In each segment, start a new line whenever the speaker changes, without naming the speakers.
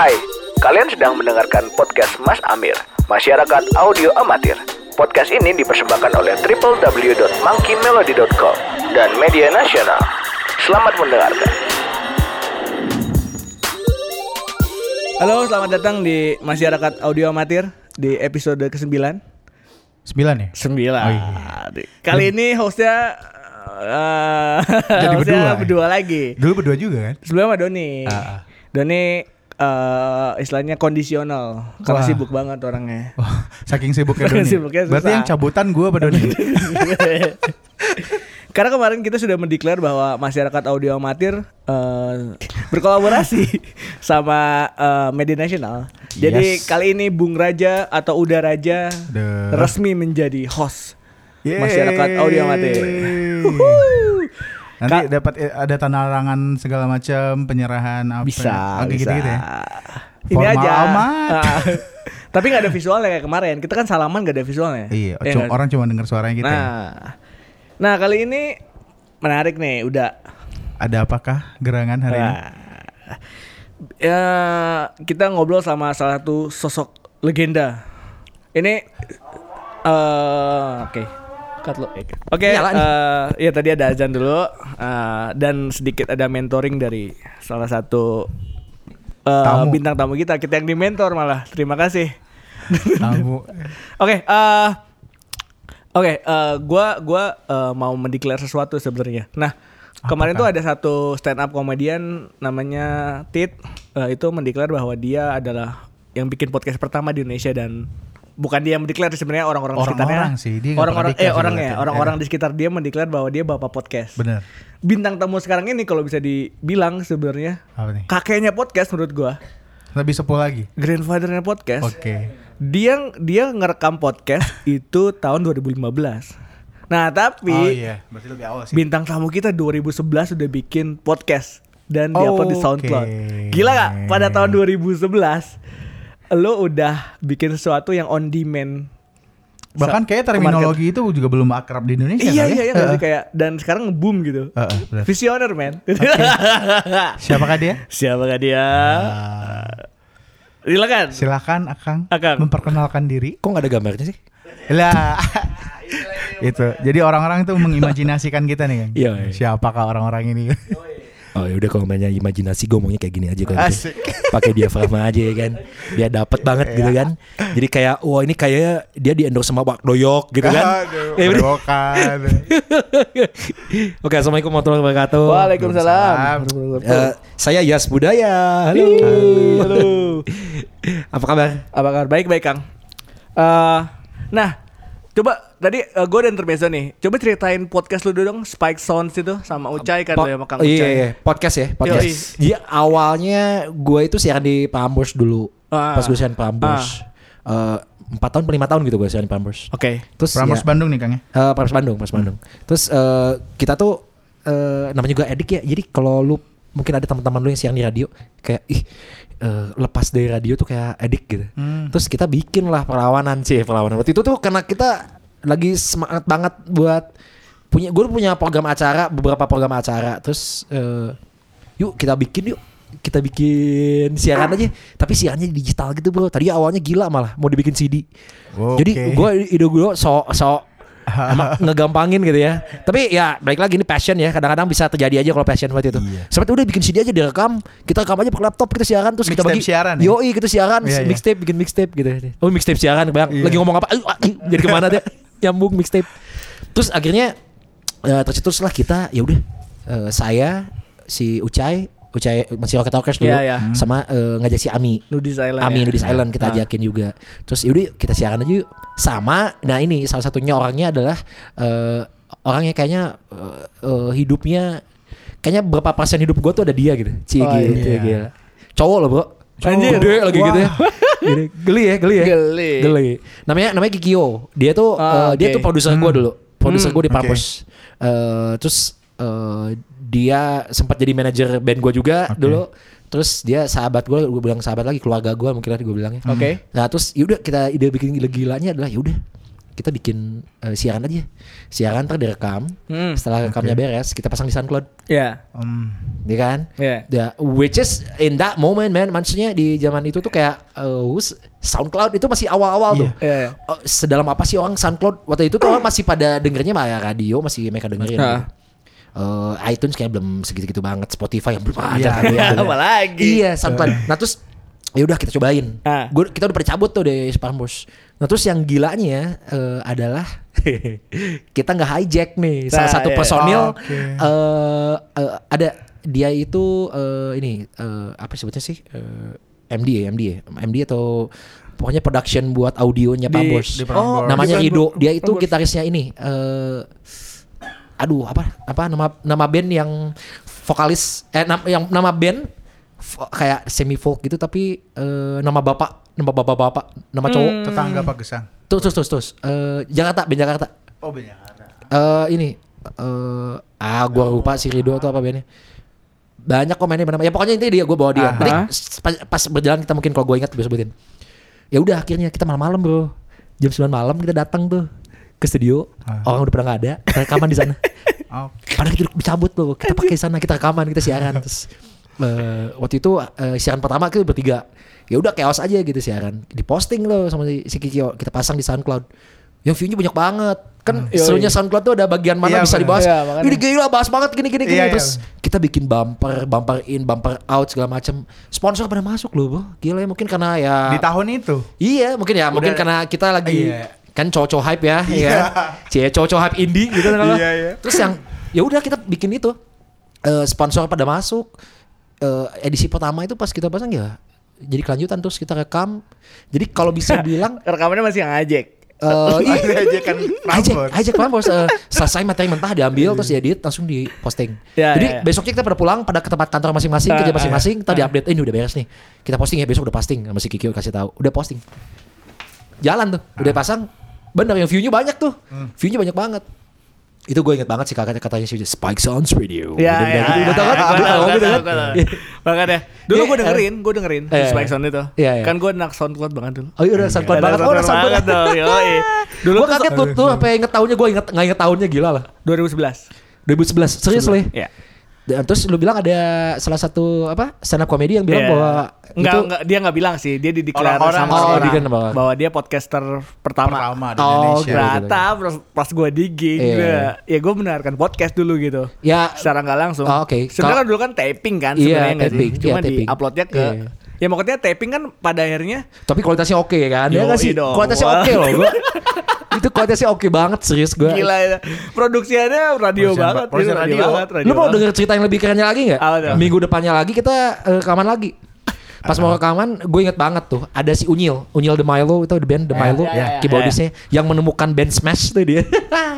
Hai, kalian sedang mendengarkan podcast Mas Amir, Masyarakat Audio Amatir. Podcast ini dipersembahkan oleh www.monkeymelody.com dan media nasional. Selamat mendengarkan.
Halo, selamat datang di Masyarakat Audio Amatir di episode ke-9.
Sembilan ya?
9.
Oh, iya.
Kali ini hostnya eh,
Jadi
hostnya
berdua ya?
berdua lagi.
Dulu berdua juga kan?
Sebelumnya sama Doni.
Ah, ah.
Doni eh, istilahnya kondisional karena
Wah.
sibuk banget orangnya.
Wah, saking sibuknya Doni.
sibuknya susah.
Berarti yang cabutan gue apa Doni?
Karena kemarin kita sudah mendeklar bahwa masyarakat audio amatir eh, berkolaborasi sama eh, media nasional. Jadi
Yes.
kali ini Bung Raja atau Uda Raja
The-
resmi menjadi host
Yeay.
masyarakat audio amatir.
Nanti
Kak-
dapat eh, ada tanda tangan segala macam penyerahan apa?
Bisa,
Oke,
bisa.
gitu-gitu ya.
Ini
Formal
aja.
amat.
Ah. Tapi nggak ada visualnya kayak kemarin. Kita kan salaman gak ada visualnya.
Iya,
Ya
cuma- orang cuma dengar suaranya kita. ya.
Nah, nah kali ini menarik nih. Udah
Ada apakah gerangan hari ini?
Wah. Ya, kita ngobrol sama salah satu sosok legenda. Ini eh oke. Cut lo. Oke,
nih.
eh, ya tadi ada azan dulu eh, dan sedikit ada mentoring dari salah satu eh,
Tamu.
bintang tamu kita. Kita yang dimentor malah. Terima kasih.
Tamu.
Oke, eh Oke, eh, gua gua eh, mau mendeklar sesuatu sebenarnya. Nah, kemarin tuh
Apakah?
ada satu stand up komedian namanya Tit eh, itu mendeklar bahwa dia adalah yang bikin podcast pertama di Indonesia dan bukan dia yang mendeklar sebenarnya orang-orang di sekitarnya.
Orang-orang sih, dia
orang-orang eh orang ya,
berarti.
orang-orang
Ya.
di sekitar dia mendeklar bahwa dia bapak podcast.
Bener.
Bintang tamu sekarang ini kalau bisa dibilang sebenarnya kakeknya podcast menurut gua,
Lebih sepuh lagi.
grandfathernya podcast.
Oke.
Dia dia ngerekam podcast itu tahun 2015. Nah, tapi
Oh iya, berarti lebih awal sih.
bintang tamu kita 2011 sudah bikin podcast dan diupload di. SoundCloud. Gila gak? Pada tahun 2011 lo udah bikin sesuatu yang on demand.
Bahkan kayak terminologi itu juga belum akrab di Indonesia
Iya
kali
iya
ya?
iya sih?
Heeh.
kayak dan sekarang nge-boom gitu.
Heeh, benar.
Visioner man.
Siapakah dia?
Siapakah dia?
Ah.
Silakan.
Silakan Akang,
Akang.
memperkenalkan diri.
Kok nggak ada gambarnya sih?
Lah. itu. Jadi orang-orang tuh mengimajinasikan kita nih kan.
Iya, iya.
Siapakah orang-orang ini?
Oh ya udah kalau mainnya imajinasi gue maunya kayak gini aja kalau gitu. Pakai diafragma aja ya kan. Dia dapet banget gitu kan. Jadi kayak wah ini kayak dia di endorse sama Wak Doyok gitu kan. Ya, bener.
berewokan.
Oke, Assalamualaikum warahmatullahi wabarakatuh.
Waalaikumsalam.
Eh, saya Yas Budaya. Halo.
Halo.
Apa kabar?
Apa kabar? Baik baik Kang. Eh, nah, coba tadi gue udah intermezzo nih. Coba ceritain podcast lu dulu dong, Spike Sounds itu sama Ucai kan
Po-
ya sama Kang
oh, iya,
Ucai.
iya, podcast ya, podcast.
Yoi.
Dia awalnya gue itu siaran di Prambors dulu.
Ah.
Pas gue siaran Prambors. Eh, Empat tahun, per lima tahun gitu gue siaran di Prambors.
Oke.
Terus
Prambors
ya,
Bandung nih Kang ya.
Eh, Pers Bandung, Pers Bandung. Terus eh, kita tuh eh, namanya juga edik ya. Jadi kalau lu mungkin ada teman-teman lu yang siaran di radio kayak ih eh, lepas dari radio tuh kayak edik gitu.
Hmm.
Terus kita bikin lah perlawanan sih, perlawanan. Waktu itu tuh karena kita lagi semangat banget buat punya gue punya program acara, beberapa program acara. Terus eh, yuk kita bikin yuk kita bikin siaran aja tapi siarannya digital gitu bro tadi awalnya gila malah mau dibikin CD
Oke.
jadi gue ide gue so so ngegampangin gitu ya. Tapi ya balik lagi ini passion ya. Kadang-kadang bisa terjadi aja kalau passion seperti itu.
Iya.
Seperti udah bikin CD aja direkam, kita rekam aja pakai laptop, kita siaran terus kita
Mixtape
bagi.
siaran ya?
Yoi, kita siaran,
Iya, iya.
mixtape bikin mixtape gitu. Oh, mixtape siaran, bayang.
Iya.
Lagi ngomong apa? Aduh, jadi ke mana deh? Nyambung mixtape. Terus akhirnya eh tercetuslah kita ya udah eh, saya si Ucai Ucai masih Rocket Talkers dulu
Iya, iya.
sama eh, ngajak si Ami
Nudis Island.
Ami
ya?
Nudis Island kita
Ah.
ajakin juga. Terus yaudah kita siaran aja yuk. Sama, nah ini salah satunya orangnya adalah eh orangnya kayaknya eh, eh, hidupnya kayaknya berapa persen hidup gue tuh ada dia gitu. Cie
Oh,
gitu
iya.
gila. Cowok loh, Bro. Cowok
Anjir.
Gede lagi
Wah.
gitu ya. Gini, Geli ya, geli ya.
Geli.
Geli. Namanya namanya Kikio. Dia tuh
Ah,
eh, dia tuh produser gue dulu. Produser
Hmm,
gue di
oke.
Pampers. Eh, terus eh, dia sempat jadi manajer band gue juga
Oke.
dulu. Terus dia sahabat gue, gue bilang sahabat lagi keluarga gue mungkin gue bilangnya.
Oke.
Nah terus yaudah kita ide bikin gila-gilanya adalah yaudah kita bikin eh, siaran aja. Siaran ntar direkam.
Hmm.
Setelah rekamnya beres, kita pasang di SoundCloud.
Ya.
Hmm.
Ya kan?
Ya.
Ya, which is in that moment man, maksudnya di zaman itu tuh kayak eh, who's- SoundCloud itu masih awal-awal tuh.
Iya, iya.
Oh, sedalam apa sih orang SoundCloud waktu itu tuh orang masih pada dengernya ya radio masih mereka dengerin. Gitu. Eh, iTunes kayak belum segitu-gitu banget, Spotify yang belum ada.
Iya,
kan,
iya,
ya.
apalagi.
Iya, SoundCloud. Nah terus ya udah kita cobain.
Ah.
Gua, kita udah pada cabut tuh dari Sparmbos. Nah terus yang gilanya eh, adalah kita nggak hijack nih. Salah
Nah,
satu
iya.
personil
Oke.
eh, eh, ada dia itu eh, ini eh, apa sebutnya sih Eh, MD ya MD ya MD atau pokoknya production buat audionya
Di-
Prambors.
di Prambors.
namanya Rido. Dia itu gitarisnya ini. eh aduh apa? Apa nama nama band yang vokalis eh nam- yang nama band vo- kayak semi folk gitu tapi eh, nama bapak nama bapak bapak nama cowok.
Hmm.
Tetangga Pak Gesang.
terus terus terus terus. Eh, Jakarta band Jakarta.
Oh Jakarta.
eh ini eh ah gua lupa si Rido atau apa bandnya. Banyak komennya mana ya pokoknya intinya dia gua bawa dia. Nanti pas, pas berjalan kita mungkin kalau gue ingat gue sebutin. Ya udah akhirnya kita malam-malam bro. Jam 9 malam kita datang tuh ke studio
Ah.
orang udah pernah nggak ada kita rekaman di sana
Oke.
padahal kita udah dicabut loh kita pakai sana kita rekaman kita siaran terus eh, waktu itu eh, siaran pertama kita bertiga ya udah chaos aja gitu siaran diposting loh sama si, si Kikio kita pasang di SoundCloud yang view-nya banyak banget kan
Yoi.
serunya SoundCloud tuh ada bagian mana
Iya,
bisa dibahas
makanya.
ini gila bahas banget gini gini gini
Iya, iya.
terus kita bikin bumper bumper in bumper out segala macam sponsor pada masuk loh bro gila ya mungkin karena ya
Di tahun itu.
Iya mungkin ya mungkin karena kita lagi
Iya.
Kan cowok-cowok hype ya,
Iya.
ya. Cowok-cowok hype indie gitu kan.
Iya, iya.
Terus yang ya udah kita bikin itu Eh, sponsor pada masuk Eh, edisi pertama itu pas kita pasang ya jadi kelanjutan terus kita rekam. Jadi kalau bisa bilang
Rekamannya masih yang ngajek.
eh iya,
Ada aja kan Prambors.
ajak Prambors eh, selesai materi mentah diambil terus diedit langsung diposting.
Ya,
Jadi
ya, ya.
besoknya kita pada pulang pada ke tempat kantor masing-masing,
Ah,
kerja masing-masing, tadi update eh, ini udah beres nih. Kita posting ya besok udah posting sama si Kikyo kasih tahu. Udah posting. Jalan tuh, udah pasang. Bener yang view-nya banyak tuh. View-nya banyak banget. Itu gue inget banget sih kakaknya katanya sih Spike Sounds Radio.
Ya, ya, ya, ya, gua tahu. Makanya dulu
Iya,
gue dengerin, gue dengerin
Iya,
Spike
iya.
Sound itu.
Iya, iya.
Kan gue anak SoundCloud banget dulu.
Oh iya udah SoundCloud banget. Oh udah
SoundCloud banget. Dulu
Gue kaget tuh, tuh apa inget tahunnya gue inget nggak inget tahunnya gila lah.
2011.
2011 serius loh ya.
Iya.
Dan terus lu bilang ada salah satu apa stand up comedy yang bilang
Iya.
bahwa
Enggak,
itu
enggak, dia enggak bilang sih. Dia dideklar
Orang-orang-
sama
Oh,
orang
dideklar bahwa-
bahwa dia podcaster pertama.
Pertama di
Oh,
Indonesia.
gitu.
Ternyata pas, pas gue digging,
Iya.
gua- ya gue mendengarkan podcast dulu gitu.
ya
Secara nggak langsung.
Oh, oke.
Sebenarnya kan dulu kan taping kan
Iya,
sebenarnya nggak
taping.
sih. Cuma
Iya, taping.
di uploadnya ke
Iya.
Ya maksudnya taping kan pada akhirnya
tapi kualitasnya oke kan ya
Yoi
nggak sih
dong.
kualitasnya oke loh gua itu kualitasnya oke banget serius gua
gila ya. Produksiannya radio
Produksian-
banget,
produksian
gitu,
radio.
banget, radio
lu mau denger cerita yang lebih kerennya lagi nggak
tuh?
minggu depannya lagi kita eh, rekaman lagi Pas mau rekaman, gue inget banget tuh ada si Unyil, Unyil The Milo itu the band The Milo,
ya, ya,
keyboardisnya yang menemukan band Smash tuh dia.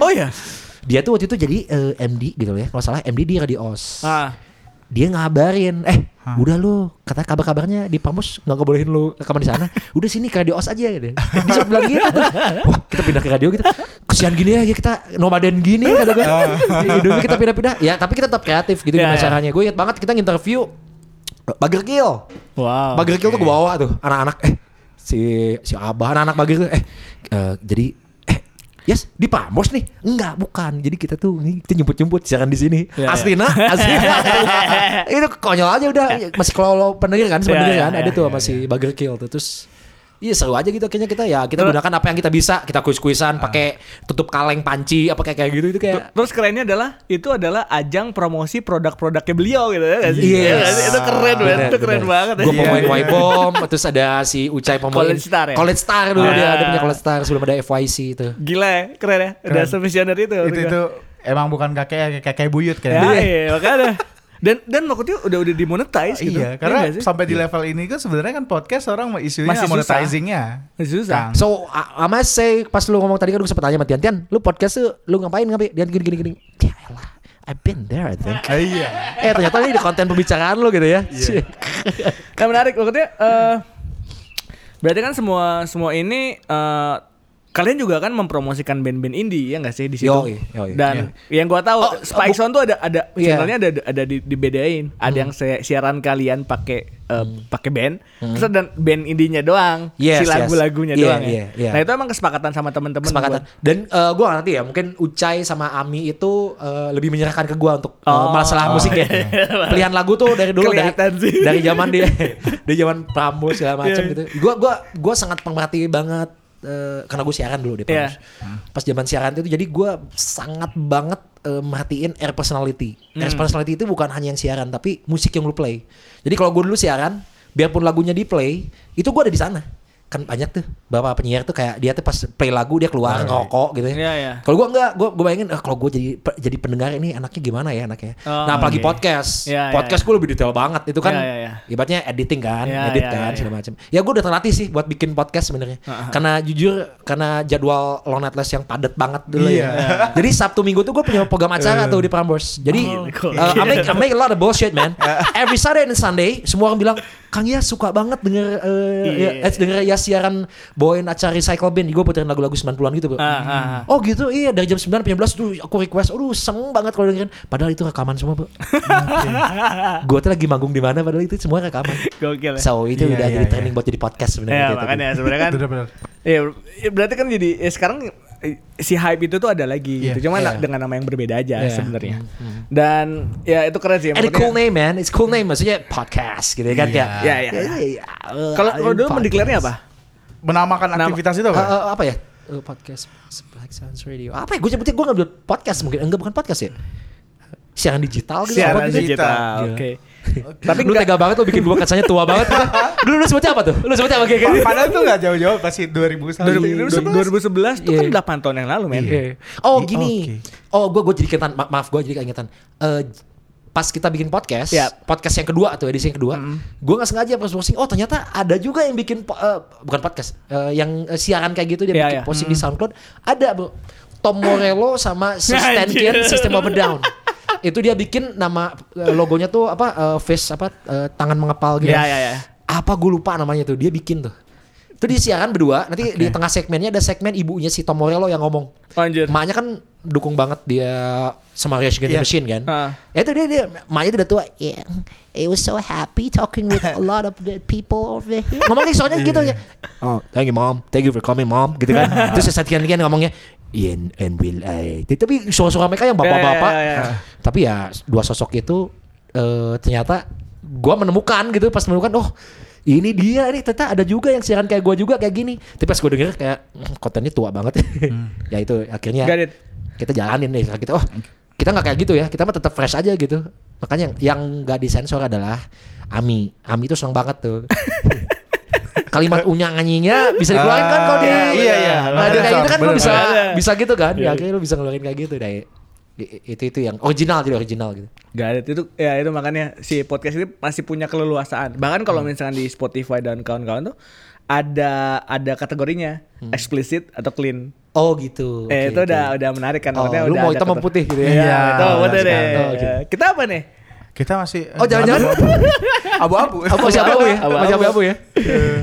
Oh ya.
dia tuh waktu itu jadi eh, MD gitu ya, kalau salah MD di Radio Os.
Ah.
Dia ngabarin eh udah lu kata kabar kabarnya di Pamus nggak ngebolehin lu rekaman di sana. Udah sini ke radio os aja gitu. Sempat bilang gitu. Wah kita pindah ke radio gitu. Kesian gini ya kita nomaden gini kata gue hidupnya kita pindah-pindah. Ya tapi kita tetap kreatif gitu
Ya,
gimana
ya.
caranya. Gue ingat banget kita nginterview Bagger Kill
Wow.
Bagger Kill tuh gue bawa tuh anak-anak. Eh si si abah anak-anak tuh. Eh eh, jadi Yes, di Pamos nih? Enggak, bukan. Jadi kita tuh nih kita nyumput-nyumput siaran di sini.
Ya,
asli nah, asli. itu konyol aja udah. Masih kalau pendengar kan, sebenarnya
Ya, ya,
kan ada
ya,
tuh
ya,
masih Bagger Kill tuh. Terus Iya seru aja gitu akhirnya kita ya kita
Terus-
gunakan apa yang kita bisa kita kuis-kuisan pakai tutup kaleng panci apa kayak kayak gitu itu kayak
Terus kerennya adalah itu adalah ajang promosi produk-produknya beliau gitu ya nggak sih?
Yes.
Iya? Itu keren banget, itu keren
bener.
banget.
Gue
ya.
pemain
Iya, iya.
Y-Bomb Terus ada si Ucai pemain
College Star ya?
College Star dulu dia
Ah.
Ada punya College Star sebelum ada FYC itu
Gila ya, keren ya. Udah
Keren.
sevisioner itu.
itu itu emang bukan kakek kakek buyut
Ya,
kan
iya, makanya. Dan dan waktu itu udah udah dimonetize gitu.
Iya, karena sampai di level ini kan sebenarnya kan podcast orang isunya
Masih
monetizingnya.
Masih susah.
Kang.
So I, I must say Pas lu ngomong tadi kan Gue sempat tanya sama Tian Tian Lu podcast tuh Lu ngapain ngapain Tian gini gini gini Ya elah I've been there I think
Ah, iya.
Eh ternyata ini di konten pembicaraan lu gitu ya
Kan menarik maksudnya eh berarti kan semua semua ini eh kalian juga kan mempromosikan band-band indie ya nggak sih di situ?
Yoi, yoi.
Dan yang gua tahu
Oh,
Spike
bu-
Zone tuh ada ada
Iya.
channelnya ada ada di, dibedain. Ada yang si- siaran kalian pakai eh, pakai band, terus ada band indinya doang,
Yes,
si
yes.
lagu-lagunya
Iya,
doang ya.
iya, iya.
Nah itu emang kesepakatan sama temen-temen.
kesepakatan.
buat-
Dan eh, gua ngerti ya, mungkin Ucai sama Ami itu eh, lebih menyerahkan ke gua untuk
Oh.
masalah musiknya. Pilihan lagu tuh dari dulu dari
Kelihatan sih.
dari zaman dia dari zaman Prambors segala macam
Iya.
gitu. Gua gua gua sangat pemerhati banget eh, karena gue siaran dulu di Prambors.
Iya.
Pas zaman siaran itu jadi gua sangat banget eh, merhatiin air personality. Air
Hmm.
personality itu bukan hanya yang siaran tapi musik yang lu play. Jadi kalau gue dulu siaran, biarpun lagunya di play, itu gua ada di sana. Kan banyak tuh beberapa penyiar tuh kayak dia tuh pas play lagu dia keluar ngerokok gitu ya.
Iya, iya.
Kalau gua enggak, gua gua bayangin ah, kalau gua jadi pe- jadi pendengar ini anaknya gimana ya anaknya.
Oh,
nah, apalagi podcast.
Iya, iya,
podcast gua lebih detail banget. Itu kan
Iya, iya, iya.
ibaratnya editing kan,
Iya,
edit
iya,
kan
iya,
segala macam. Ya gua udah terlatih sih buat bikin podcast sebenarnya. Karena jujur karena jadwal Long Night Less yang padat banget dulu
Iya.
ya. Jadi Sabtu Minggu tuh gua punya program acara tuh di Prambors. Jadi
Oh, cool.
uh, I make I make a lot of bullshit man. Every Saturday and Sunday semua orang bilang Kang ya suka banget denger uh,
Iya.
ya, eh, denger ya siaran bawain acara recycle bin. Gue puterin lagu-lagu 90-an gitu, Bro.
Ah, ah, ah.
Oh gitu, iya dari jam 9 sampai jam 11 tuh aku request. Aduh, seneng banget kalau dengerin. Padahal itu rekaman semua, Bro. gue tuh lagi manggung di mana padahal itu semua rekaman.
Gokil ya.
So, itu
Iya,
udah
iya,
jadi
iya.
training buat jadi podcast sebenarnya
Ya
gitu.
makanya sebenarnya kan
Bener-bener.
ya ya berarti kan jadi ya sekarang eh, si hype itu tuh ada lagi
Iya.
gitu. Cuman
Iya.
dengan nama yang berbeda aja
Iya.
sebenarnya. Dan ya itu keren sih.
And a cool name man, it's cool name maksudnya podcast gitu ya kan
Iya.
kayak.
Ya, ya.
iya, uh,
Kalau kalau dulu mendeklarnya apa?
Menamakan
Nama-
aktivitas itu apa?
uh, apa ya? Uh, podcast Black Sounds Radio. Apa ya? Gue nyebutnya gue ngambil podcast mungkin. Enggak bukan podcast ya. Siaran digital gitu.
Siaran
gitu.
digital.
Gila.
Oke.
Tapi lu tega banget lu bikin gue kesannya tua banget. Dulu lu sebutnya apa tuh? Lu sebutnya apa kayak?
Padahal itu gak jauh-jauh pasti 2000 sampai
2011 itu kan
Iya.
8 tahun yang lalu men.
Iya. Oh
Iya,
gini. Oh gue gue jadi keingetan. Ma- maaf gue jadi keingetan. Pas kita bikin podcast,
Ya.
podcast yang kedua atau edisi yang kedua, gue nggak sengaja pas posting. Oh ternyata ada juga yang bikin po- eh, bukan podcast, eh, yang eh, siaran kayak gitu dia
Ya,
bikin
ya.
posting di SoundCloud. Ada bro, Tom Morello sama Stan
Anjir.
Kier System of a Down. Itu dia bikin nama logonya tuh apa eh, face apa eh, tangan mengepal gitu.
Ya ya ya.
Apa gue lupa namanya tuh. Dia bikin tuh. Itu di siaran berdua. Nanti di tengah segmennya ada segmen ibunya si Tom Morello yang ngomong.
Anjir.
Emaknya kan dukung banget dia sama Rage Against
Iya.
Machine kan. Ya itu dia, dia emaknya tuh udah tua. Yeah, it was so happy talking with a lot of the people over here. Ngomongnya soalnya gitu ya. Oh, thank you mom. Thank you for coming mom. Gitu kan. Terus sekian kian ngomongnya Yeah, and, and will I. Tapi suara-suara mereka yang bapak-bapak.
Ya, ya, ya, ya.
Tapi ya dua sosok itu eh, ternyata gua menemukan gitu pas menemukan oh ini dia nih ternyata ada juga yang siaran kayak gua juga kayak gini. Tapi pas gue denger kayak "Hmm, kontennya tua banget. ya itu akhirnya
Got it.
kita jalanin deh kita oh kita nggak kayak gitu ya kita mah tetap fresh aja gitu makanya yang yang nggak disensor adalah Ami Ami itu seneng banget tuh kalimat unyang anyinya bisa dikeluarin kan kalau di
Ah, iya, iya.
nah, kayak gitu kan lu bisa bisa gitu kan
Iya.
ya akhirnya lu bisa ngeluarin kayak gitu deh itu itu yang original jadi original gitu
Gak ada itu ya itu makanya si podcast ini masih punya keleluasaan. Bahkan kalau misalkan di Spotify dan kawan-kawan tuh ada ada kategorinya explicit atau clean.
oh gitu
eh
Oke,
itu
oke.
udah udah menarik kan
Oh,
maksudnya
lu
udah
mau hitam putih gitu ya?
Iya,
Iya,
itu betul
benar
deh.
Oh, oke.
Kita apa nih?
Kita masih
oh jangan-jangan
abu-abu.
apa masih abu ya
Abu-abu.
masih abu ya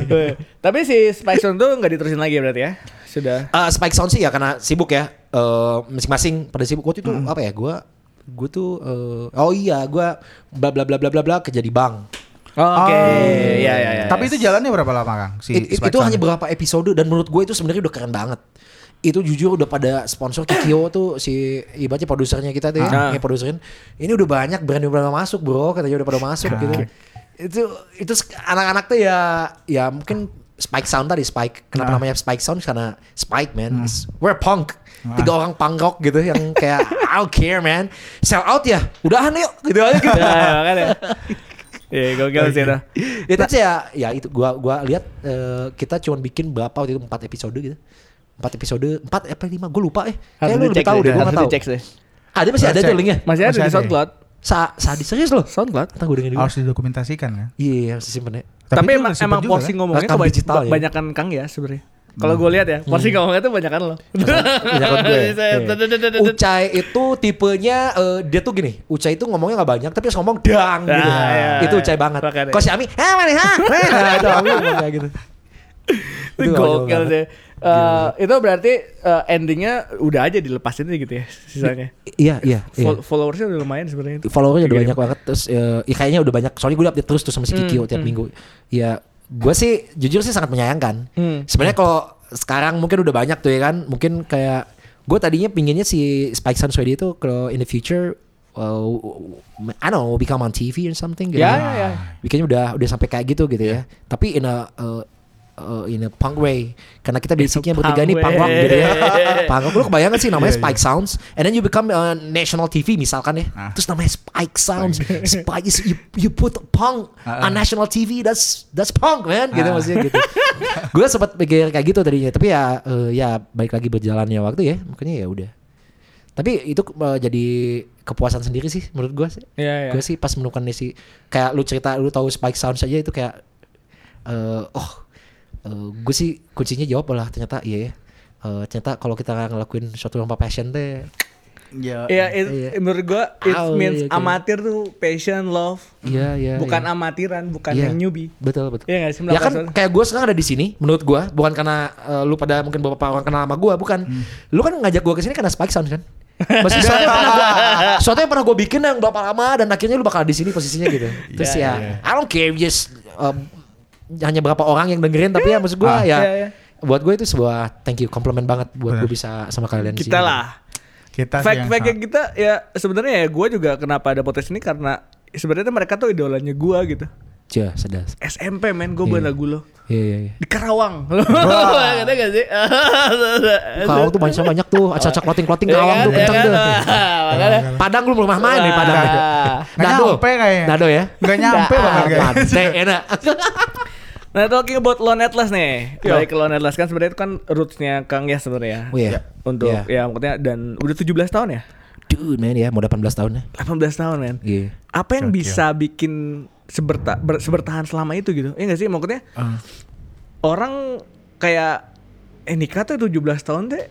Eh, Tapi si Spike Zone tuh nggak diterusin lagi berarti ya? Sudah.
Uh, Spike Sound sih ya karena sibuk ya. Eh, masing-masing pada sibuk. Waktu itu apa ya? Gua gue tuh eh, oh iya gua bla bla bla bla bla bla kerja di bank.
Oh, Oke,
Oh.
ya ya ya.
Tapi itu jalannya berapa lama Kang? Si
It- it- itu hanya beberapa episode dan menurut gue itu sebenarnya udah keren banget. Itu jujur udah pada sponsor Kikyo tuh si ibaratnya produsernya kita tuh ya,
Ah.
yang produserin. Ini udah banyak brand yang udah masuk bro, katanya udah pada masuk gitu. Itu itu anak-anak tuh ya ya mungkin Spike Sound tadi Spike. Kenapa
Ah.
namanya Spike Sound? Karena Spike man, It's- we're punk. Tiga orang punk rock gitu yang kayak I don't care man. Sell out ya, udahan yuk gitu aja gitu.
Ya, ya, makanya. Iya, gokil sih itu.
itu sih ya ya itu gua gua lihat eh, kita cuma bikin berapa waktu itu empat episode gitu empat episode empat apa lima gue lupa eh kayak lu lebih tahu deh gue nggak tahu ada masih ada tuh linknya
Masih ada di
ada ya?
SoundCloud.
sa sadis serius loh
SoundCloud.
Ntar gue dengerin dulu
harus didokumentasikan kan.
iya harus disimpan ya
Tapi, emang,
udah
emang porsi
kan?
ngomongnya
Rekam
kebany-
digital ya?
Kang ya sebenarnya. Kalau gue lihat ya, porsi ngomongnya tuh banyakan lo.
Banyakan gue.
Bisa,
Iya.
dadadadadad.
Ucai itu tipenya eh, dia tuh gini Ucai itu ngomongnya nggak banyak tapi harus ngomong dang gitu
Ah, iya.
itu Ucai banget
Makanya.
kalau si Ami hah mana hah nah, itu Ami ngomong kayak gitu Itu
gokil
banget.
sih. Eh, itu berarti eh, endingnya udah aja dilepasin aja gitu ya sisanya.
Iya, iya, iya.
Fol- followersnya udah lumayan sebenarnya. itu.
followernya udah banyak banget terus eh, ya kayaknya udah banyak soalnya gue update terus tuh sama si Kikio tiap minggu ya gue sih jujur sih sangat menyayangkan.
Hmm.
sebenarnya kalau sekarang mungkin udah banyak tuh ya kan. Mungkin kayak gue tadinya pinginnya si Spike Sunsweedy itu kalau in the future uh, I don't know become on TV or something gitu.
Ya, ya, ya.
bikinnya udah udah sampai kayak gitu gitu ya. Tapi in a uh, uh, in a punk way. Karena kita basicnya bertiga ini
punk
punk rock gitu ya. Punk. Rock lu kebayang sih namanya
Iya,
Spike Sounds? And then you become uh, national TV misalkan ya.
Ah.
terus namanya Spike Sounds. Spike. Is you, you put punk
ah.
on national TV that's that's punk man. Gitu
Ah.
maksudnya gitu. Gue sempat pikir kayak gitu tadinya. Tapi ya uh, ya baik lagi berjalannya waktu ya. Makanya ya udah. Tapi itu uh, jadi kepuasan sendiri sih menurut gue sih.
Iya, iya.
gue sih pas menemukan si kayak lu cerita lu tahu Spike Sounds aja itu kayak eh oh gue sih kuncinya jawab lah ternyata iya ya Eh, ternyata kalau kita ngelakuin suatu tanpa passion teh
Ya.
Iya, it-
Iya.
menurut gua it
Au,
means
iya, kayak-
amatir tuh passion, love.
iya iya
bukan
iya.
amatiran, bukan
Iya.
yang newbie.
betul betul
Iya sih?
ya kan
Melakukan-
kayak gue sekarang ada di sini menurut gue bukan karena eh, lu pada mungkin beberapa orang kenal sama gue bukan lu kan ngajak gue ke sini karena Spike Sound kan Masih sesuatu yang pernah gua, sesuatu yang pernah gue bikin yang berapa lama dan akhirnya lu bakal di sini posisinya gitu. Terus
Iya,
ya,
iya.
I don't care just um, hanya berapa orang yang dengerin tapi ya maksud gue
Ah.
ya
Iya, iya.
buat gue itu sebuah thank you compliment banget buat
Bener.
gue bisa sama kalian di
Kita
sini.
lah.
Kita sih
Fact
yang
fact
sa-
kita ya sebenarnya ya gue juga kenapa ada podcast ini karena sebenarnya mereka tuh idolanya gue gitu.
Cia, sedap.
SMP men gue
Iya.
buat lagu lo
Iya iya iya.
di Karawang. Lo kata gak sih?
Kalau tuh banyak banyak tuh acak-acak clothing-clothing
Iya
kawang
kan?
tuh
Iya
kenceng
kan?
tuh.
Makanya
Padang lu belum pernah main nih Padang. Dado.
nyampe kayaknya.
Dado ya.
Nggak nyampe bahkan kayaknya.
Mante enak.
Nah talking about Lone Atlas nih
Yo.
Balik ke Lone Atlas kan sebenarnya itu kan rootsnya Kang ya sebenarnya
Oh iya.
Untuk
Iya.
ya maksudnya dan udah 17 tahun ya
Dude man ya mau 18 tahun ya.
18 tahun men
Iya.
Apa yang
Gokil.
bisa bikin seberta, ber- sebertahan selama itu gitu Iya gak sih maksudnya
Ah.
Orang kayak Eh nikah tuh 17 tahun deh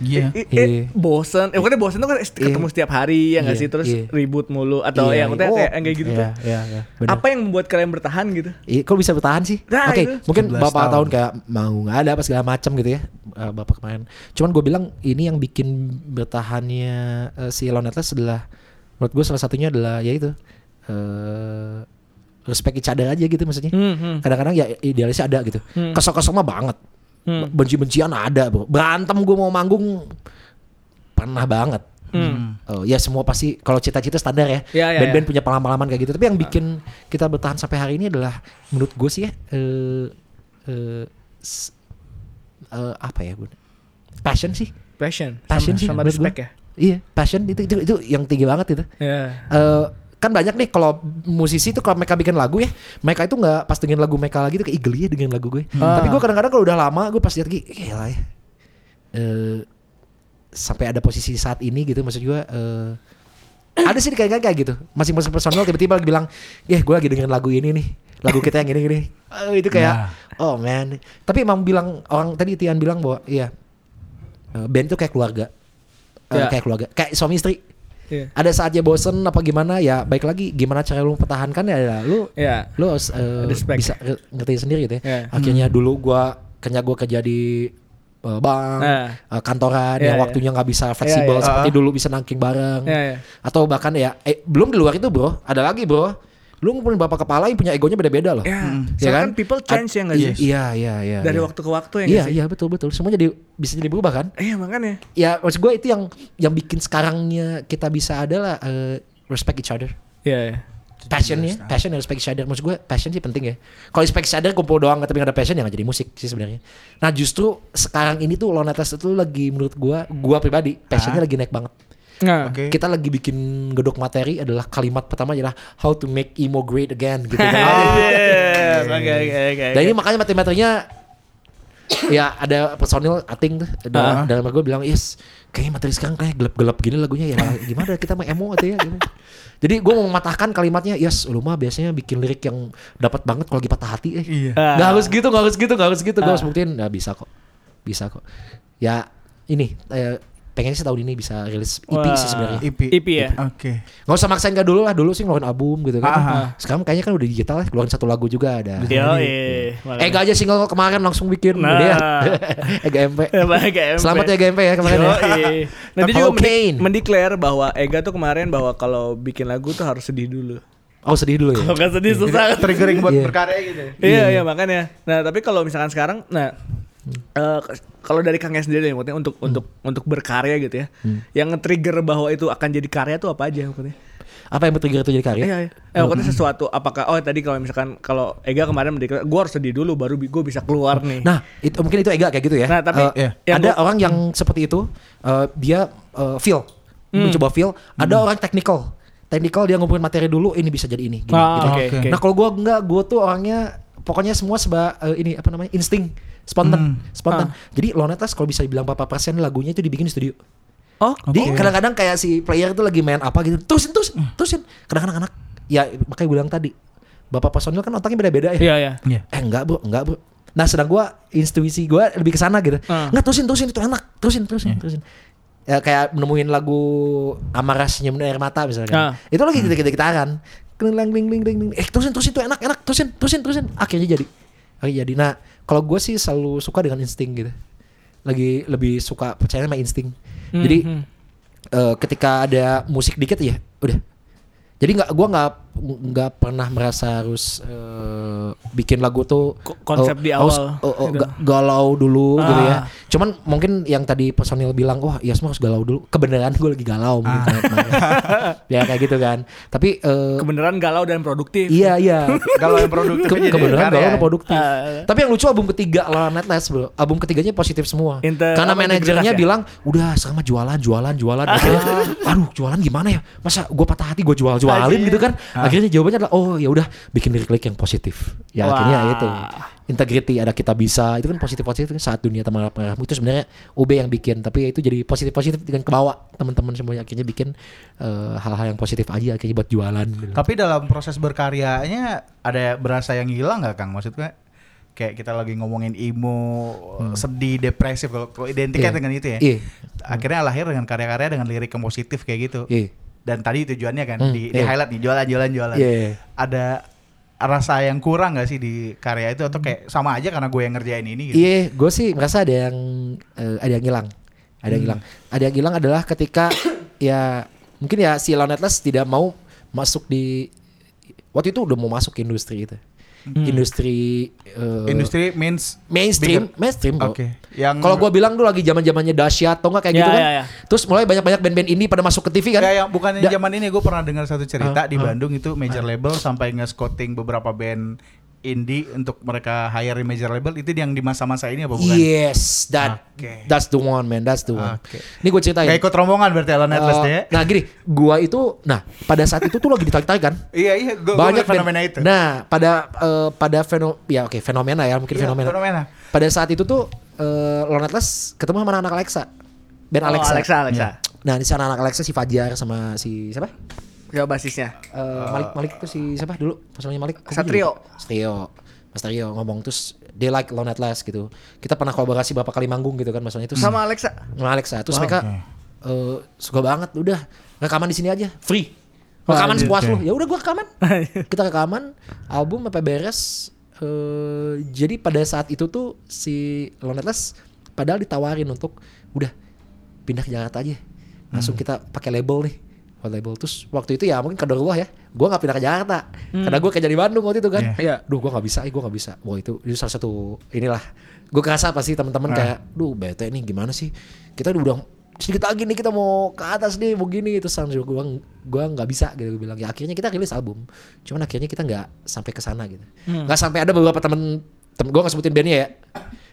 Iya.
eh,
Iya.
eh, bosen, eh maksudnya bosen tuh kan ketemu
Iya.
setiap hari ya nggak
Iya,
sih terus
iya.
ribut mulu atau
Iya,
ya maksudnya
iya.
kayak
Oh,
yang kayak gitu
Iya
tuh.
iya iya. benar.
Apa yang membuat kalian bertahan gitu?
Iya, kok bisa bertahan sih?
Nah,
Oke,
itu.
mungkin
11
beberapa tahun.
tahun
kayak mau nggak ada apa segala macam gitu ya, eh, bapak kemarin. Cuman gue bilang ini yang bikin bertahannya eh, si Lone Atlas adalah, menurut gue salah satunya adalah ya itu eh respect each other aja gitu maksudnya.
Hmm, hmm.
Kadang-kadang ya idealisnya ada gitu.
Hmm.
Kesel-kesel mah banget.
Hmm.
Benci-bencian ada, bro. Berantem gue mau manggung pernah banget.
Hmm.
Oh, ya semua pasti kalau cita-cita standar ya.
Ya, ya,
Band-band
ya.
punya pengalaman kayak gitu. Tapi yang bikin kita bertahan sampai hari ini adalah menurut gue sih ya eh eh, s- eh, apa ya gue? Passion sih.
Passion,
Passion
sama,
sih
sama respect
gua.
ya.
Iya, passion itu itu itu yang tinggi banget itu.
Ya.
Eh kan banyak nih kalau musisi tuh kalau mereka bikin lagu ya, mereka itu nggak pas dengan lagu mereka lagi tuh kayak igeli ya dengan lagu gue.
Ah.
Tapi gue kadang-kadang kalau udah lama gue pas lihat lagi, ya. Eh sampai ada posisi saat ini gitu maksud gue eh ada sih kayak kayak gitu masing-masing personal tiba-tiba lagi bilang eh gue lagi dengerin lagu ini nih lagu kita yang ini gini Eh, itu kayak
Nah.
oh man tapi emang bilang orang tadi Tian bilang bahwa iya eh, band itu kayak keluarga Eh,
Ya.
kayak keluarga kayak suami istri
Iya.
ada saatnya bosen apa gimana ya baik lagi gimana cara lu mempertahankan ya adalah lu
Ya.
lu harus
Respect.
bisa nge- ngerti sendiri gitu ya
Ya.
akhirnya dulu gua kenya gua kerja di eh, bank
Nah.
eh, kantoran
Ya,
yang
ya.
waktunya nggak bisa fleksibel
ya.
seperti
Ah.
dulu bisa nangking bareng
Ya, ya.
atau bahkan ya eh, belum di luar itu bro ada lagi bro lu ngumpulin bapak kepala yang punya egonya beda-beda loh
Ya,
Hmm.
soalnya
Ya kan?
kan people change ya nggak sih?
iya iya iya
Dari
iya.
waktu ke waktu ya
iya
sih?
iya betul betul semua jadi bisa jadi berubah kan
Iya makanya.
ya maksud gue itu yang yang bikin sekarangnya kita bisa adalah eh, respect each other
Iya. ya.
passionnya passion dan respect each other maksud gue passion sih penting ya kalau respect each other kumpul doang tapi gak ada passion ya gak jadi musik sih sebenarnya nah justru sekarang ini tuh Atlas itu lagi menurut gue gue pribadi passionnya lagi naik banget
Nah.
Oke.
kita lagi bikin gedok materi adalah kalimat pertama adalah how to make emo great again gitu kan.
Yes, Oke oke oke.
Dan ini makanya materi-materinya ya ada personil ating tuh
Ah.
dalam, dalam gue bilang yes kayaknya materi sekarang kayak gelap-gelap gini lagunya ya gimana kita mau emo atau ya gitu. Jadi gue mau mematahkan kalimatnya yes lu mah biasanya bikin lirik yang dapat banget kalau lagi patah hati eh.
Iya.
Ah.
Gak harus gitu, gak harus gitu, gak harus gitu. Gue
Ah.
harus buktiin, nah bisa kok, bisa kok. Ya ini eh, pengen sih tahun ini bisa rilis EP
Wah.
sih sebenarnya.
EP.
EP ya?
Oke.
Nggak usah maksain gak dulu lah, dulu sih ngeluarin album gitu kan.
Ah, ah.
Sekarang kayaknya kan udah digital ya, keluarin satu lagu juga ada.
Yo, eh.
Eh gak aja single kemarin langsung bikin
Nah.
udah ya. Ega MP. Selamat ya Ega MP ya kemarin ya.
Yoi. Nanti juga mendik- mendeklar bahwa Ega tuh kemarin bahwa kalau bikin lagu tuh harus sedih dulu.
Oh sedih dulu ya.
Kalau sedih susah.
Triggering buat
Iya.
berkarya gitu.
Iya iya makanya. Nah tapi kalau misalkan sekarang, nah eh, kalau dari Kang sendiri deh, maksudnya untuk untuk untuk berkarya gitu ya, yang nge-trigger bahwa itu akan jadi karya tuh apa aja maksudnya?
Apa yang bertrigger itu jadi karya?
Iya, iya. Eh, maksudnya sesuatu apakah oh tadi kalau misalkan kalau Ega kemarin mendeklar, gue harus sedih dulu baru gue bisa keluar nih.
Nah, itu mungkin itu Ega kayak gitu ya.
Nah, tapi
Eh,
Iya.
ada
gua-
orang yang seperti itu eh, dia eh, feel
Hmm.
mencoba feel. Ada orang technical. Technical dia ngumpulin materi dulu ini bisa jadi ini. gini,
Ah,
gitu.
Oke.
oke.
Nah, kalau gua enggak, gua tuh orangnya pokoknya semua seba eh, ini apa namanya? insting, spontan, spontan.
Ah.
Jadi Lonetas kalau bisa dibilang berapa persen lagunya itu dibikin di studio.
Oh,
Jadi kadang-kadang kayak si player tuh lagi main apa gitu, terusin terusin, terusin. Kadang-kadang anak ya makanya gue bilang tadi, bapak personil kan otaknya beda-beda ya.
iya iya.
Iya.
Eh enggak bro, enggak bro. Nah sedang gua intuisi gua lebih ke sana gitu.
Ah.
Enggak terusin terusin itu enak, terusin terusin terusin. Ya kayak nemuin lagu Amarah Senyum Air Mata misalnya.
Ah.
Itu lagi kita kita gitaran. Kling ding ding ding. Eh terusin terusin itu enak enak terusin terusin terusin. Akhirnya jadi. Akhirnya jadi. Nah kalau gue sih selalu suka dengan insting gitu. Lagi lebih suka percaya sama insting. Jadi
Mhm.
eh, ketika ada musik dikit ya udah jadi nggak gua nggak nggak pernah merasa harus eh, bikin lagu tuh
Ko- konsep
oh,
di
harus,
awal.
oh, oh,
gitu.
ga- galau dulu gitu ya.
Ah.
cuman mungkin yang tadi personil bilang wah iya semua harus galau dulu. Kebenaran gue lagi galau mungkin kemarin. ya kayak gitu kan. Tapi eh,
kebenaran galau dan produktif.
iya iya.
Kalau yang produktif
Ke- kebenaran galau dan produktif.
Ah.
tapi yang lucu album ketiga Lala Netless bro. Album ketiganya positif semua.
Inter-
karena manajernya
ya?
bilang udah sama jualan jualan jualan. Aduh jualan gimana ya? Masa gue patah hati gue jual jualin gitu kan akhirnya jawabannya adalah oh ya udah bikin lirik-lirik yang positif ya
Wah.
akhirnya itu integrity ada kita bisa itu kan positif positif saat dunia teman pengarahmu itu sebenarnya UB yang bikin tapi ya itu jadi positif positif dengan kebawa teman-teman semuanya akhirnya bikin eh, hal-hal yang positif aja akhirnya buat jualan gitu.
Tapi dalam proses berkaryanya ada berasa yang hilang nggak Kang? Maksudnya kayak kita lagi ngomongin emo, sedih, depresif kalau identiknya
Hmm. Iya.
dengan itu ya.
Iya.
Akhirnya lahir dengan karya-karya dengan lirik yang positif kayak gitu.
Iya.
Dan tadi tujuannya kan
Hmm,
di, di
iya.
highlight nih jualan jualan jualan.
Iya.
Ada rasa yang kurang gak sih di karya itu atau kayak sama aja karena gue yang ngerjain ini gitu.
Iya, gue sih merasa ada yang eh, ada yang hilang, ada yang hilang. Ada yang hilang adalah ketika ya mungkin ya si Lonetless tidak mau masuk di waktu itu udah mau masuk ke industri itu, industri eh,
Industri means
mainstream,
bigger.
mainstream. bro.
Yang
Kalau gue bilang dulu lagi zaman zamannya dahsyat atau enggak kayak
Ya,
gitu kan,
ya, ya.
terus mulai banyak banyak band-band ini pada masuk ke TV kan.
Ya, yang bukan
Da-
zaman ini gue pernah dengar satu cerita
Ah,
di
ah.
Bandung itu major label sampai nge-scouting beberapa band indie untuk mereka hire major label itu yang di masa-masa ini apa bukan?
Yes, that
Oke.
that's the one man, that's the one.
Oke.
Ini gue ceritain.
Kayak ikut rombongan berarti Alan Atlas
Eh,
deh.
Nah gini, gua itu, nah pada saat itu tuh lagi ditarik-tarik kan.
Iya iya, gue
banyak
banyak fenomena
band-
itu.
Nah, pada eh, pada feno ya oke fenomena ya mungkin
Iya,
fenomena.
fenomena.
Pada saat itu tuh eh Lone Atlas ketemu sama anak Alexa. Band
Oh,
Alexa.
Alexa, Alexa.
Nah, di sana anak Alexa si Fajar sama si siapa?
Ya basisnya.
Eh, Malik Malik itu si siapa dulu? Pas namanya Malik.
Satrio.
Satrio. Mas Satrio ngomong terus they like Lone Atlas gitu. Kita pernah kolaborasi berapa kali manggung gitu kan maksudnya itu
Sama Alexa.
sama Alexa. Terus
Wow.
mereka eh, suka banget udah rekaman di sini aja free. Rekaman
Wah,
sepuas
oke.
lu. Ya udah gua rekaman. Kita rekaman album sampai beres eh jadi pada saat itu tuh si Lonetless padahal ditawarin untuk udah pindah ke Jakarta aja. Langsung kita pakai label nih. Buat label terus waktu itu ya mungkin kadarullah ya. Gua nggak pindah ke Jakarta. Karena gua kerja di Bandung waktu itu kan.
Iya.
Iya.
Duh gua nggak bisa, eh, gua nggak bisa. Wah itu itu salah satu inilah. Gue kerasa pasti teman-teman kayak, duh bete nih gimana sih? Kita udah sedikit lagi nih kita mau ke atas nih mau gini terus langsung gue gua nggak bisa gitu gue bilang ya akhirnya kita rilis album cuman akhirnya kita nggak sampai ke sana gitu. Nggak sampai ada beberapa temen temen gue nggak sebutin bandnya ya.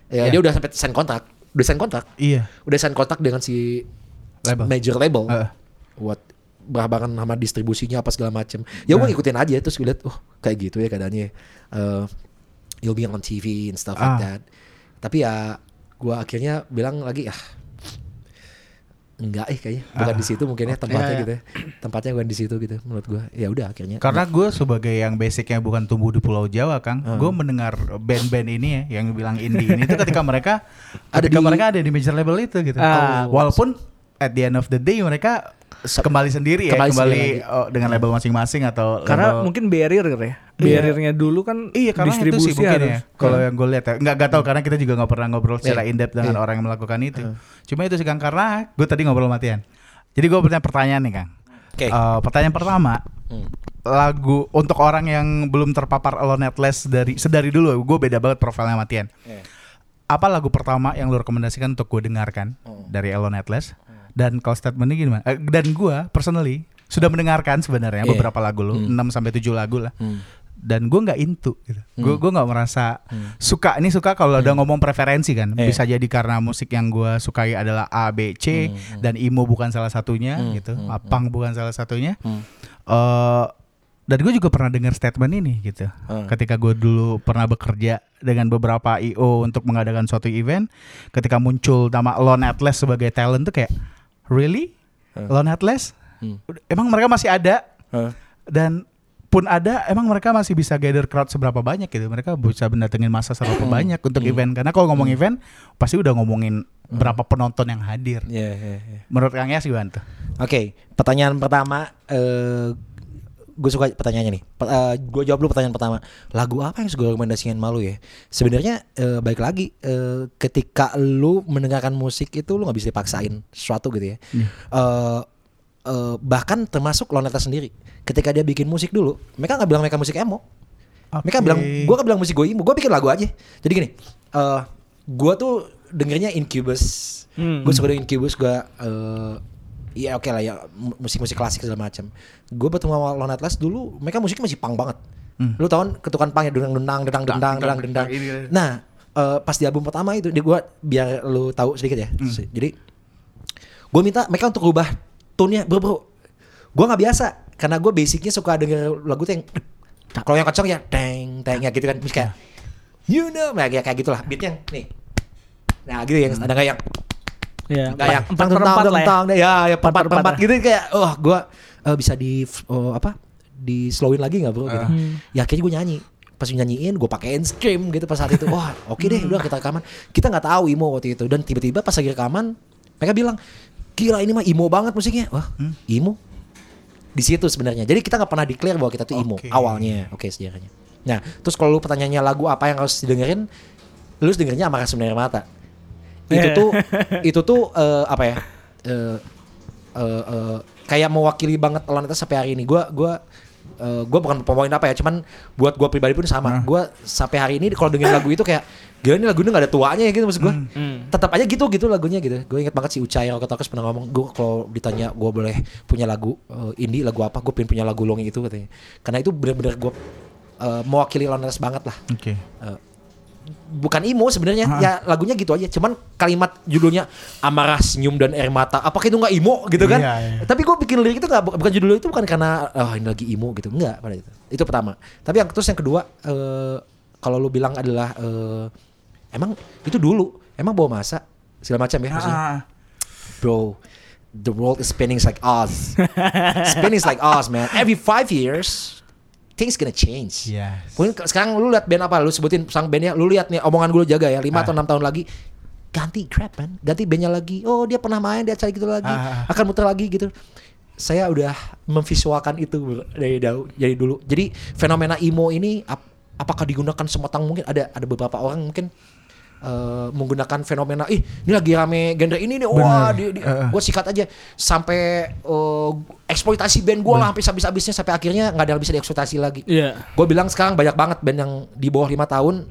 Ya dia udah sampai sign kontrak udah sign kontrak
Iya.
udah sign kontrak dengan si
Label.
major label.
Heeh.
buat bahkan sama distribusinya apa segala macem. Ya gue ngikutin aja terus gue liat oh kayak gitu ya keadaannya. Eh, you'll be on TV and stuff like
Ah.
that. Tapi ya gue akhirnya bilang lagi ah enggak eh kayaknya bukan di situ mungkin ya tempatnya
Iya, iya.
gitu ya tempatnya bukan di situ gitu menurut gue ya udah akhirnya
Karena gue sebagai yang basicnya bukan tumbuh di Pulau Jawa, Kang,
Hmm.
gue mendengar band-band ini ya yang bilang indie ini itu ketika mereka
Ada
ketika
di-
mereka ada di major label itu gitu.
Ah.
Walaupun at the end of the day mereka kembali sendiri ya,
Kembali
kembali,
sendiri
oh, dengan label masing-masing atau
Karena
label-
mungkin barrier ya. Barriernya dulu kan
Iya karena itu
distribusi
sih mungkin
harus.
ya. Kalau yang gue lihat ya, nggak nggak tahu karena kita juga nggak pernah ngobrol secara
Iya.
in-depth dengan
Iya.
orang yang melakukan itu. Cuma itu sih Kang karena gue tadi ngobrol sama Tian. Jadi gue punya pertanyaan nih Kang.
Oke.
Eh, pertanyaan pertama,
Hmm.
lagu untuk orang yang belum terpapar Alone Atlas dari sedari dulu, gue beda banget profilnya sama Tian.
Iya.
Apa lagu pertama yang lu rekomendasikan untuk gue dengarkan
Hmm.
dari Alone Atlas? Dan kalau statementnya gimana? Eh, dan gue personally sudah mendengarkan sebenarnya
Iya.
beberapa lagu lu,
Hmm.
6 sampai 7 lagu lah
Hmm.
dan gue nggak into gitu. Gue gue nggak merasa suka ini suka kalau udah ngomong preferensi kan.
Iya.
Bisa jadi karena musik yang gue sukai adalah A B C dan emo bukan salah satunya
Hmm,
gitu.
hmm,
Apang bukan salah satunya.
Hmm.
Eh dan gue juga pernah dengar statement ini gitu.
Hmm.
Ketika gue dulu pernah bekerja dengan beberapa IO untuk mengadakan suatu event, ketika muncul nama Lone Atlas sebagai talent tuh kayak really Lone Atlas?
Hmm.
Emang mereka masih ada?
Huh?
dan pun ada emang mereka masih bisa gather crowd seberapa banyak gitu mereka bisa mendatengin masa seberapa
Hmm.
banyak untuk event karena kalau ngomong event pasti udah ngomongin berapa penonton yang hadir
Iya, iya, iya.
menurut Kang Yas gimana tuh
Oke, pertanyaan pertama, eh gue suka pertanyaannya nih. gue jawab dulu pertanyaan pertama. Lagu apa yang gue rekomendasikan malu ya? Sebenarnya eh, baik lagi, eh, ketika lu mendengarkan musik itu lu nggak bisa dipaksain sesuatu gitu ya. Eh, eh, bahkan termasuk Loneta sendiri, ketika dia bikin musik dulu, mereka nggak bilang mereka musik emo. Mereka
Oke.
bilang, gue gak bilang musik gue emo, gue bikin lagu aja. Jadi gini, eh gue tuh dengernya Incubus,
Hmm.
gue suka dengan Incubus, gue eh Iya oke lah ya mu- musik-musik klasik segala macam. Gue bertemu sama Lone Atlas dulu, mereka musiknya masih punk banget.
Hmm.
Lu tau kan ketukan punk ya dendang dendang dendang dendang dendang dendang. Nah eh, pas di album pertama itu, dia gue biar lu tahu sedikit ya.
Hmm.
Jadi gue minta mereka untuk rubah tone-nya bro bro. Gue nggak biasa karena gue basicnya suka denger lagu tuh yang kalau yang kocok ya teng teng ya gitu kan, kayak you know, nah, kayak kayak gitulah beatnya nih. Nah gitu yang ada nggak yang
Ya,
yang
empat per
tentang
empat lah ya.
ya ya empat
Empat per
empat
empat
gitu kayak oh gua eh, bisa di oh, apa di slowin lagi nggak bro? Gitu.
Hmm.
Ya akhirnya gue nyanyi. Pas nyanyiin gue pakein stream gitu pas saat itu. Wah oke deh udah kita rekaman. Kita nggak tahu imo waktu itu. Dan tiba-tiba pas lagi rekaman mereka bilang gila ini mah imo banget musiknya. Wah imo? Di situ sebenarnya. Jadi kita nggak pernah declare bahwa kita tuh imo
Oke.
awalnya. Oke sejarahnya. Nah terus kalau lu pertanyaannya lagu apa yang harus didengerin lu harus dengernya Amarah Sebenarnya Mata itu
Yeah.
tuh itu tuh eh, apa ya eh, eh, eh, kayak mewakili banget Aloneta sampai hari ini. Gua gua eh, gua bukan pemain apa ya, cuman buat gua pribadi pun sama. Gua sampai hari ini kalau dengerin lagu itu kayak gila ini lagu ini gak ada tuanya ya gitu maksud gua.
Hmm.
Tetap aja gitu gitu lagunya gitu. Gue inget banget si Ucai Talkers pernah ngomong, gue kalau ditanya gue boleh punya lagu eh, indie lagu apa, gue pengen punya lagu longi itu katanya. Karena itu bener-bener gue eh, mewakili Aloneta banget lah
oke
Eh, bukan emo sebenarnya.
Ah.
ya lagunya gitu aja. Cuman kalimat judulnya amarah senyum dan air mata. Apakah itu nggak emo gitu kan?
Iya, iya.
tapi gue bikin lirik itu nggak bukan judul itu bukan karena oh ini lagi emo gitu. Nggak pada itu. Itu pertama. Tapi yang terus yang kedua eh, kalau lu bilang adalah eh, emang itu dulu emang bawa masa segala macam ya maksudnya? Bro the world is spinning like us. Spinning like us man. Every five years things gonna change.
Yes.
Mungkin sekarang lu lihat band apa? Lu sebutin sang bandnya lu lihat nih omongan gue jaga ya 5 atau
Ah.
6 tahun lagi ganti trap man. Ganti bandnya lagi. Oh dia pernah main dia cari gitu lagi.
Ah.
akan muter lagi gitu. Saya udah memvisualkan itu dari dahulu dari dulu. Jadi fenomena emo ini ap- apakah digunakan sematang mungkin ada ada beberapa orang mungkin eh, menggunakan fenomena ih ini lagi rame genre ini nih. Wah
Bener.
di, di,
eh.
gue sikat aja. Sampai eh, eksploitasi band gue lah habis habis habisnya sampai akhirnya nggak ada yang bisa dieksploitasi lagi.
Iya.
gue bilang sekarang banyak banget band yang di bawah lima tahun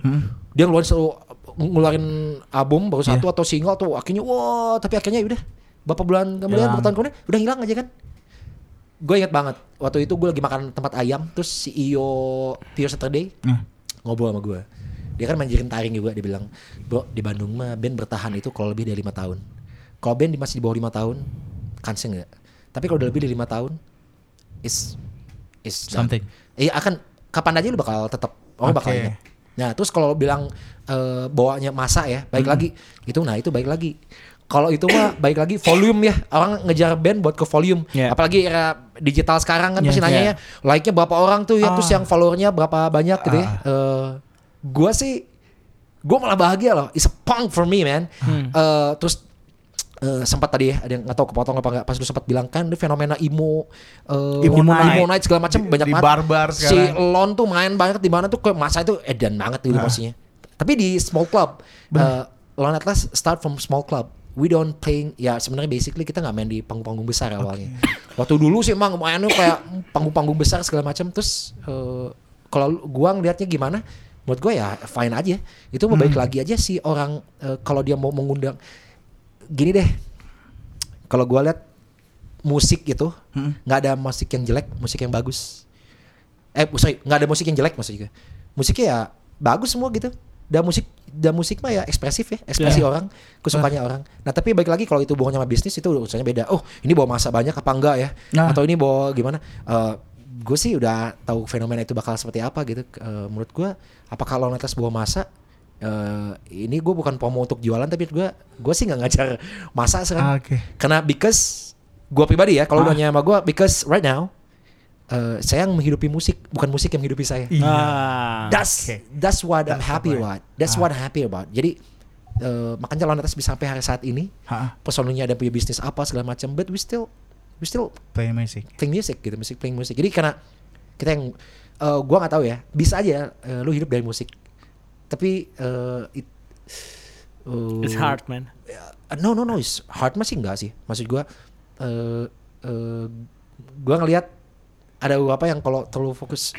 dia ngeluarin selalu ngeluarin album baru satu atau single tuh akhirnya wah tapi akhirnya udah beberapa bulan kemudian beberapa tahun kemudian udah hilang aja kan. Gue inget banget waktu itu gue lagi makan tempat ayam terus CEO Pure Saturday
Nah,
ngobrol sama gue dia kan manjirin taring juga dia bilang bro di Bandung mah band bertahan itu kalau lebih dari lima tahun kalau band masih di bawah lima tahun kansnya nggak tapi kalau udah lebih dari lima tahun is is.
Something.
iya akan kapan aja lu bakal tetap orang bakal
Oke.
ingat nah terus kalau bilang eh, bawanya masa ya baik lagi itu nah itu baik lagi kalau itu mah baik lagi volume ya orang ngejar band buat ke volume
Yeah.
apalagi era digital sekarang kan
Yeah,
pasti nanya
yeah.
ya like-nya berapa orang tuh ya terus
Ah.
yang followernya berapa banyak gitu ya
Ah.
Gua sih gue malah bahagia loh. It's a punk for me man. Eh, terus eh, sempat tadi ya ada yang nggak tahu kepotong apa nggak pas lu sempat bilang kan ini fenomena emo eh,
Emo night.
emo night. segala macam banyak banget.
bar-bar
si. Lon tuh main banget di mana tuh kayak masa itu edan banget gitu maksudnya tapi di small club eh, Lon Atlas start from small club. We don't playing ya sebenarnya basically kita nggak main di panggung-panggung besar awalnya. Waktu dulu sih emang mainnya kayak panggung-panggung besar segala macam terus eh, kalau gua ngeliatnya gimana buat gue ya fine aja. Itu mau baik lagi aja sih orang eh, kalau dia mau mengundang gini deh. Kalau gua lihat musik itu nggak ada musik yang jelek musik yang bagus. Eh sorry nggak ada musik yang jelek maksudnya musiknya ya bagus semua gitu. Dan musik dan musik mah ya ekspresif ya ekspresi
Yeah.
orang kesukaannya orang. Nah tapi balik lagi kalau itu bohongnya sama bisnis itu urusannya beda. Oh ini bawa masa banyak apa enggak ya?
Nah.
atau ini bawa gimana? Gue sih udah tahu fenomena itu bakal seperti apa gitu. Eh, menurut gue apakah lo atas bawa masa eh, ini gue bukan promo untuk jualan tapi gue gue sih nggak ngajar masa
Ah,
sekarang
Oke.
karena because gue pribadi ya kalau
Ah.
udah sama gue because right now eh, saya yang menghidupi musik bukan musik yang menghidupi saya
Iya.
Ah,
that's
Oke.
that's what I'm
That's
happy
the point.
about that's
Ah.
what I'm happy about jadi eh, makanya Lawan Atas bisa sampai hari saat ini
Ha,
personalnya ada punya bisnis apa segala macam but we still we still
play music.
playing music gitu musik playing musik jadi karena kita yang eh, gua nggak tahu ya bisa aja eh, lu hidup dari musik tapi eh, it, eh,
it's hard man.
Uh, no no no it's hard masih enggak sih maksud gua eh eh, gua ngelihat ada beberapa yang kalau terlalu fokus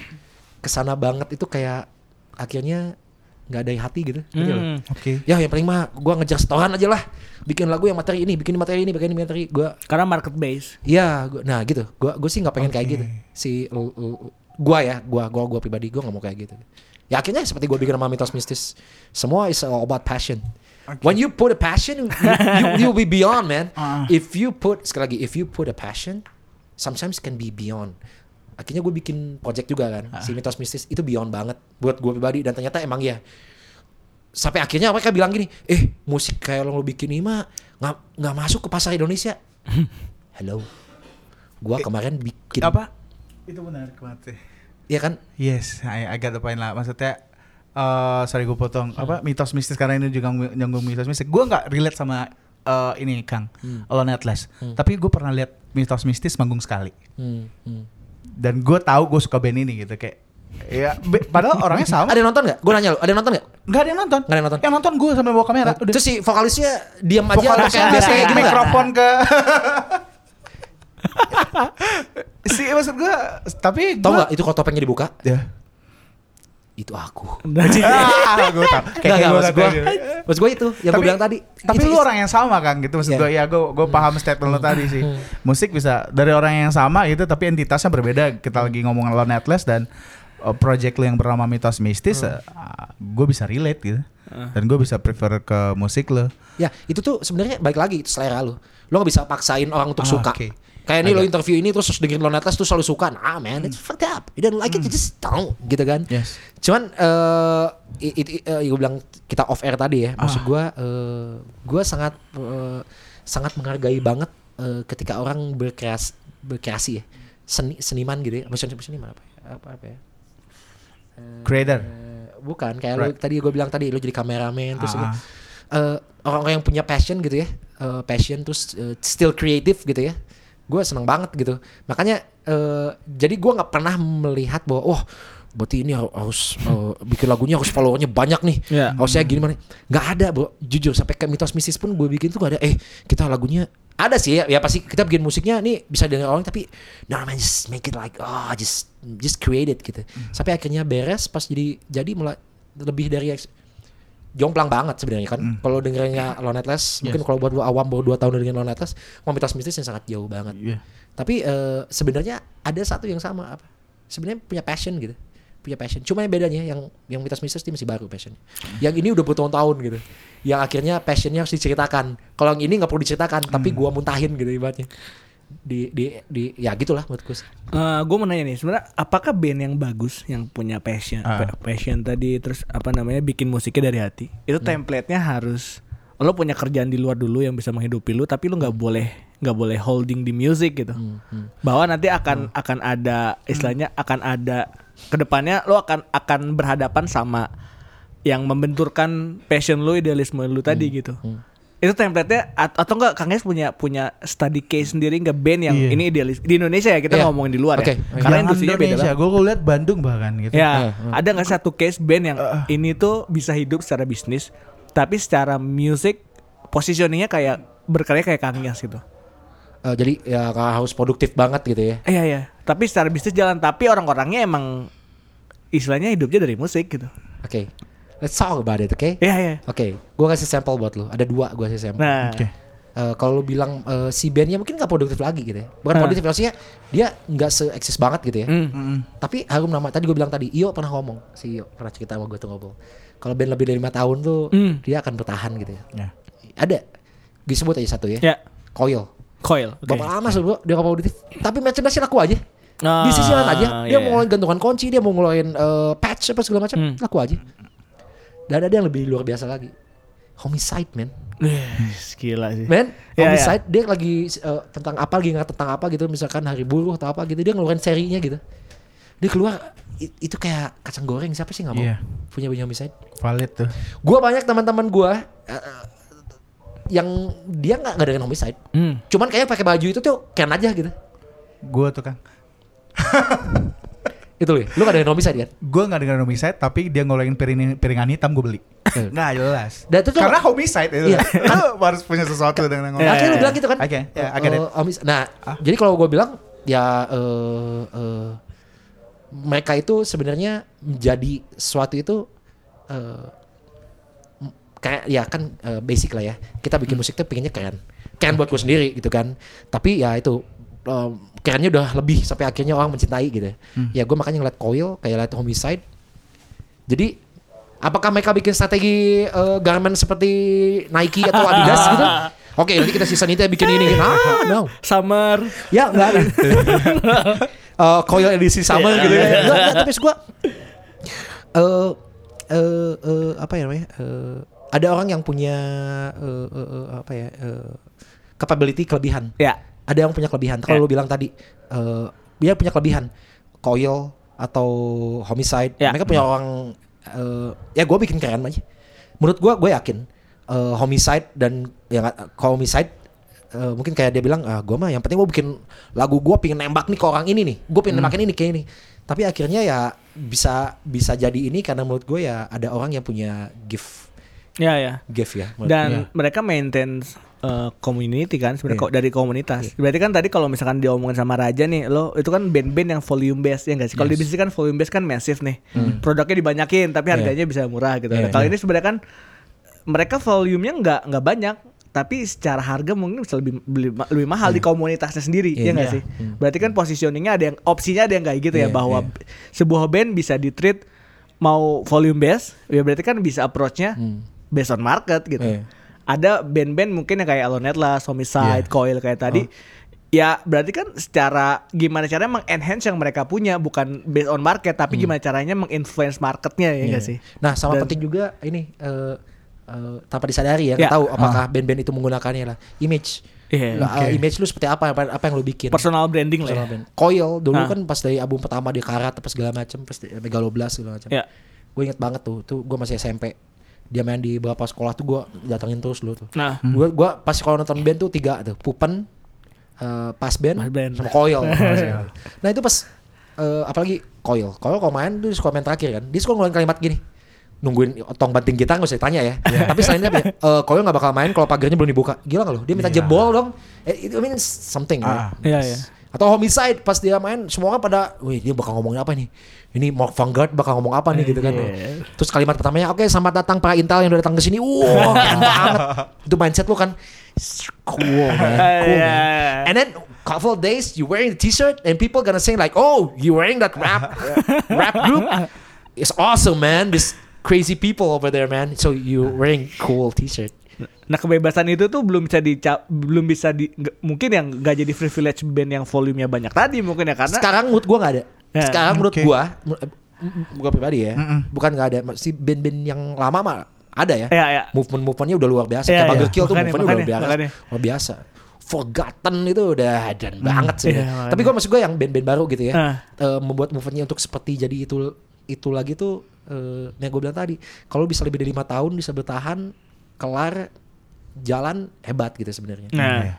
ke sana banget itu kayak akhirnya nggak ada hati gitu?
Hmm.
Oke.
ya yang paling mah gua ngejar setoran aja lah bikin lagu yang materi ini bikin materi ini bikin materi gua
Karena market base.
Iya, nah gitu. Gua gue sih nggak pengen kayak
Oke.
gitu. Si gua ya, gua gua gua pribadi gua nggak mau kayak gitu. Ya akhirnya seperti gua bikin sama mitos mistis. Semua is all about passion. When you put a passion, you, you you'll be beyond, man.
Ah.
If you put sekali lagi, if you put a passion, sometimes can be beyond. Akhirnya gue bikin project juga kan, si mitos mistis itu beyond banget buat gue pribadi dan ternyata emang ya sampai akhirnya mereka bilang gini, eh musik kayak lo bikin ini mah nggak nggak masuk ke pasar Indonesia. Hello, gua kemarin bikin
Apa? Itu benar kemati.
Iya kan?
Yes, I, I got the point lah. Maksudnya, eh sorry gue potong. Apa mitos mistis karena ini juga ng- nyambung mitos mistis. Gue nggak relate sama eh, ini Kang, Alone Atlas. Tapi gue pernah lihat mitos mistis manggung sekali.
Hmm, hmm.
Dan gue tahu gue suka band ini gitu kayak. Ya, be- padahal orangnya sama.
Ada yang nonton nggak? Gue nanya lo, ada yang nonton nggak?
Gak ada yang nonton.
Nggak ada yang nonton.
Yang nonton gue sampai bawa kamera. Udah.
Terus si vokalisnya diam aja atau
Vokalisnya
kayak biasa kayak gitu
mikrofon ke si maksud gue tapi
Tahu
gua-
nggak itu kalau topengnya dibuka?
ya
Itu aku.
ah, gue tau
Nggak, nggak, maksud gue, maksud gue itu yang gue bilang tadi.
tapi
Itu
lu orang yang sama kan gitu maksud
Iya.
gue ya gue gue paham statement lu tadi sih musik bisa dari orang yang sama gitu tapi entitasnya berbeda kita lagi ngomong Lone Atlas dan uh, project lu yang bernama Mitos Mistis gue bisa relate gitu dan gue bisa prefer ke musik lu
Ya itu tuh sebenarnya balik lagi itu selera lu. Lo gak bisa paksain orang untuk
Ah,
suka.
oke.
Kayak ini lo interview ini terus dengerin Lone Atlas tuh selalu suka. Nah man, it's fucked up. You don't like it, you just don't. Gitu kan.
yes
Cuman eh it, gue bilang kita off air tadi ya. Maksud
Ah.
gue eh gue sangat eh, sangat menghargai banget eh, ketika orang berkreasi berkreasi ya. Seni seniman gitu ya. Maksudnya seniman apa ya? Apa, apa ya?
creator
Eh, bukan kayak lo
Right.
tadi gue bilang tadi lo jadi kameramen terus lo- eh, orang-orang yang punya passion gitu ya eh, passion terus eh, still creative gitu ya gue seneng banget gitu. Makanya eh, jadi gue nggak pernah melihat bahwa wah berarti ini har- harus eh, bikin lagunya harus followernya banyak nih.
Iya.
harusnya gini mana. Nggak ada bro jujur sampai ke mitos mistis pun gue bikin tuh gak ada. Eh kita lagunya ada sih ya, ya pasti kita bikin musiknya nih bisa dengar orang tapi no man just make it like oh just just create it gitu. Sampai akhirnya beres pas jadi jadi mulai lebih dari jomplang banget sebenarnya kan kalau dengernya Lone Atlas mungkin kalau buat awam baru 2 tahun dengan Lone Atlas mau mitos mistis yang sangat jauh banget
Iya.
tapi eh, sebenarnya ada satu yang sama apa? Sebenarnya punya passion gitu. Punya passion. Cuma yang bedanya yang yang mitos mistis dia masih baru passion. Yang ini udah bertahun-tahun gitu. Yang akhirnya passionnya harus diceritakan. Kalau yang ini nggak perlu diceritakan, tapi gua muntahin gitu ibaratnya. Di di di ya gitulah menurutku. sih.
gue mau nanya nih, sebenarnya apakah band yang bagus yang punya passion, pa- passion tadi terus apa namanya bikin musiknya dari hati, itu template-nya harus lo punya kerjaan di luar dulu yang bisa menghidupi lu, tapi lu nggak boleh nggak boleh holding di music gitu, bahwa nanti akan akan ada istilahnya akan ada ke depannya lo akan akan berhadapan sama yang membenturkan passion lu, idealisme lu tadi gitu. Itu template-nya at- atau enggak Kang Yes punya punya study case sendiri enggak band yang
Iya.
ini idealis di Indonesia ya kita
Iya.
ngomongin di luar
Oke.
ya. Karena
Jangan
industrinya beda
Indonesia.
banget.
Gue lihat Bandung bahkan gitu.
Ya,
Iya,
ada nggak satu case band yang ini tuh bisa hidup secara bisnis, tapi secara music positioningnya kayak berkarya kayak Kang Yas gitu.
Eh, jadi ya harus produktif banget gitu ya.
Iya iya. Tapi secara bisnis jalan, tapi orang-orangnya emang istilahnya hidupnya dari musik gitu.
Oke. Let's talk about it, oke?
Iya iya.
Oke, gua kasih sampel buat lu. Ada dua gua kasih sampel.
Nah,
Oke.
Eh, kalau lu bilang eh, si bandnya mungkin nggak produktif lagi gitu ya. Bukan
Hah.
produktif maksudnya dia nggak se-eksis banget gitu ya.
hmm.
Mm-mm.
Tapi harum nama tadi gue bilang tadi Iyo pernah ngomong si Iyo pernah cerita sama gue tuh ngobrol. Kalau band lebih dari lima tahun tuh
Hmm.
dia akan bertahan gitu ya.
Ya.
Ada. Disebut aja satu ya.
ya
Coil.
coil. Oke.
Bapak lama sih bro, dia nggak produktif. Tapi merchandise laku aja.
Ah,
Di sisi lain aja, dia
iya,
mau ngeluarin gantungan kunci, dia mau ngeluarin eh, patch apa segala macam,
Hmm.
laku aja. Dan ada yang lebih luar biasa lagi. Homicide man.
iya. Gila sih.
Man,
Ya,
homicide dia lagi eh, tentang apa lagi nggak tentang apa gitu misalkan hari buruh atau apa gitu dia ngeluarin serinya gitu. Dia keluar itu kayak kacang goreng siapa sih nggak mau
Iya.
punya punya homicide.
Valid tuh.
Gua banyak teman-teman gua eh, eh, yang dia nggak dengan homicide.
Hmm.
Cuman kayak pakai baju itu tuh keren aja gitu.
Gue tuh Kang.
Itu loh. Lu gak dengan homicide kan?
Gue gak dengar homicide tapi dia ngolengin piring, piringan hitam gue beli. Nggak jelas.
Dan itu tuh-
Karena homicide itu.
Iya.
Lu harus punya sesuatu dengan ngomong.
Akhirnya lu bilang gitu kan?
Oke, ya, it.
Eh, homic- Nah, jadi kalau gue bilang ya eh eh, mereka itu sebenarnya menjadi sesuatu itu eh, m- kayak ya kan eh, basic lah ya. Kita bikin musik tuh pengennya keren. Keren buat gue sendiri gitu kan. Tapi ya itu eh, kerennya udah lebih sampai akhirnya orang mencintai gitu. Ya gue makanya ngeliat Coil kayak liat Homicide. Jadi apakah mereka bikin strategi eh, garment seperti Nike atau Adidas gitu? Oke, nanti kita season itu ya bikin ini. Ah, no.
Summer.
Ya enggak ada. Eh coil edisi summer gitu ya. Enggak, enggak, tapi maksud gua eh eh eh, apa ya namanya? Eh, ada orang yang punya eh, eh, eh, apa ya? eh, capability kelebihan.
Ya.
Ada yang punya kelebihan. Kalau
Ya.
lu bilang tadi eh dia punya kelebihan. Coil atau homicide.
Ya.
Mereka punya orang eh ya gue bikin keren aja. Menurut gua gue yakin eh, homicide dan ya homicide eh, mungkin kayak dia bilang ah gue mah yang penting gue bikin lagu gue pengen nembak nih ke orang ini nih gue pengen nembakin ini kayak ini tapi akhirnya ya bisa bisa jadi ini karena menurut gue ya ada orang yang punya gift
Ya ya.
gift ya
Dan
gue.
mereka maintain uh, community kan sebenarnya
Iya.
kok dari komunitas. Berarti kan tadi kalau misalkan diomongin sama Raja nih, lo itu kan band-band yang volume based ya enggak sih? Kalau di
Yes.
bisnis kan volume based kan massive nih. Produknya dibanyakin tapi
Iya.
harganya bisa murah gitu.
Iya,
Nah, kalau
iya.
ini sebenarnya kan mereka volumenya nggak nggak banyak tapi secara harga mungkin bisa lebih lebih, lebih mahal di komunitasnya sendiri
Iya.
ya nggak
Iya.
sih berarti kan positioningnya ada yang opsinya ada yang kayak gitu ya
Iya,
bahwa
iya.
b- sebuah band bisa di treat mau volume base ya berarti kan bisa approachnya
Hmm.
based on market gitu
Iya.
Ada band-band mungkin yang kayak Alone Atlas, Homicide,
Iya.
Coil kayak tadi
Oh.
Ya berarti kan secara gimana caranya mengenhance yang mereka punya bukan based on market tapi gimana caranya menginfluence marketnya ya
Hmm.
Enggak sih?
Nah, sama
Dan-
penting juga ini eh eh, tanpa disadari ya, nggak tahu apakah band-band itu menggunakannya lah image.
Iya,
Lah,
oke.
eh, image lu seperti apa apa, yang lu bikin?
Personal branding lah.
Personal
ya.
band. Coil dulu
Ah.
kan pas dari album pertama dia karat apa segala macam, terus di- Megaloblas segala macam.
Ya.
Gue inget banget tuh, tuh gue masih SMP. Dia main di beberapa sekolah tuh gue datangin terus dulu tuh.
Nah,
Gue gua pas kalau nonton band tuh tiga tuh, Pupen, eh, Pas Band,
Pas Band.
sama Coil. nah itu pas eh, apalagi Coil. Coil kalau main tuh suka main terakhir kan. Dia suka ngeluarin kalimat gini. Nungguin otong banting kita gak usah ditanya ya. Tapi selain itu apa ya, eh, Coil gak bakal main kalau pagarnya belum dibuka. Gila gak lo? Dia minta
Iya.
jebol dong. Eh, It means something.
Ah.
right?
Iya, iya.
Atau homicide pas dia main semua kan pada, wih dia bakal ngomongin apa nih? Ini Mark Vanguard bakal ngomong apa nih gitu kan?
Iya.
Terus kalimat pertamanya, oke selamat datang para Intel yang udah datang ke sini. Wow, keren banget. Itu mindset lu kan cool man, cool
Iya.
man. And then couple of days you wearing the t-shirt and people gonna say like, oh you wearing that rap rap group? It's awesome man. This crazy people over there man. So you wearing cool t-shirt.
Nah kebebasan itu tuh belum bisa di belum bisa di mungkin yang nggak jadi privilege band yang volumenya banyak tadi mungkin ya karena
Sekarang menurut gua nggak ada.
Ya.
Sekarang menurut gua, gua pribadi ya,
Mm-mm.
bukan nggak ada. Si band-band yang lama mah ada ya.
ya ya
Movement-movementnya udah luar biasa.
Iya,
Kayak. Burger Kill tuh
Makanya,
movementnya udah luar biasa.
makanya.
Luar biasa. Forgotten itu udah dan banget sih.
makanya.
Tapi gua maksud gua yang band-band baru gitu ya.
Ah.
eh, membuat movementnya untuk seperti jadi itu itu lagi tuh eh, yang gue bilang tadi. Kalau bisa lebih dari lima tahun bisa bertahan kelar jalan hebat gitu sebenarnya.
Nah,
Iya.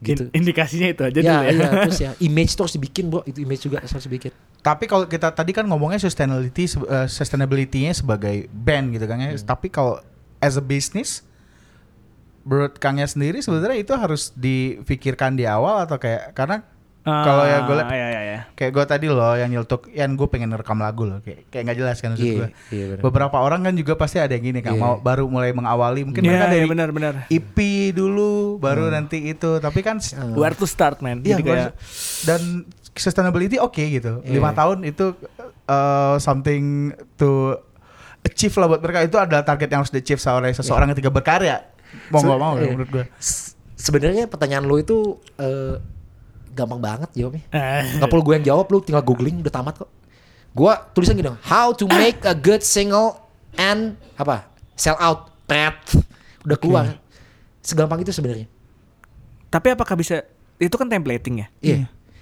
Gitu.
in- indikasinya itu aja
ya,
dulu ya.
iya, terus ya image tuh harus dibikin bro, itu image juga harus dibikin.
Tapi kalau kita tadi kan ngomongnya sustainability eh, sustainability-nya sebagai band gitu kan ya.
Hmm.
Tapi kalau as a business menurut Kangnya sendiri sebenarnya itu harus difikirkan di awal atau kayak karena kalau ya gue
Ah, iya, iya, iya.
kayak gue tadi loh yang nyeletuk, Yan gue pengen rekam lagu loh kayak kayak nggak jelas kan maksud
Iya,
gue.
benar.
Beberapa orang kan juga pasti ada yang gini kan
Iya.
mau baru mulai mengawali mungkin
Iya,
mereka
iya,
dari
benar-benar.
EP dulu baru nanti itu tapi kan
Hmm.
Where to start, man?
Iya,
Jadi kayak
dan sustainability oke gitu.
Iya.
Lima tahun itu uh, something to achieve lah buat mereka itu adalah target yang harus di achieve oleh seseorang ketika berkarya. Mau nggak mau ya
Iya.
menurut gue.
Sebenarnya pertanyaan lu itu eh, gampang banget jawabnya.
Eh,
Gak perlu gue yang jawab, lu tinggal googling udah tamat kok. Gua tulisan gini dong, how to make a good single and apa? Sell out, pret. Udah keluar. Segampang itu sebenarnya.
Tapi apakah bisa itu kan templating ya?
Iya.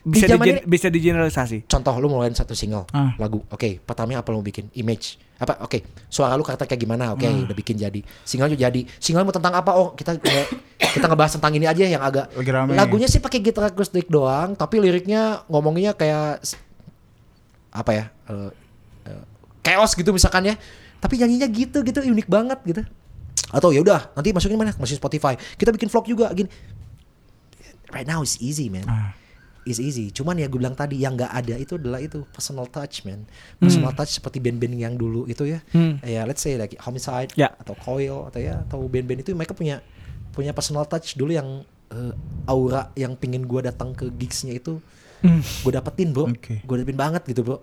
Bisa
Di
digen-
ini-
bisa digeneralisasi.
Contoh lu mulai satu single
Ah.
lagu. Oke, pertamanya apa lu bikin? Image. Apa? Oke, suara lu karakter kayak gimana? Oke,
Hmm.
udah bikin jadi. Single juga jadi. Single mau tentang apa? Oh, kita kita ngebahas tentang ini aja yang agak
Lagi.
Lagunya sih pakai gitar akustik doang, tapi liriknya ngomonginnya kayak apa ya? eh, eh, chaos gitu misalkan ya. Tapi nyanyinya gitu gitu unik banget gitu. Atau ya udah, nanti masukin mana? Masukin Spotify. Kita bikin vlog juga gini. Right now it's easy, man
Ah.
Is easy. Cuman ya gue bilang tadi yang nggak ada itu adalah itu personal touch man. Personal touch seperti band-band yang dulu itu ya.
Hmm.
Ya let's say like Homicide
Ya.
atau Coil atau ya atau band-band itu mereka punya punya personal touch dulu yang eh, aura yang pingin gue datang ke gigsnya itu
Hmm.
gue dapetin bro.
Oke.
Gue dapetin banget gitu bro.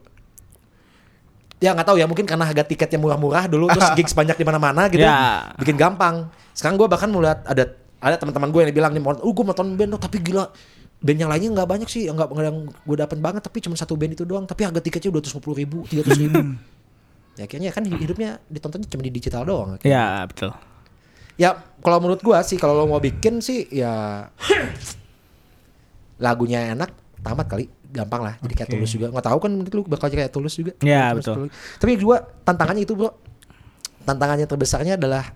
Ya nggak tahu ya mungkin karena harga tiketnya murah-murah dulu terus gigs banyak di mana-mana gitu.
Ya.
Bikin gampang. Sekarang gue bahkan melihat ada ada teman-teman gue yang bilang nih, "Oh, gue nonton band tuh, tapi gila band yang lainnya nggak banyak sih, nggak yang gue dapat banget, tapi cuma satu band itu doang, tapi harga tiketnya dua ratus ribu, tiga ribu. ya akhirnya kan hidupnya ditontonnya cuma di digital doang. akhirnya.
Ya, betul.
Ya kalau menurut gua sih kalau lo mau bikin sih ya lagunya enak, tamat kali, gampang lah. Jadi kayak
Oke.
tulus juga. Nggak tahu kan menurut lu bakal kayak tulus juga.
Ya,
Tulus,
betul.
tulus. Tapi gua tantangannya itu bro, tantangannya terbesarnya adalah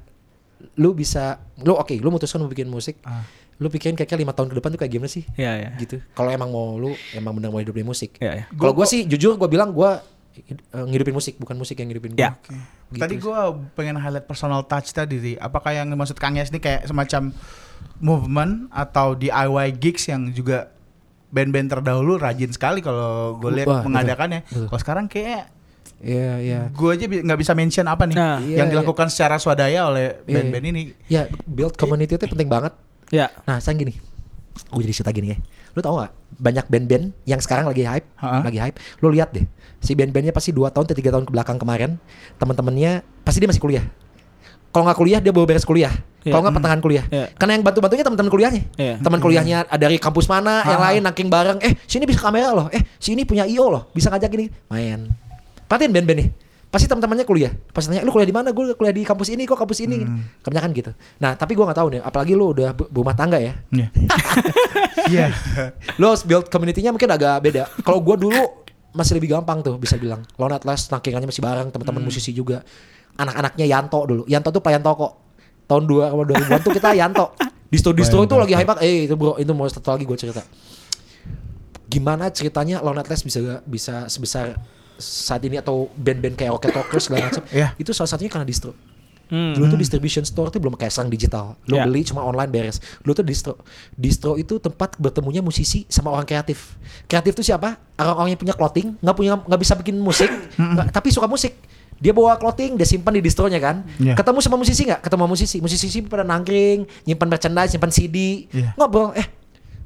lu bisa, lu oke, lu mutuskan mau bikin musik,
Ah.
Lu pikirin kayaknya lima tahun ke depan tuh kayak gimana sih?
Ya, ya.
Gitu. Kalau emang mau lu emang benar mau hidup dari musik.
Ya, ya.
Kalau gua sih jujur gua bilang gua eh, ngidupin musik, bukan musik yang ngidupin gua.
Ya.
Oke.
Gitu
Tadi
sih.
gue pengen highlight personal touch tadi. Ri. Apakah yang dimaksud Kang Yes ini kayak semacam movement atau DIY gigs yang juga band-band terdahulu rajin sekali kalau gue lihat mengadakannya. Kalau sekarang kayak
Iya, iya.
gue aja bi- nggak bisa mention apa nih
Nah,
iya,
yang
iya.
dilakukan secara swadaya oleh
Iya,
band-band ini.
Ya, build community itu penting banget.
Ya.
Nah, sekarang gini. Gue jadi cerita gini ya. Lu tau gak? Banyak band-band yang sekarang lagi hype.
Ha-ha.
Lagi hype. Lu lihat deh. Si band-bandnya pasti 2 tahun atau 3 tahun ke belakang kemarin. Teman-temannya pasti dia masih kuliah. Kalau nggak kuliah dia baru beres kuliah.
Iya.
Kalau nggak pertengahan kuliah.
Iya.
Karena yang bantu-bantunya teman-teman kuliahnya.
Iya.
Teman kuliahnya ada dari kampus mana, yang
Ha-ha.
lain nangking bareng. Eh, sini bisa kamera loh. Eh, sini punya IO loh. Bisa ngajak gini. Main. Perhatiin band-band nih. Pasti teman-temannya kuliah. Pasti tanya, lu kuliah di mana? Gue kuliah di kampus ini kok, kampus ini.
Hmm.
Kebanyakan gitu. Nah, tapi gue nggak tahu nih. Apalagi lu udah berumah tangga ya.
Iya. Iya.
Lo harus build community-nya mungkin agak beda. Kalau gua dulu masih lebih gampang tuh bisa bilang. Lone Atlas nangkingannya masih bareng teman-teman musisi juga. Anak-anaknya Yanto dulu. Yanto tuh pelayan toko. Tahun 2 sama 2000-an tuh kita Yanto. Distro-distro itu lagi hype banget. Eh itu bro, itu mau satu lagi gua cerita. Gimana ceritanya Lone Atlas bisa bisa sebesar saat ini atau band-band kayak Rocket Rockers segala macam.
Iya.
Itu salah satunya karena distro.
Hmm.
Dulu tuh distribution store tuh belum kayak sekarang digital. Lo
Ya.
beli cuma online beres. Dulu tuh distro. Distro itu tempat bertemunya musisi sama orang kreatif. Kreatif tuh siapa? Orang-orang yang punya clothing, nggak punya nggak bisa bikin musik, nggak- tapi suka musik. Dia bawa clothing, dia simpan di distronya kan.
Ya.
Ketemu sama musisi nggak? Ketemu sama musisi. Musisi pada nangkring, nyimpan merchandise, nyimpan CD,
Ya.
ngobrol. Eh,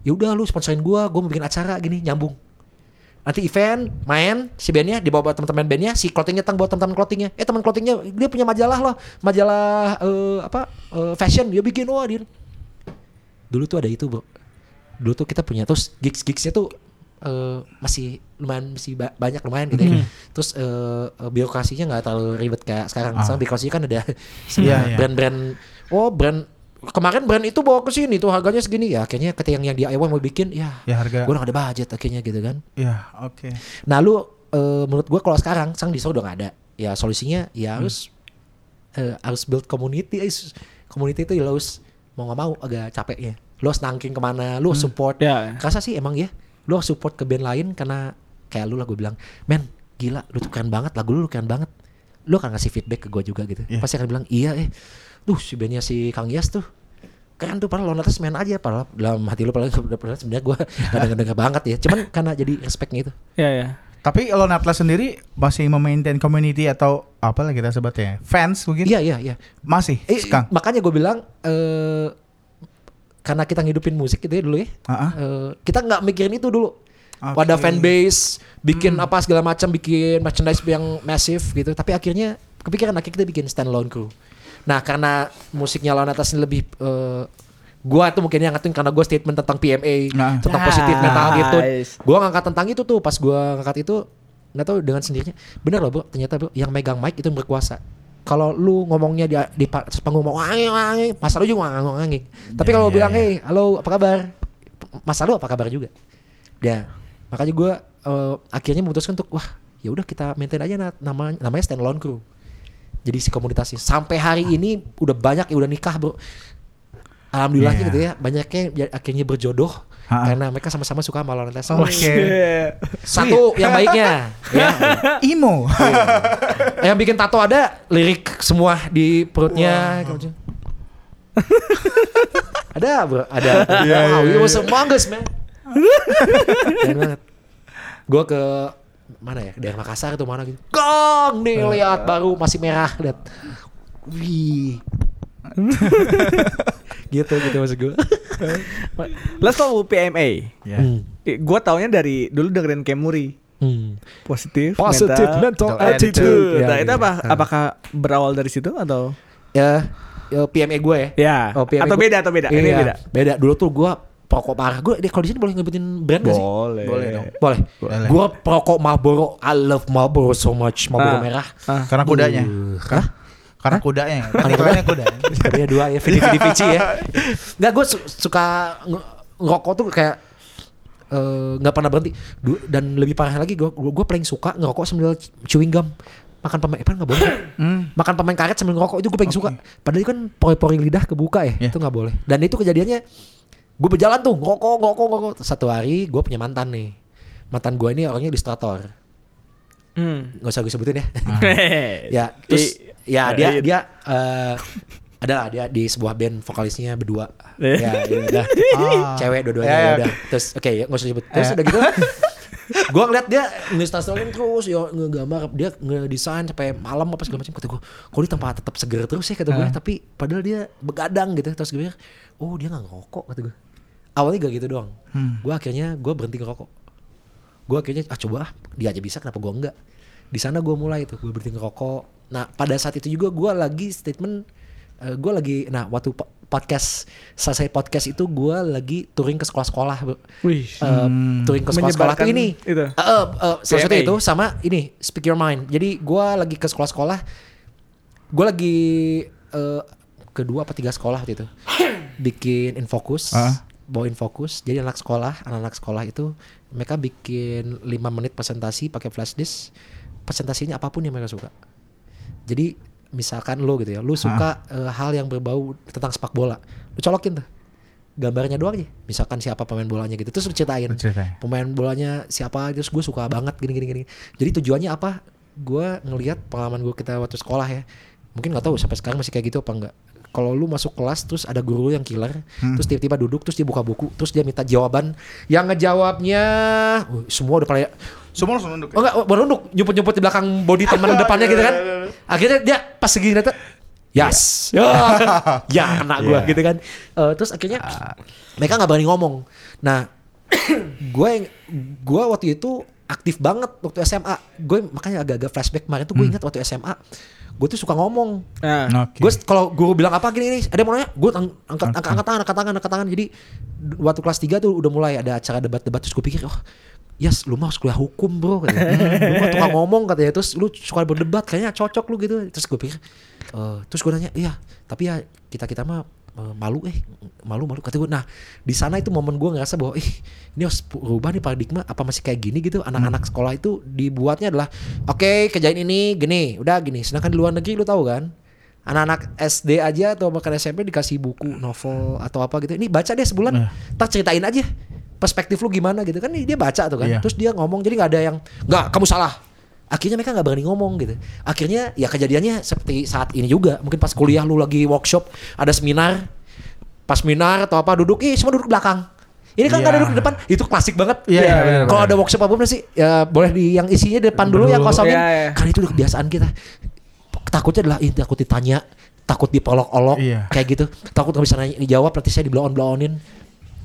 ya udah lu sponsorin gua, gua mau bikin acara gini, nyambung. Nanti event, main, si bandnya dibawa buat teman-teman bandnya, si clothingnya tang buat teman-teman clothingnya. Eh teman clothingnya dia punya majalah loh, majalah eh, apa eh, fashion dia bikin wah dia. Dulu tuh ada itu bro. Dulu tuh kita punya terus gigs gigsnya tuh eh, masih lumayan masih ba- banyak lumayan gitu ya. Terus eh, eh, birokrasinya nggak terlalu ribet kayak sekarang.
Ah.
Sekarang birokrasinya kan ada
Iya, iya.
brand-brand. Oh brand kemarin brand itu bawa ke sini tuh harganya segini ya. Akhirnya ketika yang yang DIY mau bikin ya,
Ya harga.
gue gak ada budget akhirnya gitu kan.
Ya, oke.
Nah lu eh, menurut gua kalau sekarang sang distro udah gak ada. Ya solusinya ya harus eh, harus build community. eh, Community itu ya lu harus mau nggak mau agak capeknya lu harus nangking ke mana lu harus support
Ya.
kerasa sih emang ya lu harus support ke band lain karena kayak lu lah gue bilang men gila lu tuh keren banget lagu lu, lu keren banget lu akan ngasih feedback ke gue juga gitu
Iya.
pasti akan bilang iya eh duh si bandnya si Kang Yas tuh keren tuh padahal Lonatas main aja padahal dalam hati lu padahal sebenarnya gue gak denger denger banget ya cuman karena jadi respectnya itu
Ya ya.
Tapi lo Atlas sendiri masih memaintain community atau apa lah kita sebutnya fans mungkin?
iya iya iya
Masih,
Eh,
Kang.
makanya gue bilang eh karena kita ngidupin musik gitu ya dulu ya.
Ah, ah.
eh, kita nggak mikirin itu dulu.
Oke.
Pada fanbase, bikin apa segala macam, bikin merchandise yang masif gitu. Tapi akhirnya kepikiran akhirnya kita bikin standalone crew. Nah karena musiknya lawan atas ini lebih eh, gua tuh mungkin yang karena gua statement tentang PMA,
Nah.
tentang
Nice.
positif mental gitu. Gua ngangkat tentang itu tuh pas gua ngangkat itu nggak tahu dengan sendirinya. Bener loh bro, ternyata bro yang megang mic itu yang berkuasa. Kalau lu ngomongnya di, di panggung mau wangi wangi, masa lu juga wangi wangi. Tapi kalau
ya,
bilang
ya.
hey halo apa kabar, masa lu apa kabar juga. Ya makanya gua eh, akhirnya memutuskan untuk wah ya udah kita maintain aja na- nama namanya standalone crew. Jadi si komunitasnya sampai hari ini udah banyak yang udah nikah bro. Alhamdulillah
Iya.
gitu ya banyaknya ya akhirnya berjodoh
Ha-ha.
karena mereka sama-sama suka sama lintas.
Oke.
Satu yang baiknya ya.
Imo.
yang bikin tato ada lirik semua di perutnya. ada bro, ada. wow, it was humongous man. Keren banget. Gue ke mana ya? Daerah Makassar tuh mana gitu. Gong nih lihat baru masih merah lihat. Wih. gitu gitu maksud gue.
Let's talk PMA.
Ya.
Hmm.
Eh, Gua taunya dari dulu dengerin Kemuri.
Hmm.
Positif,
Positive
mental,
mental
attitude.
attitude. Ya,
Nah, itu
ya.
apa?
Ah.
Apakah berawal dari situ atau?
Ya, ya PME gue ya.
Ya.
Oh, PME
atau
gua-
beda atau beda? Ini
Iya,
beda.
Beda. Dulu tuh gue perokok parah. Gue di kalau di sini boleh nyebutin brand gak sih?
Boleh.
Boleh dong.
Boleh.
Boleh.
Gue perokok Marlboro. I love Marlboro so much. Marlboro
Ah.
merah.
Ah.
Karena kudanya.
Uh, Hah?
Karena kudanya. Kan
Karena
iklannya kuda.
Dia dua ya, Vidi Vidi Vici ya. Nggak, gue suka nge- ngerokok tuh kayak eh, nggak pernah berhenti. Du- dan lebih parah lagi, gue gue paling suka ngerokok sambil chewing gum. Makan pemain, eh, nggak boleh. Makan pemain karet sambil ngerokok itu gue paling suka. Padahal itu kan pori-pori lidah kebuka ya,
Iya.
itu nggak boleh. Dan itu kejadiannya, gue berjalan tuh ngerokok, ngerokok, ngerokok. Satu hari gue punya mantan nih. Mantan gue ini orangnya ilustrator.
Hmm.
Nggak usah gue sebutin ya.
ya,
ya terus ya
Eh,
dia
iya.
dia eh adalah dia di sebuah band vokalisnya berdua
Eh.
ya, ya udah
Ah.
cewek dua-duanya
Ya,
ya,
ya.
udah terus oke ya nggak usah sebut terus
Ya.
udah gitu gue ngeliat dia nge-storytelling terus ya ngegambar dia ngedesain sampai malam apa segala macam kata gue kok dia tempat tetap seger terus ya kata gue tapi padahal dia begadang gitu terus gue oh dia nggak ngerokok kata gue awalnya gak gitu doang. Gue akhirnya gue berhenti ngerokok. Gue akhirnya ah coba ah dia aja bisa kenapa gue enggak? Di sana gue mulai tuh gue berhenti ngerokok. Nah pada saat itu juga gue lagi statement gue lagi nah waktu po- podcast selesai podcast itu gue lagi touring ke sekolah-sekolah.
Wih.
Eh, touring ke sekolah-sekolah. Tuh
Menyebarkan
ini
itu.
Eh, eh, eh, salah satu itu sama ini speak your mind. Jadi gue lagi ke sekolah-sekolah. Gue lagi eh, kedua apa tiga sekolah waktu itu. Bikin infokus
Ah.
Bawa infokus jadi anak sekolah anak-anak sekolah itu mereka bikin 5 menit presentasi pakai flash disk. Presentasinya apa pun yang mereka suka. Jadi misalkan lo gitu ya lu suka eh, hal yang berbau tentang sepak bola lu colokin tuh. Gambarnya doang aja. Misalkan siapa pemain bolanya gitu terus Lu ceritain. pemain bolanya siapa terus gue suka banget gini gini gini. Jadi tujuannya apa? Gue ngelihat pengalaman gue kita waktu sekolah ya. Mungkin nggak tahu sampai sekarang masih kayak gitu apa enggak kalau lu masuk kelas terus ada guru yang killer terus tiba-tiba duduk terus dia buka buku terus dia minta jawaban yang ngejawabnya uh, semua udah pada
Semua langsung nunduk.
Oh enggak, baru nunduk nyumput-nyumput di belakang body teman depannya gitu kan. Akhirnya dia pas segini ternyata Yes. Ya, ya kena gue
Iya.
gitu kan. Eh, terus akhirnya mereka nggak berani ngomong. Nah, gue yang gue waktu itu aktif banget waktu SMA. Gue makanya agak-agak flashback kemarin tuh gue ingat waktu SMA. Gue tuh suka ngomong.
Nah,
Oke.
Gue kalau guru bilang apa gini nih, ada yang mau nanya, gue ang- angkat, angkat, angkat tangan, angkat tangan, angkat tangan. Jadi waktu kelas 3 tuh udah mulai ada acara debat-debat terus gue pikir, oh Yes, lu mah harus kuliah hukum bro katanya. Lu mah tukang ngomong katanya Terus lu suka berdebat Kayaknya cocok lu gitu Terus gue pikir eh, Terus gue nanya Iya tapi ya kita-kita mah eh, malu eh malu malu kata gue nah di sana itu momen gue ngerasa bahwa ih ini harus berubah nih paradigma apa masih kayak gini gitu anak-anak sekolah itu dibuatnya adalah oke kerjain ini gini udah gini sedangkan di luar negeri lu tahu kan Anak-anak SD aja atau bahkan SMP dikasih buku, novel atau apa gitu. Ini baca deh sebulan.
Nah.
Tak ceritain aja perspektif lu gimana gitu kan. Dia baca tuh kan.
Iya.
Terus dia ngomong jadi nggak ada yang nggak kamu salah. Akhirnya mereka nggak berani ngomong gitu. Akhirnya ya kejadiannya seperti saat ini juga. Mungkin pas kuliah lu lagi workshop, ada seminar, pas seminar atau apa duduk, ih semua duduk belakang. Ini kan nggak
Iya.
duduk di depan, itu klasik banget.
Iya, iya, benar,
Kalau
benar.
ada workshop apa sih, ya boleh di yang isinya di depan dulu, yang
Dulu.
kosongin.
Iya, iya.
Karena itu udah kebiasaan kita. Takutnya adalah ih, takut ditanya, takut dipolok-olok,
Iya.
kayak gitu. Takut nggak bisa nanya, dijawab, nanti saya di blow on blow onin.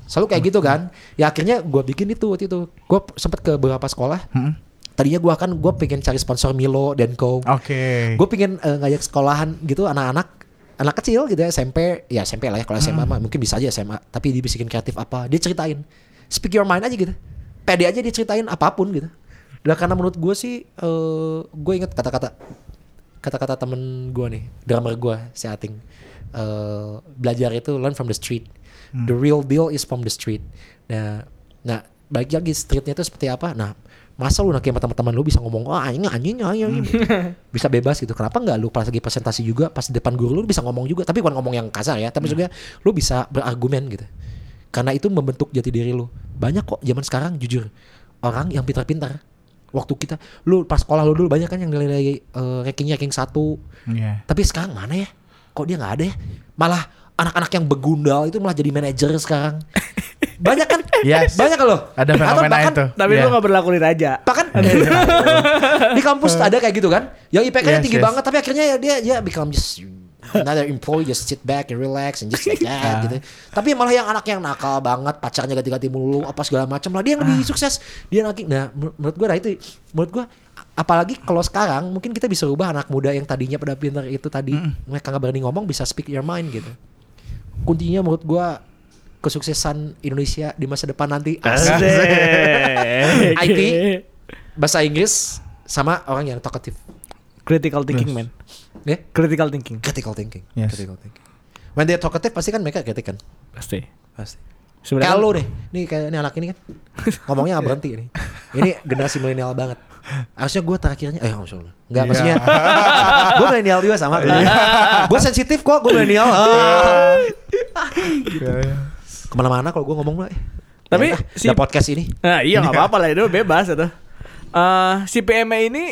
Selalu kayak gitu kan. Ya akhirnya gue bikin itu waktu itu. Gue sempet ke beberapa sekolah.
Mm-mm.
Tadinya gue akan gue pengen cari sponsor Milo dan Co.
Oke.
Gue pengen eh, ngajak sekolahan gitu anak-anak anak kecil gitu ya SMP ya SMP lah ya kalau SMA mah mungkin bisa aja SMA tapi dibisikin kreatif apa dia ceritain. Speak your mind aja gitu. Pede aja dia ceritain apa pun gitu. Dan karena menurut gue sih eh gue inget kata-kata kata-kata temen gue nih drummer gue si Ating. Eh, belajar itu learn from the street. The real deal is from the street. Nah nah balik lagi streetnya itu seperti apa? Nah masa lu nanti sama teman-teman lu bisa ngomong ah anjing anjing anjing bisa bebas gitu kenapa nggak lu pas lagi presentasi juga pas di depan guru lu bisa ngomong juga tapi bukan ngomong yang kasar ya tapi juga lu bisa berargumen gitu karena itu membentuk jati diri lu banyak kok zaman sekarang jujur orang yang pintar-pintar waktu kita lu pas sekolah lu dulu banyak kan yang nilai uh, ranking ranking satu
Iya.
tapi sekarang mana ya? Kok dia nggak ada ya? Malah anak-anak yang begundal itu malah jadi manajer sekarang. Banyak kan?
Yes.
Banyak loh.
Ada
Atau
fenomena
bahkan-
itu.
Tapi
Iya.
lu gak berlaku di raja.
Bahkan di kampus ada kayak gitu kan? Yang IPK-nya
Yes,
tinggi
yes.
banget tapi akhirnya ya dia dia become just another employee just sit back and relax and just like that gitu. Tapi malah yang anak yang nakal banget, pacarnya ganti-ganti mulu apa segala macam lah dia yang lebih sukses. Dia lagi nah menur- menurut gua nah itu menurut gua a- apalagi kalau sekarang mungkin kita bisa ubah anak muda yang tadinya pada pintar itu tadi mereka nggak berani ngomong bisa speak your mind gitu. Kuncinya menurut gua kesuksesan Indonesia di masa depan nanti asik. IT bahasa Inggris sama orang yang talkative.
Critical thinking man.
Ya?
Critical thinking.
Critical thinking.
Yes.
Critical thinking. When they talkative pasti kan mereka kritik kan.
Pasti.
Pasti.
Sebenarnya
Kayak lu deh. Nih kayak ini anak ini kan. Ngomongnya gak berhenti nih. Ini generasi milenial banget. Harusnya gue terakhirnya eh maksudnya. Enggak
Iya.
maksudnya. gue milenial juga sama. gue sensitif kok gue milenial. Ah. Ke mana-mana kalau gue ngomong lah.
Tapi
Ya
si-
podcast ini.
Nah, iya nggak apa-apa lah itu bebas itu. Eh si PMA ini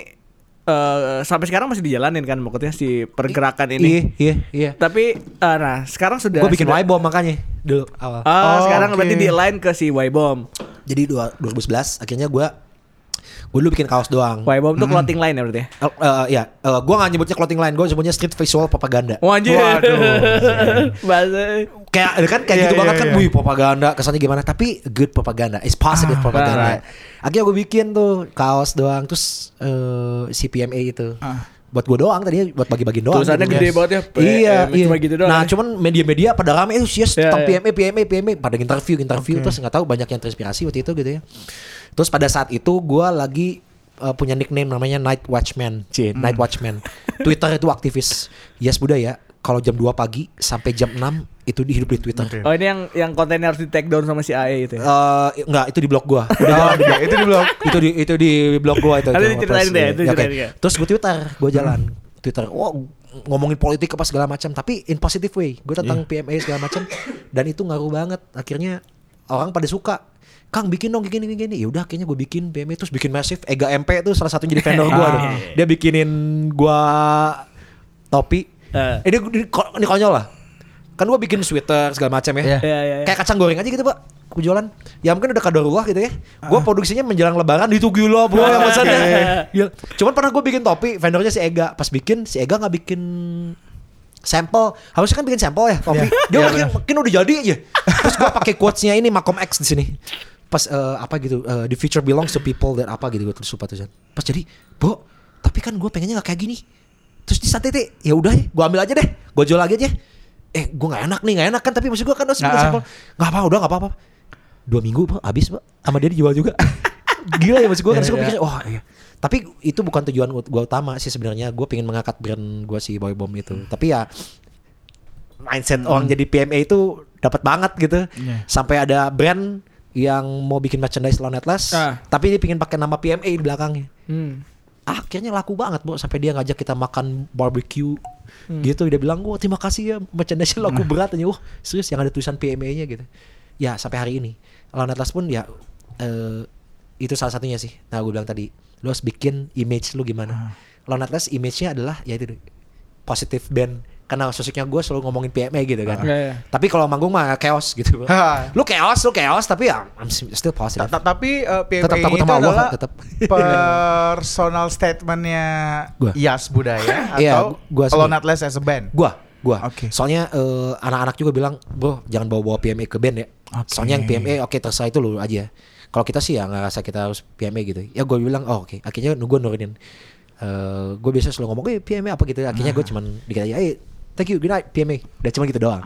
eh sampai sekarang masih dijalanin kan maksudnya si pergerakan
Iya,
ini.
iya, iya.
Tapi eh, nah sekarang sudah
Gue bikin
sudah-
Y-bomb makanya dulu awal.
Ah,
Oh,
sekarang
oke.
berarti di line ke si Y-Bomb.
Jadi dua- 2011 akhirnya gue gue dulu bikin kaos doang.
Y-Bomb tuh clothing line ya berarti ya?
Ya, eh, gue gak nyebutnya clothing line, gue nyebutnya street visual propaganda.
Anjir.
Waduh.
Bahasa
Kayak kan kayak
Iya,
gitu
iya,
banget kan,
iya.
wih propaganda kesannya gimana, tapi good propaganda, it's positive
Ah,
propaganda.
right.
Akhirnya gue bikin tuh kaos doang, terus eh, si PMA itu.
Ah.
Buat gue doang tadinya buat bagi-bagi doang.
Tulisannya
gitu.
gede banget ya,
Iya, iya.
cuma gitu doang
Nah,
ya.
cuman media-media pada rame eh yes
Iya,
tentang
iya.
PMA, PMA, PMA pada interview, interview
Oke.
terus nggak tahu banyak yang terinspirasi waktu itu gitu ya. Terus pada saat itu gue lagi eh, punya nickname namanya Night Watchman, C,
Hmm.
Night Watchman. Twitter itu aktivis. Yes budaya. Kalau jam 2 pagi sampai jam 6 itu dihidup di Twitter.
Oke.
Oh ini yang yang kontennya harus di take down sama si AE itu ya.
Eh, enggak itu di blog gua.
Oh, di blog. itu di blog.
itu di itu di blog gua itu.
Nanti
itu
diceritain deh,
Iya,
itu ceritain ya.
Terus gue Twitter, gue jalan Twitter. Wah, ngomongin politik apa segala macam, tapi in positive way. Gue tentang PMA segala macam dan itu ngaruh banget. Akhirnya orang pada suka. Kang bikin dong gini gini gini. Ya udah akhirnya gue bikin PMA terus bikin massive. Ega MP itu salah satu jadi vendor gua tuh. Dia bikinin gua topi.
Eh.
Eh, dia, ini, ini konyol lah. Kan gua bikin sweater segala macam ya.
Iya.
Iya, iya, iya.
Kayak kacang goreng aja gitu, Pak. Aku jualan. Ya mungkin udah kadarullah gitu ya. Gua produksinya menjelang lebaran itu gila, Bro, yang pesannya. Gila. Cuman pernah gue bikin topi, vendornya si Ega. Pas bikin, si Ega nggak bikin sampel. Harusnya kan bikin sampel ya, topi.
Iya.
Dia
Iya,
makin, makin udah jadi aja. Terus gua pakai quotesnya ini Malcolm X di sini. Pas eh, apa gitu, eh, the future belongs to people that apa gitu gue tulis lupa tulisan. Pas jadi, Bo, tapi kan gue pengennya nggak kayak gini. Terus di saat itu, ya udah ya, gue ambil aja deh, gue jual lagi aja. Eh, gue nggak enak nih, nggak enak kan? Tapi maksud gue kan harus bikin
Ah.
sampel. Nggak apa, udah nggak apa-apa. Dua minggu, Pak, habis, Pak. Sama dia dijual juga. Gila ya maksud gue kan
Iya,
gue
iya.
pikir, wah iya. Tapi itu bukan tujuan gue utama sih sebenarnya. Gue pengen mengangkat brand gue si Boy Bomb itu. Tapi ya mindset orang jadi PMA itu dapat banget gitu.
Iya.
Sampai ada brand yang mau bikin merchandise lawan Atlas,
Ah.
tapi dia pengen pakai nama PMA di belakangnya.
Hmm.
Akhirnya laku banget, Bu, sampai dia ngajak kita makan barbecue. Gitu dia bilang wah terima kasih ya merchandise laku berat. Aja wah serius yang ada tulisan PMA nya gitu. Ya sampai hari ini. Lone Atlas pun ya eh, itu salah satunya sih. Nah gue bilang tadi lo harus bikin image lu gimana. Lone Atlas image-nya adalah ya itu positif band karena sosoknya gue selalu ngomongin PMA gitu kan
iya.
tapi kalau manggung mah chaos gitu lu chaos lu chaos tapi ya I'm still positive
Ta- Tapi uh, PMA
Tetap takut
itu
sama Allah,
adalah
tetap.
personal statementnya
Gua.
Yas Budaya
Iya,
atau
gua
kalau
sendiri.
Nutless as a band.
Gua, gua.
Oke.
Soalnya eh, anak-anak juga bilang, "Bro, jangan bawa-bawa PMA ke band ya."
Oke.
Soalnya yang PMA oke terserah itu lu aja. Kalau kita sih ya nggak rasa kita harus PMA gitu. Ya gue bilang, "Oh, oke." Akhirnya gue nurunin eh gue biasa selalu ngomong, "Eh, PMA apa gitu." Akhirnya gue cuman dikit aja, "Eh, thank you, good night, PMA." Udah cuma gitu doang.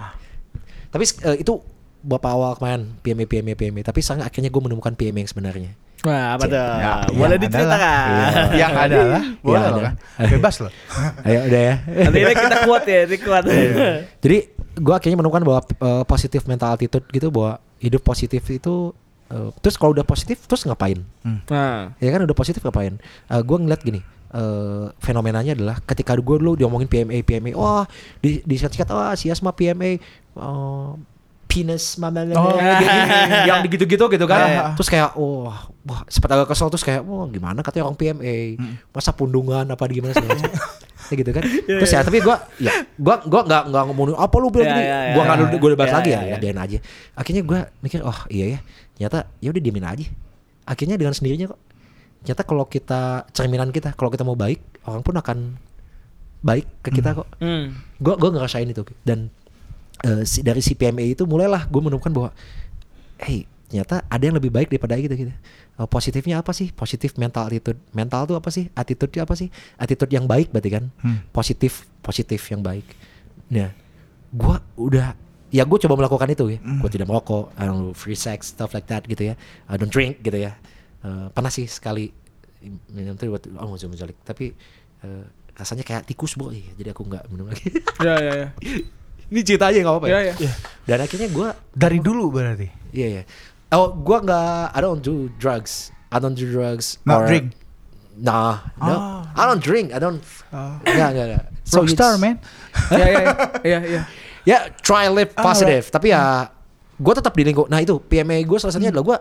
Tapi eh, itu beberapa awal kemarin PMA PMA PMA tapi sekarang akhirnya gue menemukan PMA yang sebenarnya
Wah, apa tuh?
Ya,
Boleh
yang
diceritakan.
adalah- Yang adalah boleh
ada.
kan. Bebas loh.
ayo udah ya
Nanti ini kita kuat ya, ini kuat.
Jadi gue akhirnya menemukan bahwa uh, positif mental attitude gitu bahwa hidup positif itu uh, terus kalau udah positif terus ngapain?
Nah,
Ya kan udah positif ngapain? Uh, gue ngeliat gini. Uh, fenomenanya adalah ketika gue dulu diomongin PMA PMA wah di di sikat wah si Asma PMA uh, penis mama
Oh.
yang gitu-gitu gitu kan.
Iya, iya.
terus kayak wah wah sempat agak kesel terus kayak wah gimana katanya orang PMA masa pundungan apa di gimana segala macam. Ya gitu kan. Terus ya tapi gua ya gua gua nggak nggak ngomongin apa lu bilang
Iya,
gini.
iya, iya,
gua nggak
iya.
gue bahas
Iya,
lagi
iya,
ya
iya.
ya biarin aja. Akhirnya gua mikir oh iya ya ternyata ya udah diemin aja. Akhirnya dengan sendirinya kok ternyata kalau kita cerminan kita kalau kita mau baik orang pun akan baik ke kita kok.
Hmm.
gue gue ngerasain itu. Dan eh, si, dari si PMA itu mulailah gue menemukan bahwa hey ternyata ada yang lebih baik daripada kita gitu. Eh, positifnya apa sih? Positif mental attitude mental tuh apa sih? Attitude itu apa sih? Attitude yang baik berarti kan?
Hmm.
positif positif yang baik. Nah gue udah ya gue coba melakukan itu ya. Gue tidak merokok I don't know, free sex stuff like that gitu ya. I don't drink gitu ya Eh, pernah sih sekali minum tuh buat oh mau menjalik tapi eh, rasanya kayak tikus bro Iya, jadi aku nggak minum lagi
Ya, ya, ya.
ini cerita aja nggak apa-apa
Ya,
ya,
ya.
dan akhirnya gue
Dari dulu berarti.
iya iya oh gue nggak I don't do drugs I don't do drugs
Not
or-
drink?
nah no
Oh.
I don't drink I don't
Oh.
nggak nggak nggak
Rockstar man.
Ya, ya, ya, ya.
ya try live
Ah,
positive tapi ya gue tetap di lingkup nah itu PMA gue salah satunya
Hmm.
adalah gue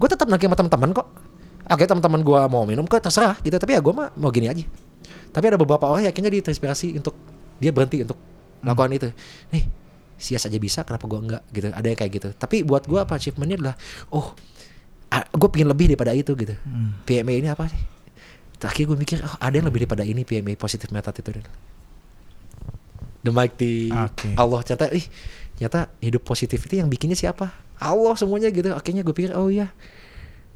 gue tetap nanti sama teman-teman kok. Oke teman-teman gue mau minum ke terserah gitu. Tapi ya gue mah mau gini aja. Tapi ada beberapa orang yang akhirnya terinspirasi untuk dia berhenti untuk
Hmm.
melakukan itu. Nih sias aja bisa kenapa gue enggak? Gitu ada yang kayak gitu. Tapi buat gue apa achievementnya adalah oh gue pengen lebih daripada itu gitu.
Hmm.
PMA ini apa sih? Akhirnya gue mikir oh, ada yang lebih daripada ini PMA positif mental attitude The mighty
Oke.
Allah. Ternyata ih ternyata hidup positif itu yang bikinnya siapa Allah semuanya gitu. Akhirnya gue pikir oh iya.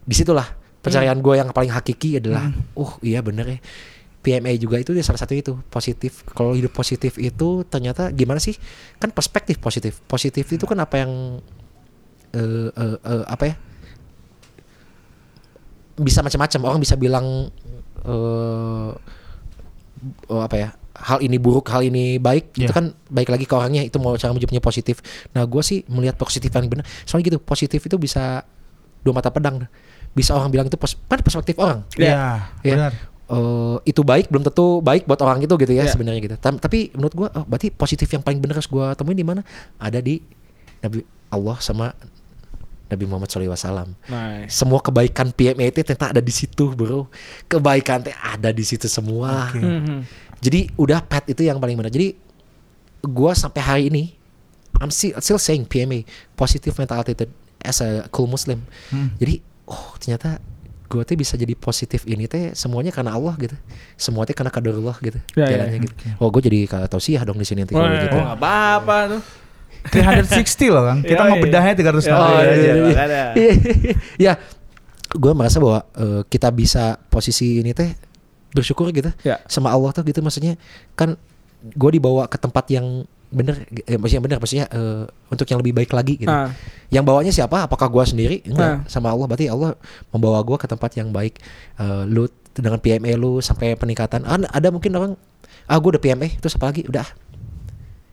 Di situlah pencarian gue yang paling hakiki adalah oh iya bener ya. PMA juga itu dia salah satu itu positif. Kalau hidup positif itu ternyata gimana sih? Kan perspektif positif. Positif itu kan apa yang eh eh, eh, apa ya? Bisa macam-macam. Orang bisa bilang eh oh, apa ya hal ini buruk hal ini baik itu
Iya.
kan baik lagi ke orangnya itu mau cara menyebutnya positif nah gue sih melihat positif yang benar soalnya gitu positif itu bisa dua mata pedang bisa orang bilang itu pos kan perspektif orang
Iya,
Ya.
benar.
Eh, itu baik belum tentu baik buat orang itu gitu ya
Iya.
sebenarnya gitu Tam- tapi menurut gua oh, berarti positif yang paling benar harus gua temuin di mana ada di Nabi Allah sama Nabi Muhammad SAW
Nice.
semua kebaikan PMA itu ternyata ada di situ bro kebaikan teh ada di situ semua
Oke.
Mhm.
Jadi udah pet itu yang paling benar jadi gua sampai hari ini I'm still, still saying PMA positive mental attitude as a cool Muslim
Hmm.
jadi oh ternyata gue tuh bisa jadi positif ini teh semuanya karena Allah gitu semua teh karena kadarullah gitu
Ya, ya,
jalannya
ya.
gitu oh gue jadi kata tausiah dong di sini nanti kalau gitu
nggak apa-apa tuh.
360 loh Kang. Kita mau bedahnya 360.
Oh,
iya,
iya,
iya, iya.
makanya.
ya gue merasa bahwa eh, kita bisa posisi ini teh bersyukur gitu
Ya.
sama Allah tuh gitu. Maksudnya kan gue dibawa ke tempat yang bener eh, maksudnya bener maksudnya eh, untuk yang lebih baik lagi gitu.
Ah.
yang bawanya siapa? Apakah gua sendiri?
Ah.
enggak sama Allah. Berarti Allah membawa gua ke tempat yang baik. Eh, lu dengan PMA lu sampai peningkatan. Ada, ada mungkin orang ah gua udah PMA terus apa lagi? Udah.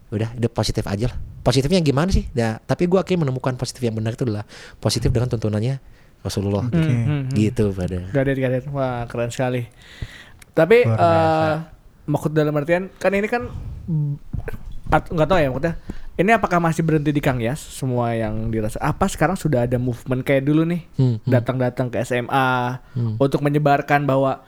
Udah udah positif aja lah. Positifnya gimana sih? Ya tapi gua akhirnya menemukan positif yang benar itu adalah positif dengan tuntunannya Rasulullah.
Hmm, hmm, hmm.
gitu pada
Gadet gadet. Wah, keren sekali. Tapi eh
biasa.
maksud dalam artian kan ini kan nggak tahu ya maksudnya ini apakah masih berhenti di Kang Yas semua yang dirasa apa sekarang sudah ada movement kayak dulu nih
Hmm, hmm.
datang-datang ke SMA untuk menyebarkan bahwa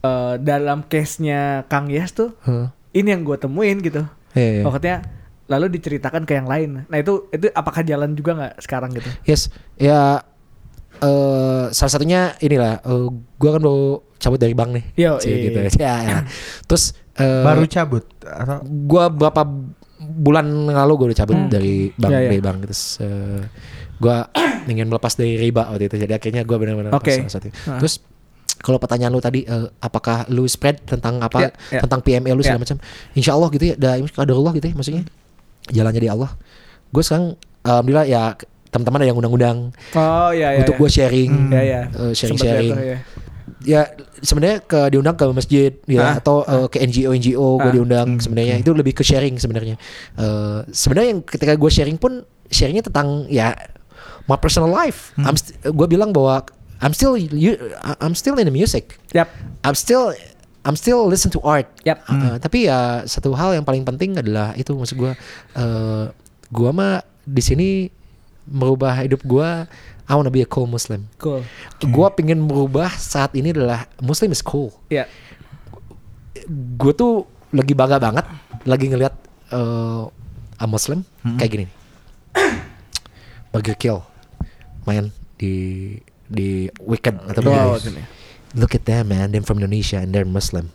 eh, dalam case-nya Kang Yas tuh
Huh.
ini yang gue temuin gitu
Iya, iya.
maksudnya lalu diceritakan ke yang lain nah itu itu apakah jalan juga nggak sekarang gitu
Yes, ya eh salah satunya inilah eh, gua kan baru cabut dari bank nih.
Yo,
Cie,
iya.
gitu. Ya, ya. Terus eh,
Baru cabut atau
gua berapa bulan lalu gua udah cabut dari bank
Ya, ya.
dari bank terus eh, gua ingin melepas dari riba waktu itu jadi akhirnya gua benar-benar
Oke.
lepas salah satu.
Ah.
Terus kalau pertanyaan lu tadi eh, apakah lu spread tentang apa
Ya, ya.
tentang PME lu segala
Ya.
macam insya Allah gitu ya dah ada Allah gitu ya maksudnya jalannya di Allah gue sekarang alhamdulillah ya teman-teman ada yang undang-undang
oh iya iya
untuk gue sharing
ya ya
eh,
Sempet
sharing-sharing
lihat tuh, ya.
ya sebenarnya ke diundang ke masjid ya
Ah,
atau eh, ke NGO NGO gue
Ah.
diundang sebenarnya. itu lebih ke sharing sebenarnya. Eh, sebenarnya yang ketika gue sharing pun sharingnya tentang ya my personal life. I'm st- gue bilang bahwa I'm still you, I'm still in the music.
Yap.
I'm still I'm still listen to art.
Yap.
Uh, tapi ya satu hal yang paling penting adalah itu maksud gue uh, gue mah di sini merubah hidup gue I wanna be a cool Muslim
Cool.
gue pengen merubah saat ini adalah Muslim is cool
Ya.
gue tuh lagi bangga banget lagi ngelihat uh, a Muslim kayak gini. Burger Kill main di di weekend atau
gini.
Look at them man, they're from Indonesia and they're Muslim.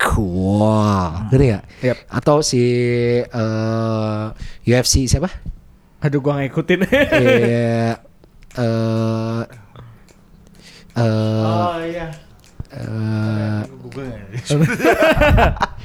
Cool, ngerti gak?
Yap.
Atau si eh, UFC siapa?
Aduh gua nggak ikutin.
Iya, eh eh
iya.
eh,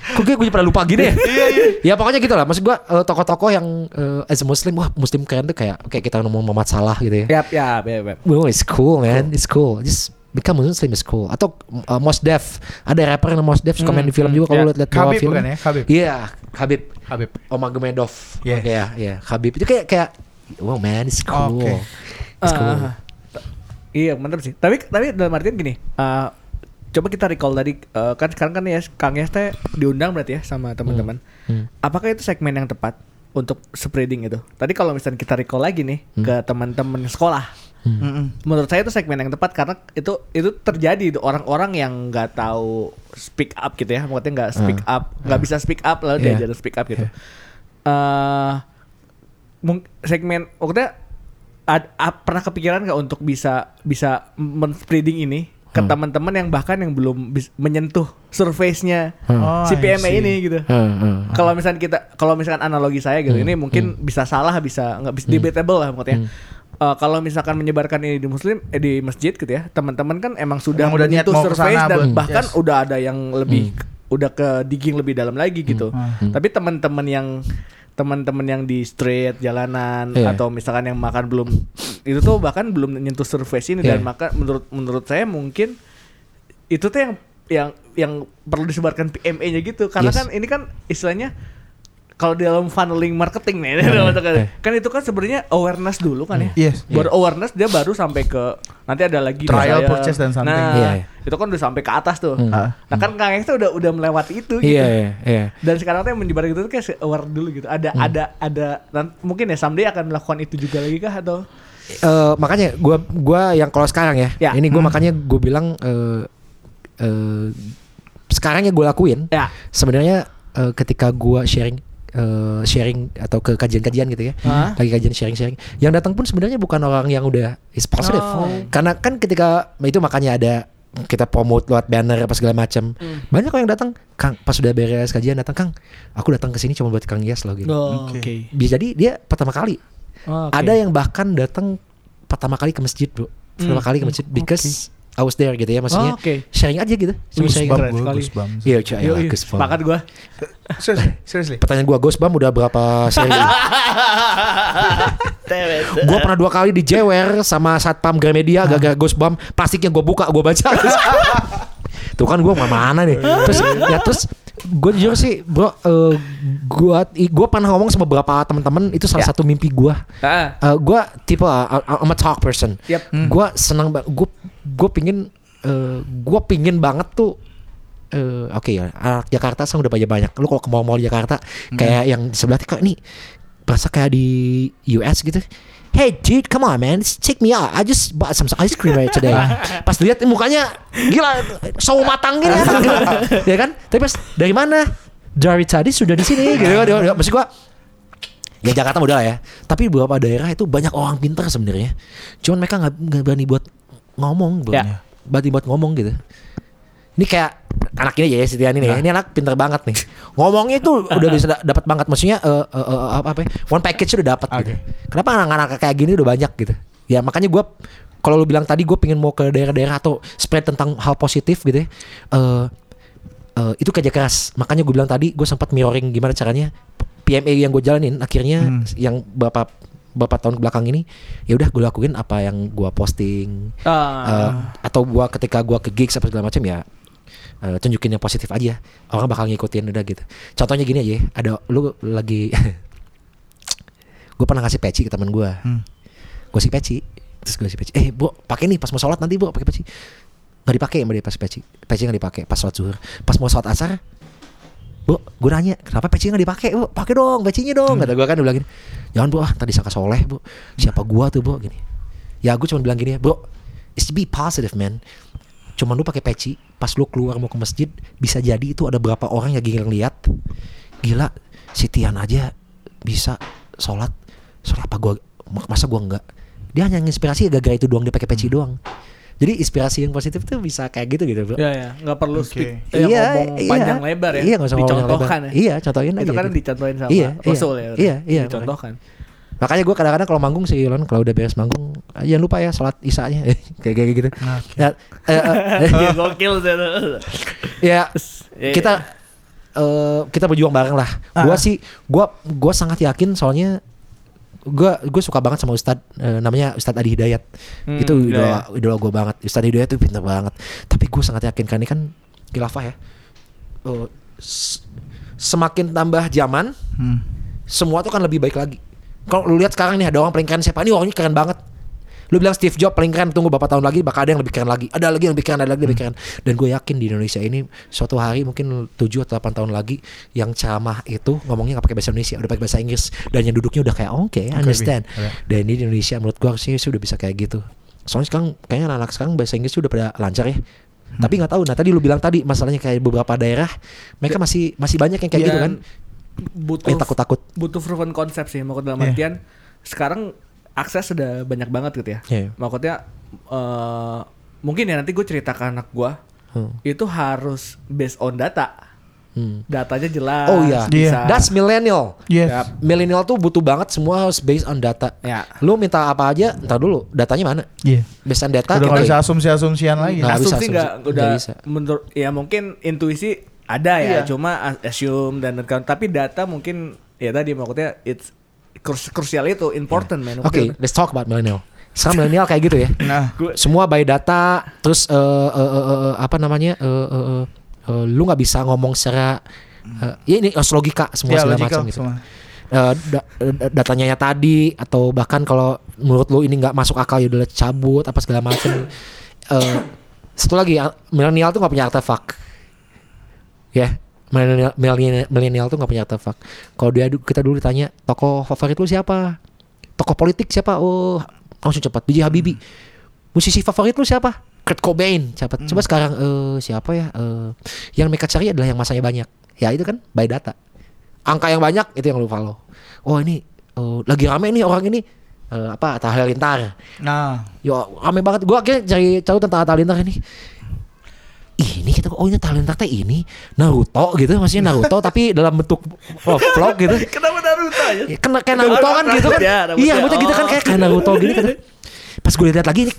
Kok gue, gue pernah lupa gini ya? Iya iya. Ya pokoknya gitu lah. Maksud gue eh, tokoh-tokoh yang eh, as a Muslim, wah Muslim keren tuh kayak kayak kita ngomong Muhammad Salah gitu ya.
Yap, yap, yap, yap.
Well, it's cool man, it's cool. Just become a Muslim is cool. Atau uh, Mos Def, ada rapper yang Mos Def suka main di film juga kalau
Ya.
lihat lihat
Habib
film.
bukan ya? Habib.
Iya, Habib.
Habib.
Omagomedov.
Yes.
Oke ya, ya. Habib itu kayak kayak wow man, it's cool.
Oke.
It's cool.
Ah, iya mantap sih. Tapi tapi dalam artian gini. eh, coba kita recall tadi eh, kan sekarang kan ya Kang Yes teh diundang berarti ya sama teman-teman.
Hmm.
Apakah itu segmen yang tepat untuk spreading itu? Tadi kalau misalnya kita recall lagi nih ke teman-teman sekolah.
Mm-mm.
Menurut saya itu segmen yang tepat karena itu itu terjadi orang-orang yang nggak tahu speak up gitu ya, maksudnya nggak speak up, nggak bisa speak up lalu
Iya.
diajarin speak up gitu. Eh mung- segmen maksudnya ad- a- pernah kepikiran nggak untuk bisa bisa men-spreading ini ke teman-teman yang bahkan yang belum bis- menyentuh surface-nya
Oh,
si PME
see.
ini gitu.
Hmm, hmm.
Kalau misalnya kita kalau misalkan analogi saya gitu, ini mungkin bisa salah bisa nggak bisa debatable lah maksudnya. Eh, kalau misalkan menyebarkan ini di muslim eh, di masjid gitu ya, teman-teman kan emang sudah
Emang udah niat mau sana,
dan
buat-
bahkan
yes.
udah ada yang lebih udah ke digging lebih dalam lagi gitu. Tapi teman-teman yang teman-teman yang di street jalanan
Iya.
atau misalkan yang makan belum itu tuh bahkan belum menyentuh surface ini dan
Iya.
maka menurut menurut saya mungkin itu tuh yang yang yang perlu disebarkan PME-nya gitu karena
Yes.
kan ini kan istilahnya kalau di dalam funneling marketing nih
Hmm.
kan itu kan sebenarnya awareness dulu kan ya
Yes.
baru awareness dia baru sampai ke nanti ada lagi
Trial,
misalnya-
purchase, dan something.
nah
Iya, iya.
itu kan udah sampai ke atas tuh.
Ah.
nah kan Kang Ekta udah udah melewati itu gitu
Iya, iya, iya.
dan sekarang tuh yang menyebar gitu tuh kayak se- aware dulu gitu ada
Hmm.
ada ada nan- mungkin ya someday akan melakukan itu juga lagi kah atau
Eh, makanya gua gua yang kalau sekarang ya,
Ya.
ini gua makanya gue bilang eh eh, sekarang yang gue lakuin
ya
sebenarnya eh, ketika gua sharing eh, sharing atau ke kajian-kajian gitu ya
Hah?
lagi kajian sharing-sharing yang datang pun sebenarnya bukan orang yang udah is positive
Oh.
karena kan ketika itu makanya ada kita promote lewat banner apa segala macam
Hmm.
banyak kok yang datang kang pas sudah beres kajian datang kang aku datang ke sini cuma buat kang Yes loh gitu
Oh, oke
Oke.
bisa jadi dia pertama kali
Oh, oke.
ada yang bahkan datang pertama kali ke masjid bro pertama
Hmm.
kali ke masjid because I was there gitu ya maksudnya
Oh, oke.
sharing aja gitu cuma sharing
gue,
sekali.
Iya, cuy, ya, goosebump.
sepakat gua
Seriously, seriously.
Pertanyaan gua Ghostbump udah berapa seri? gua pernah dua kali dijewer sama satpam Gramedia gara-gara Ghostbump. Plastiknya gua buka, gua baca. Tuh kan gua mana nih. Terus ya terus gue jujur sih bro eh, gua gua pernah ngomong sama beberapa teman-teman itu salah
Ya.
satu mimpi gua
ah
Eh, gua tipe uh, I'm a talk person
Yap.
Gua senang banget. Gue gue pingin eh, gue pingin banget tuh eh, oke ya anak Jakarta sekarang udah banyak banyak lu kalau ke mall-mall Jakarta kayak yang di sebelah kok ini berasa kayak di US gitu Hey dude, come on man, check me out. I just bought some ice cream right today. pas dilihat eh, mukanya gila, sawo matang gini kan, ya kan? Tapi pas dari mana? Dari tadi sudah di sini, gitu kan? Maksud gua, ya Jakarta udah lah ya. Tapi beberapa daerah itu banyak orang pintar sebenarnya. Cuman mereka nggak berani buat ngomong.
Ya.
Berani buat ngomong gitu. Ini kayak anak ini aja ya Sitian ini ya. Ini anak pintar banget nih. Ngomongnya itu udah bisa da- dapat banget. Maksudnya eh, eh, eh, apa apa? ya, One package udah dapat gitu. Kenapa anak-anak kayak gini udah banyak gitu? Ya makanya gua kalau lu bilang tadi gue pengen mau ke daerah-daerah atau spread tentang hal positif gitu ya. Eh eh, itu kerja keras. Makanya gue bilang tadi gue sempat mirroring gimana caranya PMA yang gue jalanin akhirnya yang beberapa beberapa tahun belakang ini ya udah gue lakuin apa yang gue posting
Ah.
Eh, atau gua ketika gua ke gigs apa segala macam ya eh, tunjukin yang positif aja orang bakal ngikutin udah gitu contohnya gini aja ya, ada lu lagi gue pernah ngasih peci ke teman gua
Hmm.
gue kasih peci terus gue kasih peci eh bu pakai nih pas mau sholat nanti bu pakai peci nggak dipakai dia pas peci peci nggak dipakai pas sholat zuhur pas mau sholat asar Bu, gue nanya, kenapa peci nggak dipakai? Bu, pakai dong, pecinya dong. Kata gue kan, bilang gini, jangan bu, ah tadi sangka soleh bu. Siapa gua tuh bu, gini. Ya gue cuma bilang gini, bro, it's be positive man. Cuman lu pakai peci, pas lu keluar mau ke masjid, bisa jadi itu ada berapa orang yang gila ngeliat. Gila, si Tian aja bisa sholat. Sholat apa gua, masa gua enggak? Dia hanya nginspirasi gara-gara itu doang, dia pakai peci doang. Jadi inspirasi yang positif tuh bisa kayak gitu gitu bro.
Ya ya, nggak perlu
Oke.
speak eh, ngomong panjang lebar ya.
Iya, nggak usah ngomong panjang
Dicontohkan
lebar.
ya.
Iya, contohin
Itu
aja
kan
gitu.
dicontohin sama
Iya, iya.
Rasul ya.
Iya, iya,
Dicontohkan.
Makanya gue kadang-kadang kalau manggung sih Lon kalau udah beres manggung ah, jangan lupa ya sholat isanya kayak kayak gitu.
Nah,
Ya, eh,
Iya, gokil sih. itu.
ya
Iya,
kita eh, kita berjuang bareng lah. Gua sih gua gua sangat yakin soalnya gua gue suka banget sama Ustad eh, namanya Ustad Adi Hidayat.
Hmm,
itu
Hidayat.
idola idola gue banget. Ustad Hidayat tuh pintar banget. Tapi gue sangat yakin kan ini kan khilafah ya. Eh, s- semakin tambah zaman
hmm.
semua tuh kan lebih baik lagi. Kalau lu lihat sekarang nih ada orang paling keren siapa? Ini orangnya keren banget. Lu bilang Steve Jobs paling keren tunggu beberapa tahun lagi bakal ada yang lebih keren lagi. Ada lagi yang lebih keren, ada lagi yang lebih keren. Dan gue yakin di Indonesia ini suatu hari mungkin 7 atau 8 tahun lagi yang ceramah itu ngomongnya nggak pakai bahasa Indonesia, udah pakai bahasa Inggris dan yang duduknya udah kayak oke, understand.
Bi.
Dan di Indonesia menurut gue sih sudah bisa kayak gitu. Soalnya sekarang kayaknya anak-anak sekarang bahasa Inggris udah pada lancar ya. Tapi nggak tahu. Nah tadi lu bilang tadi masalahnya kayak beberapa daerah mereka masih masih banyak yang kayak gitu kan.
Butuh
Yang takut-takut.
butuh proven konsep sih maksud dalam
Iya.
artian sekarang akses sudah banyak banget gitu ya.
Iya.
Maksudnya eh, mungkin ya nanti gue cerita ke anak gue
Hmm.
itu harus based on data.
Hmm.
Datanya jelas.
Oh iya,
bisa.
that's millennial.
Yes.
Ya,
Millennial tuh butuh banget semua harus based on data.
Ya.
Lu minta apa aja, ntar dulu datanya mana?
Iya.
Based on data.
Udah
kita-
bisa asumsi-asumsian lagi.
Bisa,
asumsi
asumsi.
nggak
Nggak
udah
bisa.
menurut ya mungkin intuisi ada ya
Iya.
cuma as- assume dan dan- tapi data mungkin ya tadi maksudnya it's krus- krusial itu important man
Oke,
Mungkin-
let's talk about millennial. Sekarang millennial kayak gitu ya.
Nah,
Semua by data, terus eh, eh, eh, eh, apa namanya? eh, eh, eh, eh, lu nggak bisa ngomong secara eh, ya ini harus logika semua
ya
segala macam gitu.
semua.
Eh, da- datanya ya tadi atau bahkan kalau menurut lu ini nggak masuk akal ya udah cabut apa segala macam. Eh, satu lagi milenial tuh nggak punya artefak. Ya, milenial milenial- tuh nggak punya artefak. Kalau dia kita dulu ditanya tokoh favorit lu siapa? Tokoh politik siapa? Oh, langsung cepat. B.J. Habibie. Musisi favorit lu siapa? Kurt Cobain. Cepat. Coba sekarang eh siapa ya? Eh yang mereka cari adalah yang masanya banyak. Ya itu kan by data. Angka yang banyak itu yang lu follow. Oh ini eh, lagi rame nih orang ini eh, apa Atta Halilintar.
Nah,
Yo rame banget. Gua akhirnya cari tahu tentang Atta Halilintar ini. Ini kita oh ini Halilintar teh ini Naruto gitu maksudnya Naruto tapi dalam bentuk oh, vlog gitu.
kenapa Naruto ya
Ya, kena kayak Naruto kan gitu kan.
Rambutnya.
Iya, rambutnya gitu kan
Oh.
kayak kayak Naruto gini kan. Pas gue lihat lagi ini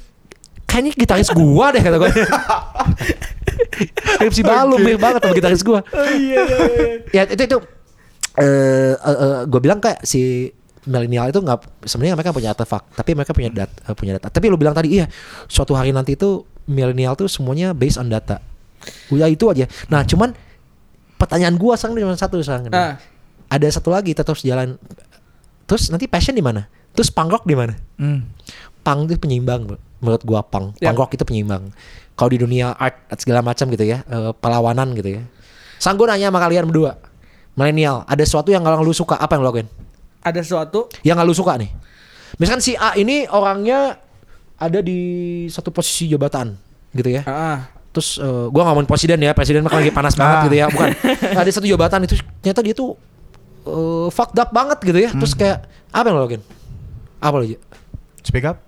kayaknya gitaris gua deh kata gue. Mirip si Balum, mirip banget sama gitaris gua.
iya iya iya.
Ya itu itu eh eh, gue bilang kayak si milenial itu nggak sebenarnya mereka punya artefak tapi mereka punya data punya data tapi lu bilang tadi iya suatu hari nanti itu milenial tuh semuanya based on data udah itu aja nah cuman pertanyaan gua sekarang cuma satu sekarang
Ah.
ada satu lagi terus jalan terus nanti passion di mana terus punk rock di mana
hmm.
punk itu penyeimbang menurut gua punk.
Ya.
Punk rock itu penyeimbang. Kalau di dunia art segala macam gitu ya, eh, perlawanan gitu ya. Sang gua nanya sama kalian berdua, milenial, ada sesuatu yang gak lu suka, apa yang lu lakuin?
Ada sesuatu
Yang lu suka nih. Misalkan si A ini orangnya ada di satu posisi jabatan gitu ya.
ah,
Terus eh, gua ngomongin presiden ya, presiden mah kan lagi panas banget
Ah.
gitu ya, bukan. ada satu jabatan itu ternyata dia tuh eh, fucked up banget gitu ya. Terus kayak apa yang lo lakuin? Apa lo?
Speak up.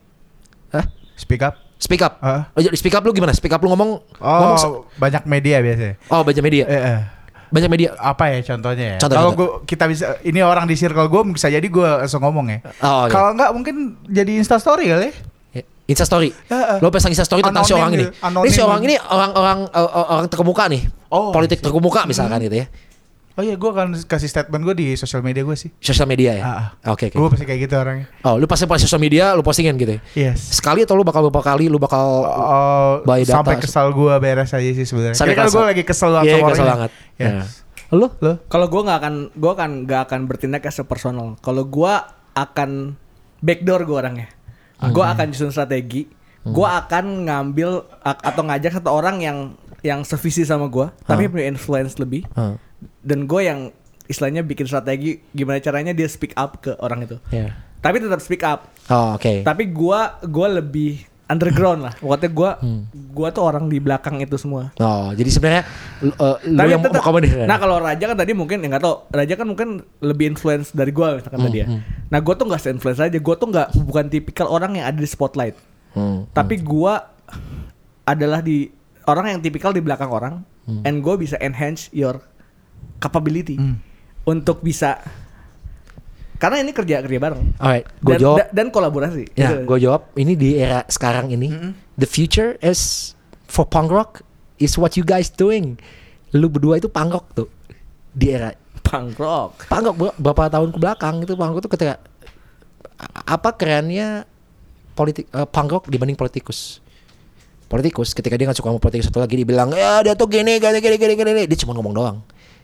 Hah?
Speak up.
Speak up.
Ah.
Oh, jadi speak up lu gimana? Speak up lu ngomong ngomong
Oh, banyak media biasanya.
Oh, baca media.
Eh, eh.
Banyak media.
apa ya contohnya ya?
Contoh,
Kalau gua kita bisa ini orang di circle gue bisa jadi gue langsung ngomong ya.
Oh, oke.
Kalau enggak mungkin jadi Insta story kali ya.
Insta story.
Ya, eh.
Lo pasang Insta story tentang si orang ini.
anonim
Ini si orang ini orang-orang eh, eh, orang terkemuka nih.
Oh,
Politik terkemuka misalkan gitu ya.
Oh iya gue akan kasih statement gue di sosial media gue sih.
Sosial media ya. Oke, oke.
Gue pasti kayak gitu orangnya.
Oh, lu pasti pas sosial media lu postingin gitu ya.
Yes.
Sekali atau lu bakal beberapa kali lu bakal data.
sampai kesal gue beres aja sih sebenarnya.
Sampai
kalau gue lagi kesel banget
Iya,
sama
kesel banget.
Yes.
Nah. Lu?
Lo?
kalau gue nggak akan gue akan nggak akan bertindak as a personal. Kalau gue akan backdoor gue orangnya. Gue akan nyusun strategi. Gue akan ngambil atau ngajak satu orang yang yang sevisi sama gue, tapi punya influence lebih.
Hmm.
Dan gue yang istilahnya bikin strategi gimana caranya dia speak up ke orang itu.
Ya.
Tapi tetap speak up.
Oh, oke.
Tapi gua gua lebih underground lah. Pokoknya gua
Hmm.
gua tuh orang di belakang itu semua.
Oh, jadi sebenarnya lu, eh, lu
Tapi
yang
tetap- Nah kalau Raja kan tadi mungkin ya nggak tau. Raja kan mungkin lebih influence dari gua misalkan tadi ya. Nah gua tuh nggak se-influence aja. Gua tuh nggak bukan tipikal orang yang ada di spotlight.
Hmm.
Tapi gua adalah di orang yang tipikal di belakang orang. And gua bisa enhance your capability untuk bisa karena ini kerja kerja bareng.
Alright, gue
Dan,
jawab.
da- dan kolaborasi.
Ya,
Gitu.
gue jawab. Ini di era sekarang ini, the future is for punk rock is what you guys doing. Lu berdua itu punk rock tuh di era
punk rock.
punk rock ber- berapa tahun ke belakang itu punk rock tuh ketika apa kerennya politik eh, punk rock dibanding politikus. Politikus ketika dia nggak suka sama politikus satu lagi dia bilang ya dia tuh gini gini gini gini gini dia cuma ngomong doang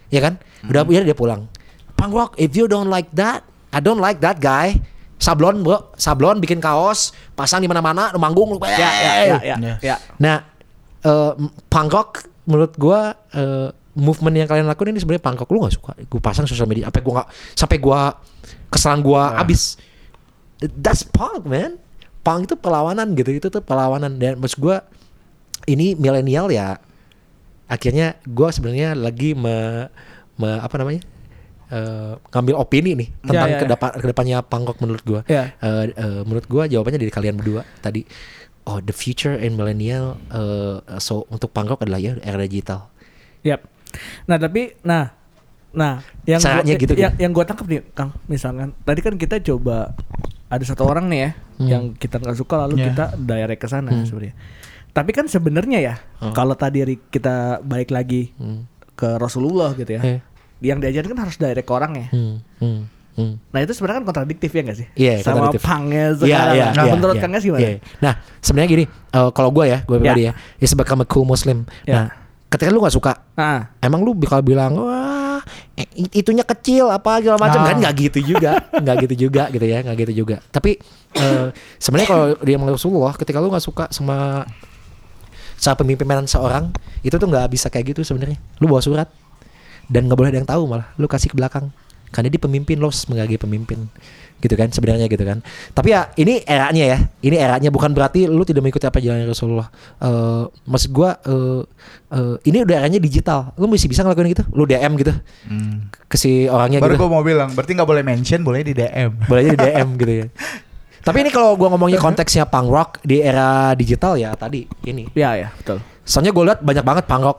ya kan udah ya dia pulang punk rock if you don't like that I don't like that guy sablon bro sablon bikin kaos pasang di mana-mana lu manggung lu
Ya ya ya ya.
Yes.
ya.
Nah, eh, punk rock menurut gua eh, movement yang kalian lakuin ini sebenarnya punk rock lu nggak suka. Gue pasang sosial media, apa gua nggak sampai gua keselan gua abis. That's punk man. Punk itu perlawanan gitu, itu tuh perlawanan dan maksud gua ini milenial ya. Akhirnya gua sebenarnya lagi me, me- apa namanya? Eh, ngambil opini nih tentang
ya, ya.
ke depan ke depannya punk rock menurut gua.
Ya.
Eh, eh, menurut gua jawabannya dari kalian berdua tadi. Oh, the future in millennial eh, so untuk punk rock adalah ya era digital.
Yap. Nah tapi nah nah yang gua,
gitu,
yang,
gitu.
yang gua tangkap nih Kang misalkan tadi kan kita coba ada satu orang nih ya
Hmm.
yang kita nggak suka lalu
Ya.
kita direct ke sana sebenarnya. Tapi kan sebenarnya ya kalau tadi kita balik lagi
Hmm.
ke Rasulullah gitu ya.
Eh.
Yang diajarin kan harus direct orang ya.
Hmm, hmm, hmm.
Nah itu sebenarnya kan kontradiktif ya nggak sih?
Iya,
Sama
kontradiktif.
pangnya
Iya,
sekarang.
iya,
nah,
iya,
menurut
iya,
Kang gimana?
iya. Nah, sebenarnya gini, eh, kalau gue ya, gue pribadi ya, ya sebagai a cool muslim.
Ya.
Nah, ketika lu nggak suka,
Ah,
emang lu bakal bilang wah eh, it- itunya kecil apa segala macam
Ah.
kan nggak gitu juga, nggak gitu juga gitu ya, nggak gitu juga. Tapi eh, sebenarnya kalau dia menurut Rasulullah, ketika lu nggak suka sama cara pemimpinan seorang, itu tuh nggak bisa kayak gitu sebenarnya. Lu bawa surat dan nggak boleh ada yang tahu malah, lu kasih ke belakang. Karena dia pemimpin lo harus menghargai pemimpin. Gitu kan sebenarnya gitu kan. Tapi ya ini eranya ya. Ini eranya. Bukan berarti lu tidak mengikuti apa jalan Rasulullah. Eh maksud gua eh eh, ini udah eranya digital. Lu masih bisa ngelakuin gitu? Lu DM gitu?
Hmm.
ke si orangnya
Baru
gitu.
gue mau bilang, berarti nggak boleh mention, boleh di DM.
boleh di DM gitu ya. Tapi ini kalau gua ngomongnya konteksnya punk rock di era digital ya tadi ini.
Ya ya betul.
soalnya gue liat banyak banget punk rock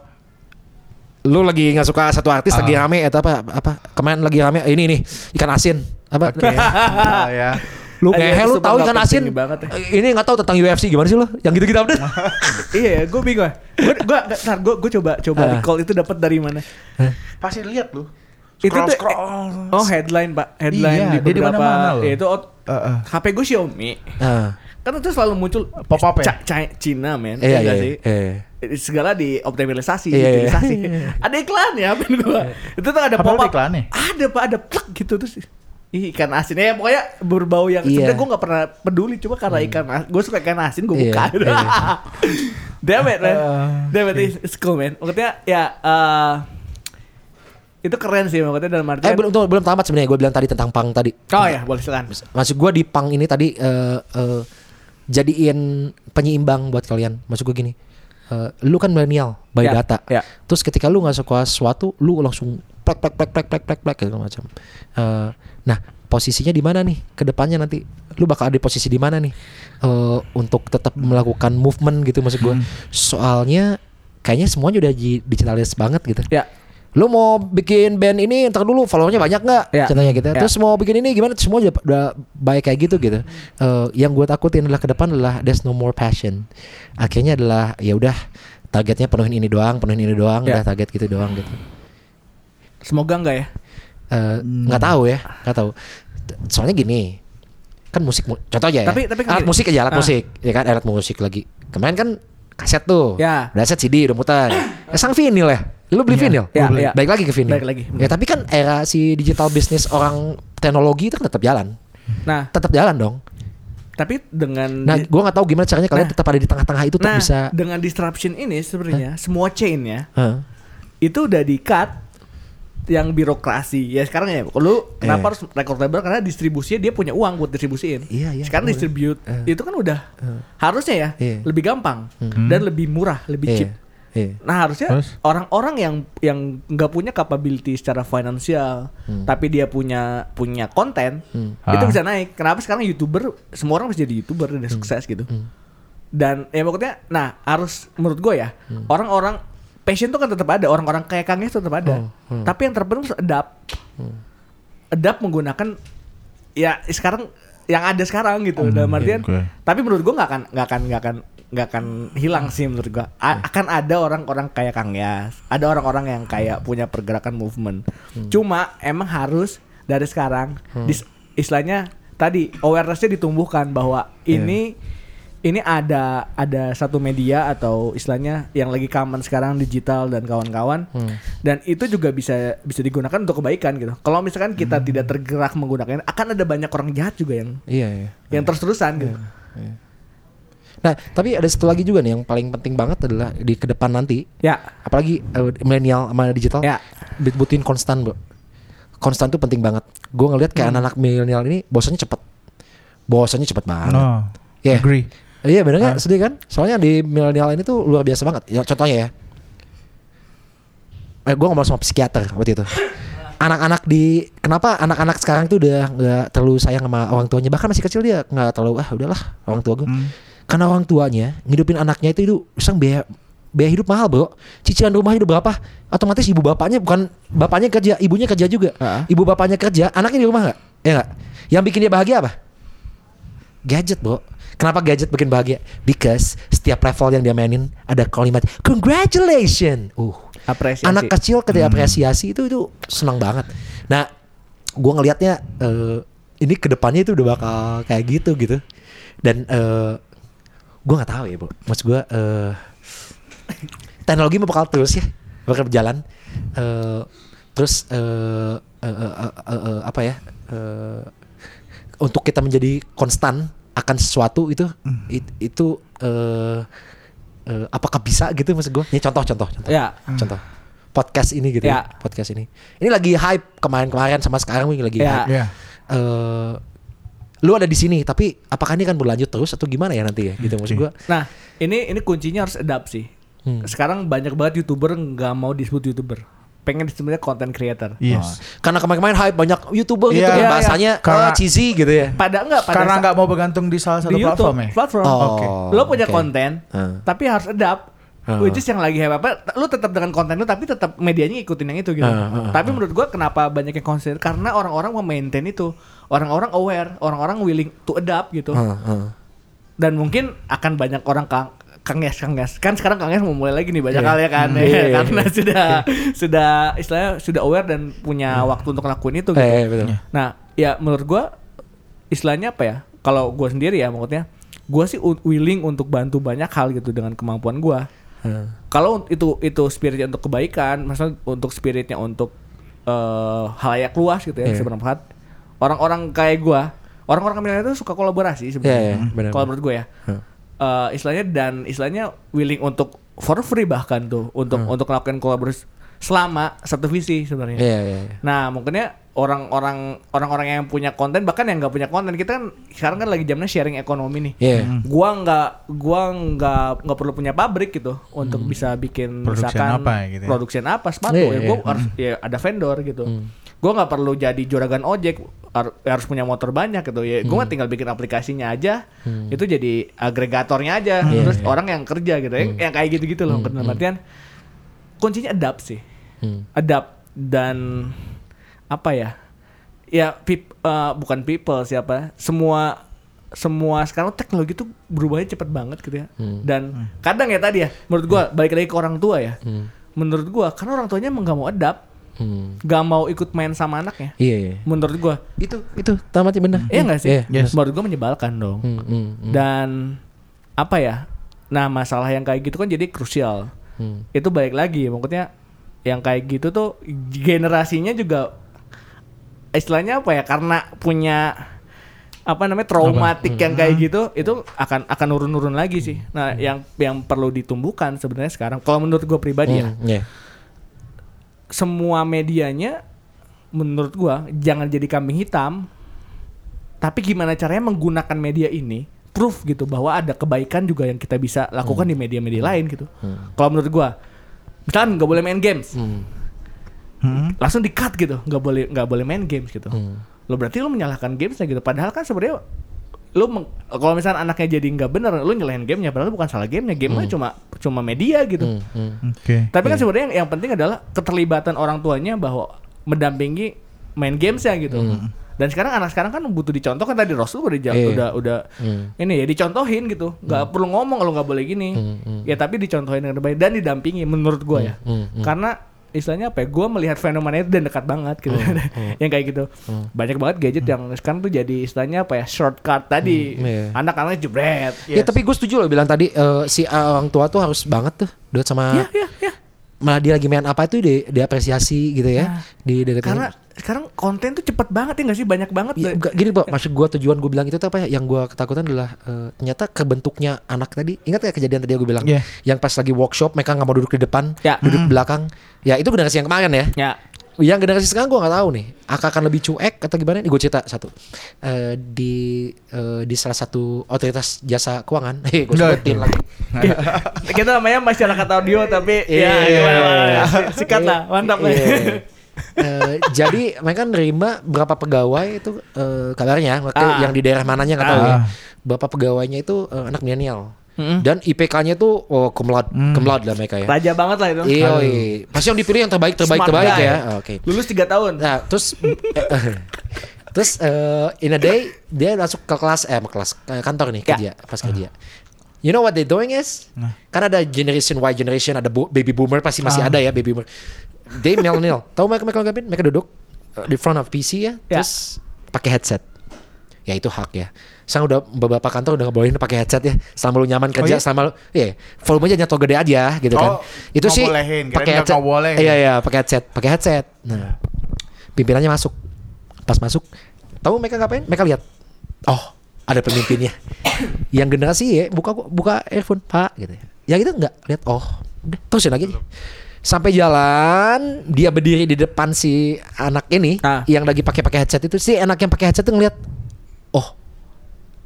lu lagi nggak suka satu artis
Ah.
lagi rame atau apa apa kemarin lagi rame ini nih ikan asin apa
Oke. Ah, ya.
lu ngehe lu tahu ikan asin
banget ya.
Eh, ini nggak tahu tentang UFC gimana sih lo yang gitu-gitu apa
iya, gue bingung. Gue gue ntar gue gue coba coba
Ah.
recall itu dapat dari mana?
Pasti lihat lu.
itu tuh
Scroll-scroll.
oh headline pak headline
Iya,
di beberapa
mana-mana loh.
ya itu oh,
Heeh.
HP gue Xiaomi
Ah,
kan itu selalu muncul
Pop-up ya?
Ca- Ca- Cina men
iya
ya
iya iya,
sih?
iya.
segala dioptimalisasi
Iya, iya.
utilisasi ada iklan ya HP gue itu tuh ada
Apa
pop up
iklannya?
ada pak ada plak gitu terus Ih, ikan asin ya pokoknya berbau yang
Iya.
sebenarnya gue nggak pernah peduli cuma karena ikan asin gue suka ikan asin gue
Iya,
buka
iya.
damn it man
Uh,
damn it it's- it's cool man maksudnya ya eh, itu keren sih maksudnya dalam artian
Eh belum belum tamat sebenarnya gue bilang tadi tentang pang tadi.
oh ya boleh silakan
Maksud gue di pang ini tadi eh, eh, jadiin penyeimbang buat kalian. Maksud gue gini. eh, lu kan milenial by
Ya,
data.
ya.
Terus ketika lu nggak suka sesuatu, lu langsung plek plek plek plek plek plek plek gitu macam. Eh, nah posisinya di mana nih ke depannya nanti? Lu bakal ada di posisi di mana nih eh, untuk tetap melakukan movement gitu maksud gue. Soalnya kayaknya semuanya udah di- digitalis banget gitu.
ya
Lu mau bikin band ini ntar dulu followernya banyak nggak?
Ya.
Contohnya gitu.
Ya.
Terus mau bikin ini gimana? Semua udah, udah baik kayak gitu gitu. Eh, yang gue takutin adalah ke depan adalah there's no more passion. Akhirnya adalah ya udah targetnya penuhin ini doang, penuhin ini doang,
Ya.
udah target gitu doang gitu.
semoga enggak ya
Eh, nggak tahu ya, nggak tahu. Soalnya gini, kan musik, mu- contoh aja ya.
Tapi- tapi kan
alat
gini.
musik aja, alat
Ah.
musik, ya kan, alat musik lagi. Kemarin kan kaset tuh,
Ya.
udah set CD udah muter. Ya, sang vinil ya, lu beli
Iya,
vinil,
ya,
beli.
ya.
baik lagi ke vinil.
Balik lagi,
Ya tapi kan era si digital bisnis orang teknologi itu kan tetap jalan,
nah
tetap jalan dong.
tapi dengan
Nah, gua nggak tahu gimana caranya kalian
Nah.
tetap ada di tengah-tengah itu tetap
nah
bisa.
dengan disruption ini sebenarnya semua chain ya
Hah?
itu udah di cut yang birokrasi ya sekarang ya lu kenapa
Eh.
harus record label karena distribusinya dia punya uang buat distribusiin
Iya, iya,
sekarang
boleh.
distribute
Eh.
itu kan udah harusnya ya
Iya.
lebih gampang dan lebih murah lebih
Iya,
cheap
iya.
nah harusnya orang-orang yang yang nggak punya capability secara finansial tapi dia punya punya konten
Hmm.
itu
Ah.
bisa naik. Kenapa sekarang youtuber semua orang bisa jadi youtuber dan sukses gitu. Dan ya pokoknya nah harus menurut gue ya orang-orang passion tuh kan tetap ada orang-orang kayak Kang Yes tetap ada. Tapi yang terpenting harus adapt. Adapt menggunakan ya sekarang yang ada sekarang gitu dalam artian
oke.
tapi menurut gue nggak akan nggak akan nggak akan nggak akan hilang sih menurut gue A- akan ada orang-orang kayak Kang Yas. Ada orang-orang yang kayak punya pergerakan movement. Cuma emang harus dari sekarang dis- istilahnya tadi awarenessnya ditumbuhkan bahwa ini ini ada ada satu media atau istilahnya yang lagi common sekarang digital dan kawan-kawan. Dan itu juga bisa bisa digunakan untuk kebaikan gitu. Kalau misalkan kita tidak tergerak menggunakannya akan ada banyak orang jahat juga yang
Iya, iya.
yang terus-terusan gitu
Nah, tapi ada satu lagi juga nih yang paling penting banget adalah di ke depan nanti
ya
apalagi eh, milenial sama digital
Ya.
butuhin konstan bro konstan tuh penting banget gue ngeliat kayak
Hmm.
anak-anak milenial ini bosannya cepet bosannya cepet banget
No.
Ya.
Agree.
iya bener nggak
Ah.
sedih kan soalnya di milenial ini tuh luar biasa banget ya contohnya ya eh, gue ngomong sama psikiater waktu itu anak-anak di kenapa anak-anak sekarang tuh udah nggak terlalu sayang sama orang tuanya bahkan masih kecil dia nggak terlalu ah udahlah orang tua gue
Hmm.
Karena orang tuanya ngidupin anaknya itu itu sang biaya biaya hidup mahal bro. Cicilan rumah hidup berapa? Otomatis ibu bapaknya bukan bapaknya kerja ibunya kerja juga.
Ah.
ibu bapaknya kerja anaknya di rumah nggak? Ya nggak? Yang bikin dia bahagia apa? Gadget bro. Kenapa gadget bikin bahagia? Because setiap level yang dia mainin ada kalimat congratulations uh.
Apresiasi.
Anak kecil ketika apresiasi itu itu senang banget. Nah gua ngelihatnya eh, ini ke depannya itu udah bakal kayak gitu gitu. Dan eh gua nggak tahu ya bro maksud gua eh teknologi mau bakal terus ya bakal berjalan Eh terus eh eh, eh, eh, eh, eh, apa ya eh untuk kita menjadi konstan akan sesuatu itu it- itu eh eh, apakah bisa gitu maksud gue ini contoh contoh contoh
ya
contoh podcast ini gitu ya.
Ya.
podcast ini ini lagi hype kemarin-kemarin sama sekarang ini lagi
Ya.
hype
Ya.
Eh, lu ada di sini tapi apakah ini kan berlanjut terus atau gimana ya nanti ya gitu maksud gua
Nah, ini ini kuncinya harus adapt sih.
Hmm.
Sekarang banyak banget youtuber nggak mau disebut youtuber, pengen disebutnya content creator.
Yes.
karena kemarin-kemarin hype banyak youtuber gitu
Iya,
yang
iya,
bahasanya
Karena-
eh, cheesy gitu ya
Pada enggak pada
Karena
sa-
nggak mau bergantung di salah satu
di YouTube
platform ya.
platform.
Oh,
Oke.
Lo punya
oke.
konten,
Hmm.
tapi harus adapt.
Hmm.
Which is yang lagi hype apa? Lu tetap dengan konten lu, tapi tetap medianya ngikutin yang itu gitu.
Hmm, hmm,
tapi menurut gua kenapa banyak yang consider? Karena orang-orang mau maintain itu, orang-orang aware, orang-orang willing to adapt gitu. Dan mungkin akan banyak orang kang Kang Yes, Kang Yes. Kan sekarang Kang Yes mau mulai lagi nih banyak
Iya.
hal ya kan.
Hmm,
ya,
iya, iya,
karena
iya.
sudah sudah istilahnya sudah aware dan punya waktu untuk ngelakuin itu gitu.
Eh, betul.
Nah, ya menurut gua istilahnya apa ya? Kalau gua sendiri ya maksudnya gua sih willing untuk bantu banyak hal gitu dengan kemampuan gua.
Heeh.
Kalau itu itu spiritnya untuk kebaikan, maksudnya untuk spiritnya untuk eh halayak luas gitu ya,
Iya.
bisa bermanfaat. orang-orang kayak gua, orang-orang milenial itu suka kolaborasi
Iya,
sebenarnya.
iya, benar.
Kalau menurut gue ya.
Hmm.
Eh, istilahnya dan istilahnya willing untuk for free bahkan tuh untuk untuk melakukan kolaborasi selama satu visi sebenarnya.
Iya, iya, iya.
Nah, mungkinnya orang-orang orang-orang yang punya konten bahkan yang nggak punya konten kita kan sekarang kan lagi zamannya sharing ekonomi nih.
Iya.
Gua nggak gua nggak nggak perlu punya pabrik gitu untuk bisa bikin
Production
misalkan
apa gitu ya?
production apa sepatu
Iya,
ya
iya.
gua harus ya ada vendor gitu. Gua nggak perlu jadi juragan ojek har- harus punya motor banyak gitu ya. Gua tinggal bikin aplikasinya aja. Itu jadi agregatornya aja.
Iya,
Terus orang yang kerja gitu ya. Yang kayak gitu-gitu loh. Dalam artian kuncinya adapt sih
Hmm.
adapt dan apa ya ya peop- eh, bukan people siapa semua semua sekarang teknologi tuh berubahnya cepet banget gitu ya
Hmm.
dan kadang ya tadi ya menurut gua balik lagi ke orang tua ya
Hmm.
menurut gua karena orang tuanya emang gak mau adapt
Hmm.
gak mau ikut main sama anaknya
Iya, iya.
menurut gua
Itu itu tamatnya benar.
iya gak sih
Iya.
Yes.
menurut gua menyebalkan dong
Hmm, hmm, hmm.
dan apa ya nah masalah yang kayak gitu kan jadi krusial
Hmm.
itu balik lagi maksudnya yang kayak gitu tuh generasinya juga istilahnya apa ya karena punya apa namanya traumatik yang kayak gitu itu akan akan nurun-nurun lagi sih nah yang yang perlu ditumbuhkan sebenarnya sekarang kalau menurut gue pribadi ya
Hmm, iya.
semua medianya menurut gua jangan jadi kambing hitam tapi gimana caranya menggunakan media ini proof gitu bahwa ada kebaikan juga yang kita bisa lakukan di media-media lain gitu. Kalau menurut gua misalkan nggak boleh main games.
Hmm.
Hmm.
langsung di cut gitu. Nggak boleh nggak boleh main games gitu.
Hmm.
lo berarti lo menyalahkan gamesnya gitu. Padahal kan sebenarnya lo kalau misalnya anaknya jadi nggak bener lo nyalahin gamenya. Padahal bukan salah gamenya. Gamenya cuma cuma media gitu.
Hmm, hmm.
Oke.
tapi kan sebenarnya yang, yang penting adalah keterlibatan orang tuanya bahwa mendampingi main games ya gitu. Dan sekarang anak sekarang kan butuh dicontoh kan tadi Rasul udah
Iya.
udah udah
Hmm.
ini ya dicontohin gitu. nggak perlu ngomong kalau nggak boleh gini.
Hmm, hmm.
Ya tapi dicontohin dengan baik dan didampingi menurut gua ya.
Hmm, hmm.
Karena istilahnya apa ya? Gua melihat fenomena itu dan dekat banget gitu. yang kayak gitu. Banyak banget gadget yang sekarang tuh jadi istilahnya apa ya? Shortcut tadi.
Hmm, iya.
Anak-anak jebret.
Ya tapi gue setuju loh bilang tadi eh, si orang tua tuh harus banget tuh deket sama
Iya, iya, iya.
Malah dia lagi main apa itu di diapresiasi gitu ya. Di deketin.
Karena sekarang konten tuh cepet banget ya nggak sih? Banyak banget.
Ya, enggak, gini Pak, maksud gua tujuan gue bilang itu tuh apa ya? Yang gua ketakutan adalah eh, ternyata kebentuknya anak tadi. Ingat ya kejadian tadi gue bilang?
Iya.
Yang pas lagi workshop mereka nggak mau duduk di depan,
Ya.
duduk di belakang. Ya itu generasi yang kemarin ya.
Ya.
Yang generasi sekarang gua nggak tahu nih. Akan akan lebih cuek atau gimana? Nih gue cerita satu. Eh, di eh, di salah satu otoritas jasa keuangan. Hei, gue sebutin lagi.
kita namanya masyarakat audio tapi ya
Iya.
gimana, gimana. sikat lah mantap lah
Iya. Eh, jadi mereka nerima berapa pegawai itu eh, kabarnya
Ah.
yang di daerah mananya nggak tahu ya.
Ah.
Berapa pegawainya itu eh, anak milenial.
Mm-mm.
Dan IPK-nya tuh oh kumlot, kumlot lah mereka ya.
raja banget lah itu
Iya, iya. pasti yang dipilih yang terbaik, terbaik,
Smart
terbaik
guy.
ya. Oke.
lulus 3 tahun
Nah, terus terus eh, in a day dia masuk ke kelas eh kelas ke kantor nih
Ya.
kerja, pas kerja. You know what they doing is? Kan ada generation Y generation, ada bo- baby boomer pasti masih
Ah.
ada ya baby boomer. They millennial. Tahu mereka mereka ngapain? Mereka duduk uh, di front of PC ya,
Ya.
terus pakai headset. Ya itu hak ya. Sekarang udah beberapa kantor udah ngebolehin pakai headset ya. Selama lu nyaman kerja,
iya?
selama lu, iya, volumenya nyatu gede aja gitu kan.
Oh,
itu sih pakai
nggak
headset.
ngebolehin.
Iya iya, pakai headset, pakai headset. Nah, pimpinannya masuk. Pas masuk, tahu mereka ngapain? Mereka lihat. Oh, ada pemimpinnya. Yang generasi ya, buka buka earphone, Pak gitu ya. Yang itu enggak lihat. Oh, udah terusin lagi. Sampai jalan, dia berdiri di depan si anak ini
Ah.
yang lagi pakai pakai headset itu. Si anak yang pakai headset itu ngeliat, "Oh,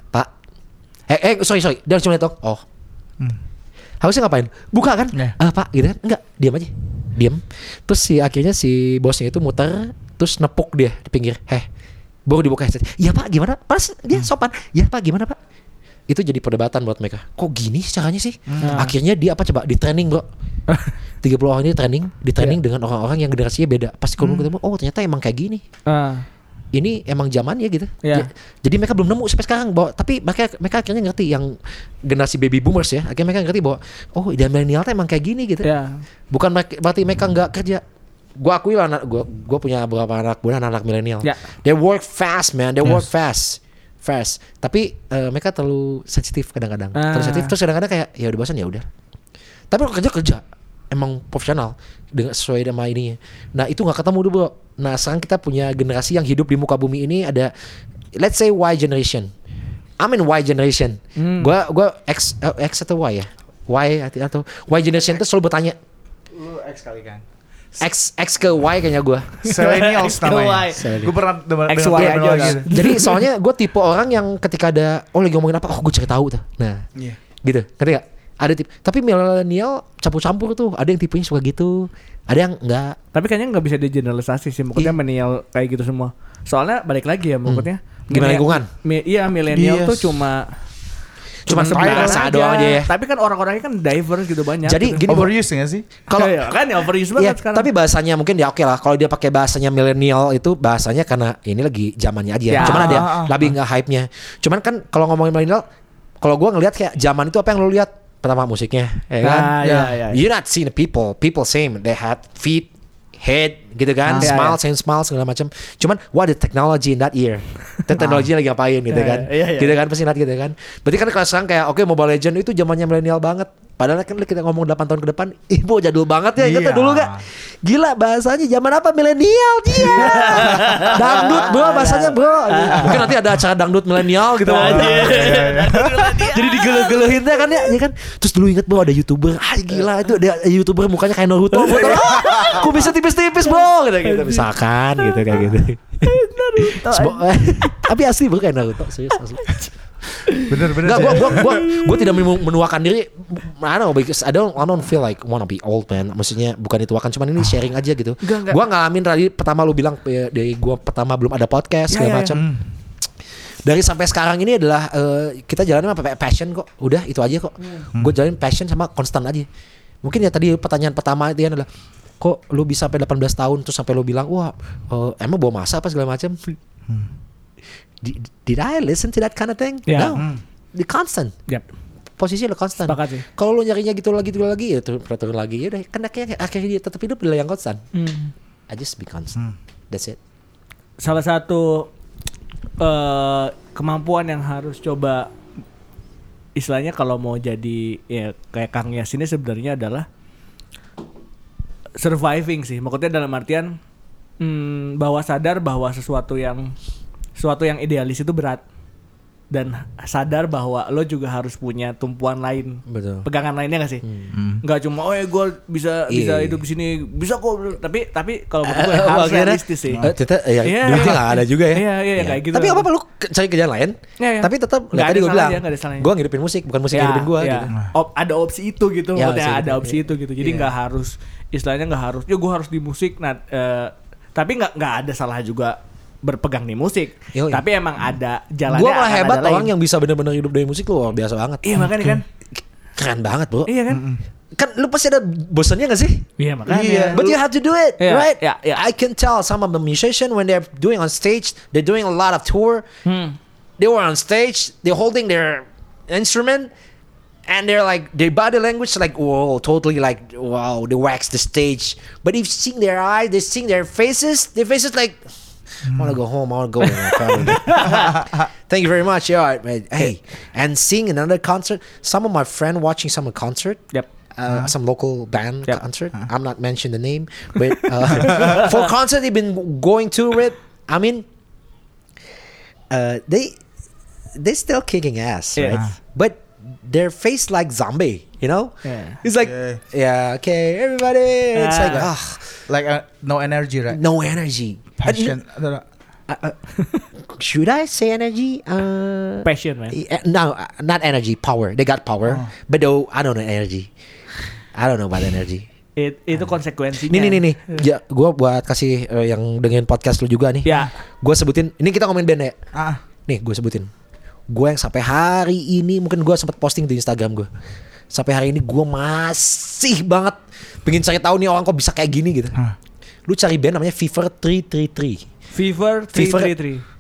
Pak. Eh, eh sorry sorry, dia cuma lihat, "Oh." oh. Harusnya ngapain? Buka kan?
Iya.
Ah, Pak, gitu kan? Enggak, diam aja. Diam. Terus si akhirnya si bosnya itu muter terus nepuk dia di pinggir. Heh. Baru dibuka headset. Iya, Pak, gimana? Pas dia sopan. Iya, Pak, gimana, Pak? Itu jadi perdebatan buat mereka. Kok gini caranya sih? Akhirnya dia apa coba di training, Bro. 30 orang ini training, di training dengan orang-orang yang generasinya beda. Pas kalau ketemu, oh ternyata emang kayak gini
Ah.
Ini emang zaman ya gitu. Ja- Jadi mereka belum nemu sampai sekarang bahwa tapi mereka mereka akhirnya ngerti yang generasi baby boomers ya. Akhirnya mereka ngerti bahwa oh dan milenial emang kayak gini gitu.
ya
Bukan mereka- berarti mereka nggak kerja. Gua akui lah anak gua gua punya beberapa anak buah anak milenial.
Ya.
They work fast man. They work
Yes.
fast. Fast. Tapi eh, mereka terlalu sensitif kadang-kadang.
Ah.
Terlalu sensitif terus kadang-kadang kayak ya udah bosan ya udah. Tapi kalau kerja kerja. Emang profesional dengan sesuai sama ininya. Nah itu nggak ketemu dulu bro. Nah sekarang kita punya generasi yang hidup di muka bumi ini ada, let's say Y generation. I'm in Y generation. Gua gua X eh, X atau Y ya? Y atau Y generation itu selalu bertanya
Lu X kali kan.
X X ke Y kayaknya
X ke
namanya.
Y.
Gue pernah denger
X, Y aja
terminologi
kan.
itu.
Jadi soalnya gue tipe orang yang ketika ada oh lagi ngomongin apa, oh gue cari tahu tuh. Nah,
Iya.
gitu. Ngerti gak? Ada tipe. Tapi milenial campur-campur tuh. Ada yang tipenya suka gitu, ada yang enggak.
Tapi kayaknya nggak bisa digeneralisasi sih. Maksudnya
Iya.
milenial kayak gitu semua. Soalnya balik lagi ya maksudnya.
Hmm. Gimana lingkungan?
mi- iya milenial
Yes.
tuh cuma sebaran
bahasa doang aja ya.
Tapi kan orang-orangnya kan diverse gitu banyak.
Jadi
gitu.
gini.
Overuse nggak sih?
Kalau
Iya, kan ya overuse
Iya,
banget sekarang.
tapi bahasanya mungkin ya oke lah. Kalau dia pakai bahasanya milenial itu bahasanya karena ini lagi zamannya aja.
Ya.
Cuman ada
Ah, ah, ah.
lebih nggak hype-nya. Cuman kan kalau ngomongin milenial, kalau gua ngelihat kayak zaman itu apa yang lo lihat? Pertama musiknya, ya kan?
Nah, iya, iya.
You not see the people, people same. They had feet, head, gitu kan,
Ah. Iya,
smile,
iya.
same smile segala macam. Cuman what the technology in that year? Dan teknologinya lagi ngapain gitu
Iya,
kan?
iya, iya.
Gitu kan pasti lihat gitu kan. Berarti kan kalau sekarang kayak oke Mobile Legend itu zamannya milenial banget. Padahal kan kita ngomong 8 tahun ke depan, ibu jadul banget ya, ingat
Iya.
dulu gak? Gila bahasanya zaman apa milenial dia. dangdut bro bahasanya bro. Mungkin nanti ada acara dangdut milenial gitu. Jadi digele-gelehin teh kan ya, ya kan. Terus dulu inget bro ada youtuber, ah gila itu ada youtuber mukanya kayak Naruto. Bro. Ah, Kok bisa tipis-tipis bro? Gitu gitu. Misalkan gitu kayak gitu. Tapi asli bro kayak Naruto serius asli.
Bener bener.
Enggak, gua, gua, gua, gua tidak menu- menuakan diri. I don't know, because I don't, I don't feel like wanna be old man. Maksudnya bukan dituakan, cuman ini sharing aja gitu. Gua ngalamin tadi pertama lu bilang ya, dari gua pertama belum ada podcast
Ya,
segala
ya, ya.
macam. Dari sampai sekarang ini adalah eh, kita jalannya apa passion kok. Udah itu aja kok. Gue jalanin passion sama konstan aja. Mungkin ya tadi pertanyaan pertama itu adalah kok lu bisa sampai 18 tahun terus sampai lu bilang wah eh, emang bawa masa apa segala macam. Did, did I listen to that kind of thing?
Ya.
No. The constant
Yap.
posisi lo
sih.
Kalau lo nyarinya gitu lagi gitu lagi ya turun turun lagi ya udah kan akhirnya akhirnya dia tetap hidup adalah yang konstan.
Hmm.
I just be constant. That's it.
Salah satu eh kemampuan yang harus coba istilahnya kalau mau jadi ya kayak Kang Yas ini sebenarnya adalah surviving sih. Maksudnya dalam artian hmm, bahwa sadar bahwa sesuatu yang sesuatu yang idealis itu berat dan sadar bahwa lo juga harus punya tumpuan lain
Betul.
pegangan lainnya gak sih nggak cuma oh ya gue bisa bisa
Iya.
hidup di sini bisa kok tapi tapi kalau menurut gue
Eh,
harus realistis sih
Eh, ternyata ya,
Iya,
duitnya nggak ada juga ya.
Iya, iya, kayak gitu.
Tapi apa apa lu ke- cari kerjaan lain?
Iya, iya.
Tapi tetap
Nggak
nggak
ada
tadi gue bilang. Gue ngidupin musik, bukan musik yang ngidupin gue
ya.
gitu.
Op- ada opsi itu gitu
Ya,
maksudnya ada opsi itu gitu jadi nggak harus istilahnya nggak harus ya gue harus di musik nah eh, tapi nggak nggak ada salah juga berpegang di musik
Yoi.
tapi emang ada jalannya
Gue malah hebat orang
lain.
yang bisa bener-bener hidup dari musik lu luar biasa banget.
iya makanya kan
Keren banget bro.
iya kan
Kan lu pasti ada bosannya gak sih?
iya makanya
Iya.
But you have to do it,
Yeah,
right?
yeah, yeah.
I can tell some of the musicians when they're doing on stage, they're doing a lot of tour.
Hmm.
They were on stage, they're holding their instrument, and they're like their body language like whoa, totally like wow, they wax the stage. But if you see their eyes, they see their faces, their faces like. I want to go home. I want to go with my family. Thank you very much. Yeah, all right, man. Hey, and seeing another concert. Some of my friend watching some concert
Yep.
uh, some local band
Yep.
concert. I'm not mentioning the name, but uh, for concert they've been going to it. I mean, uh, they they still kicking ass,
Yeah.
right? But their face like zombie, you know?
Yeah.
It's like,
Yeah.
yeah, okay, everybody. It's like,
Ah.
ah,
Like uh, no energy, right?
no energy.
Passion.
Uh, uh, should I say energy? Uh,
passion man
No, uh, not energy. Power. They got power,
Oh.
but though I don't know energy. I don't know about energy.
It- itu konsekuensinya
Nih nih nih nih. Ja, gua buat kasih eh, yang dengerin podcast lu juga nih.
Ya.
Gua sebutin. Ini kita ngomongin band ya.
Ah,
Nih gue sebutin. Gue yang sampai hari ini mungkin gue sempat posting di Instagram gue. Sampai hari ini gue masih banget pengen cari tahu nih orang kok bisa kayak gini gitu.
Hah.
Lu cari band namanya Fever 333.
fever
Fever.
333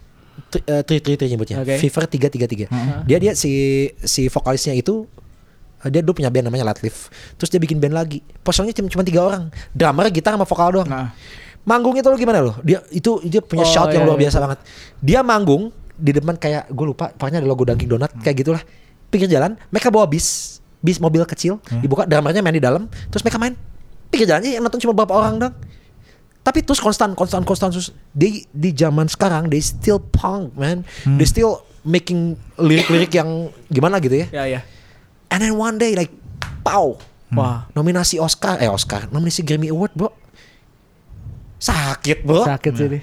Tri- eh, 333 nyebutnya.
Oke.
Fever 333. Dia dia si si vokalisnya itu eh, dia dulu punya band namanya Latliff. Terus dia bikin band lagi. Personnya cuma cuma tiga orang. Drummer, gitar sama vokal doang.
Nah.
Manggungnya tuh lu gimana loh? Dia itu dia punya
Oh,
shout yang
iya,
luar
iya.
biasa banget. Dia manggung di depan kayak gue lupa, pokoknya ada logo Dunkin Donat kayak gitulah. Pinggir jalan, mereka bawa bis, bis mobil kecil, dibuka drummernya main di dalam, terus mereka main pinggir jalannya yang nonton cuma beberapa orang dong. Tapi terus konstan, konstan, konstan terus di di zaman sekarang they still punk man, they still making lirik-lirik yang gimana gitu ya.
Ya ya.
And then one day like, pow,
Wah.
nominasi Oscar, eh Oscar, nominasi Grammy Award bro. Sakit bro.
Sakit sih ini.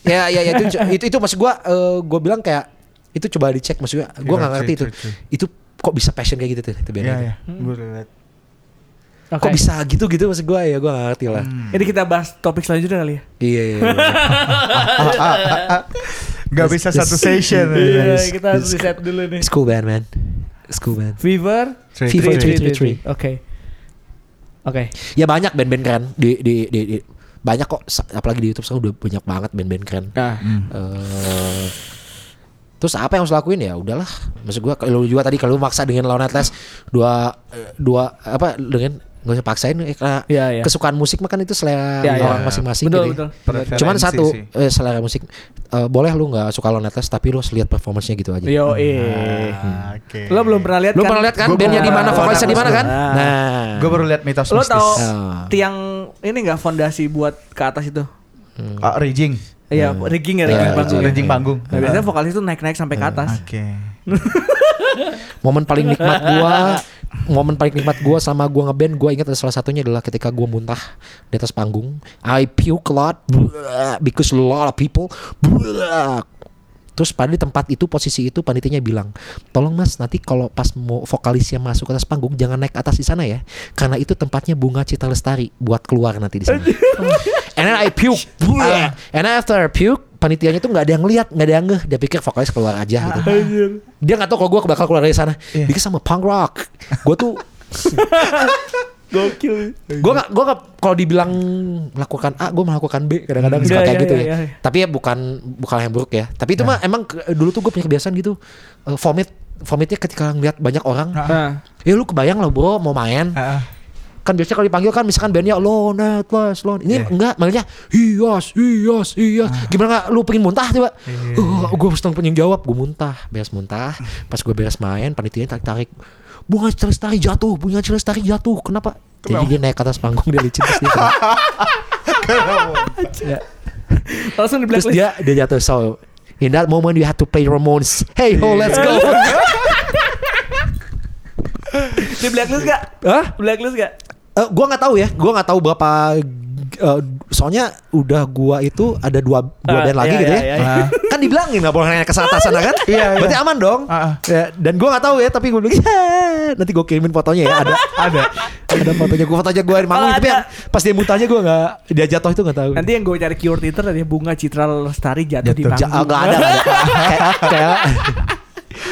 ya ya ya itu itu itu maksud gua eh, gua bilang kayak itu coba dicek maksudnya gua
Iya,
nggak ngerti itu itu kok bisa passion kayak gitu tuh itu
Iya,
itu.
iya. Gue lihat.
Oke.
kok bisa gitu gitu maksud gua ya gua nggak ngerti lah
Ini kita bahas topik selanjutnya kali ya.
iya iya, iya.
Gak bisa
This-
satu session.
Iya,
guys.
kita harus reset dulu nih.
school band man school band
Fever
Fever
three,
three, three.
Oke. Oke.
ya banyak band-band keren di di di, di- banyak kok apalagi di YouTube sekarang udah banyak banget band-band keren
Nah,
Eh, terus apa yang harus lakuin ya udahlah maksud gua kalau lu juga tadi kalau lu maksa dengan lawan Atlas dua eh, dua apa dengan nggak usah paksain eh,
Iya, iya.
kesukaan musik mah kan itu selera
Iya, iya.
orang masing-masing
betul
gitu
betul.
Preferensi
cuman satu
sih.
eh, selera musik eh, boleh lu nggak suka Atlas tapi lu harus lihat performance-nya gitu aja
Yo, eh.
Ah, Oke.
Lo belum pernah lihat
lu
kan?
pernah lihat kan bandnya di mana vokalisnya di mana kan
Nah.
nah
Gue baru lihat mitos
Lo tahu
Ah.
tiang ini enggak fondasi buat ke atas itu?
Ah, rigging.
Iya, rigging ya, rigging
Iya,
panggung.
iya.
Rigging panggung.
Nah, biasanya vokalis itu naik-naik sampai ke atas.
Oke.
momen paling nikmat gua momen paling nikmat gua sama gua ngeband gua ingat ada salah satunya adalah ketika gua muntah di atas panggung. I puke a lot because a lot of people Terus pada di tempat itu posisi itu panitianya bilang, tolong mas nanti kalau pas mau vokalisnya masuk ke atas panggung jangan naik atas di sana ya, karena itu tempatnya bunga cita lestari buat keluar nanti di sana. And then I puke, and then after I puke, panitianya tuh nggak ada yang lihat, nggak ada yang ngeh, dia pikir vokalis keluar aja gitu. Dia nggak tahu kalau gue bakal keluar dari sana. Dia sama punk rock. Gue tuh
Gokil.
gue gak gue gak kalau dibilang melakukan A gue melakukan B kadang-kadang suka
Iya,
kayak
iya,
gitu ya
iya.
tapi ya bukan bukan yang buruk ya tapi itu mah emang dulu tuh gue punya kebiasaan gitu eh, vomit vomitnya ketika ngeliat banyak orang
Nah,
ya lu kebayang lah bro mau main
Ah, ah.
Kan biasanya kalau dipanggil kan misalkan bandnya lo netwas lo ini
Iya.
enggak manggilnya hias hias hias gimana nggak lu pengen muntah coba
Iya,
uh, gue harus pengen jawab gue muntah beres muntah pas gue beres main panitianya tarik tarik bunga celestari jatuh bunga celestari jatuh kenapa jadi dia naik ke atas panggung dia licin terus dia. Ya.
langsung di
terus
blacklist.
dia dia jatuh so in that moment you had to play Ramones hey ho let's go
Di blacklist gak?
Hah?
Blacklist gak?
Eh, gua nggak tahu ya, gua nggak tahu berapa. eh, soalnya udah gua itu ada dua dua
Ah,
band lagi
iya,
gitu
iya,
ya.
iya, iya.
kan dibilangin nggak boleh naik ke sana kan?
Iya, iya.
Berarti aman dong.
Ah, ah.
Ya, dan gua nggak tahu ya, tapi gua bilang "Ya, nanti gua kirimin fotonya ya. Ada
Ada.
ada fotonya gua foto aja gua di manggung
Oh,
tapi
ada.
yang pas dia muntahnya gua nggak dia jatuh itu nggak tahu.
Nanti yang gue cari keyword Twitter ada bunga Citra Lestari jatuh, di
Jatuh.
Ja-
panggung.
nggak ada, nggak ada. kayak, kayak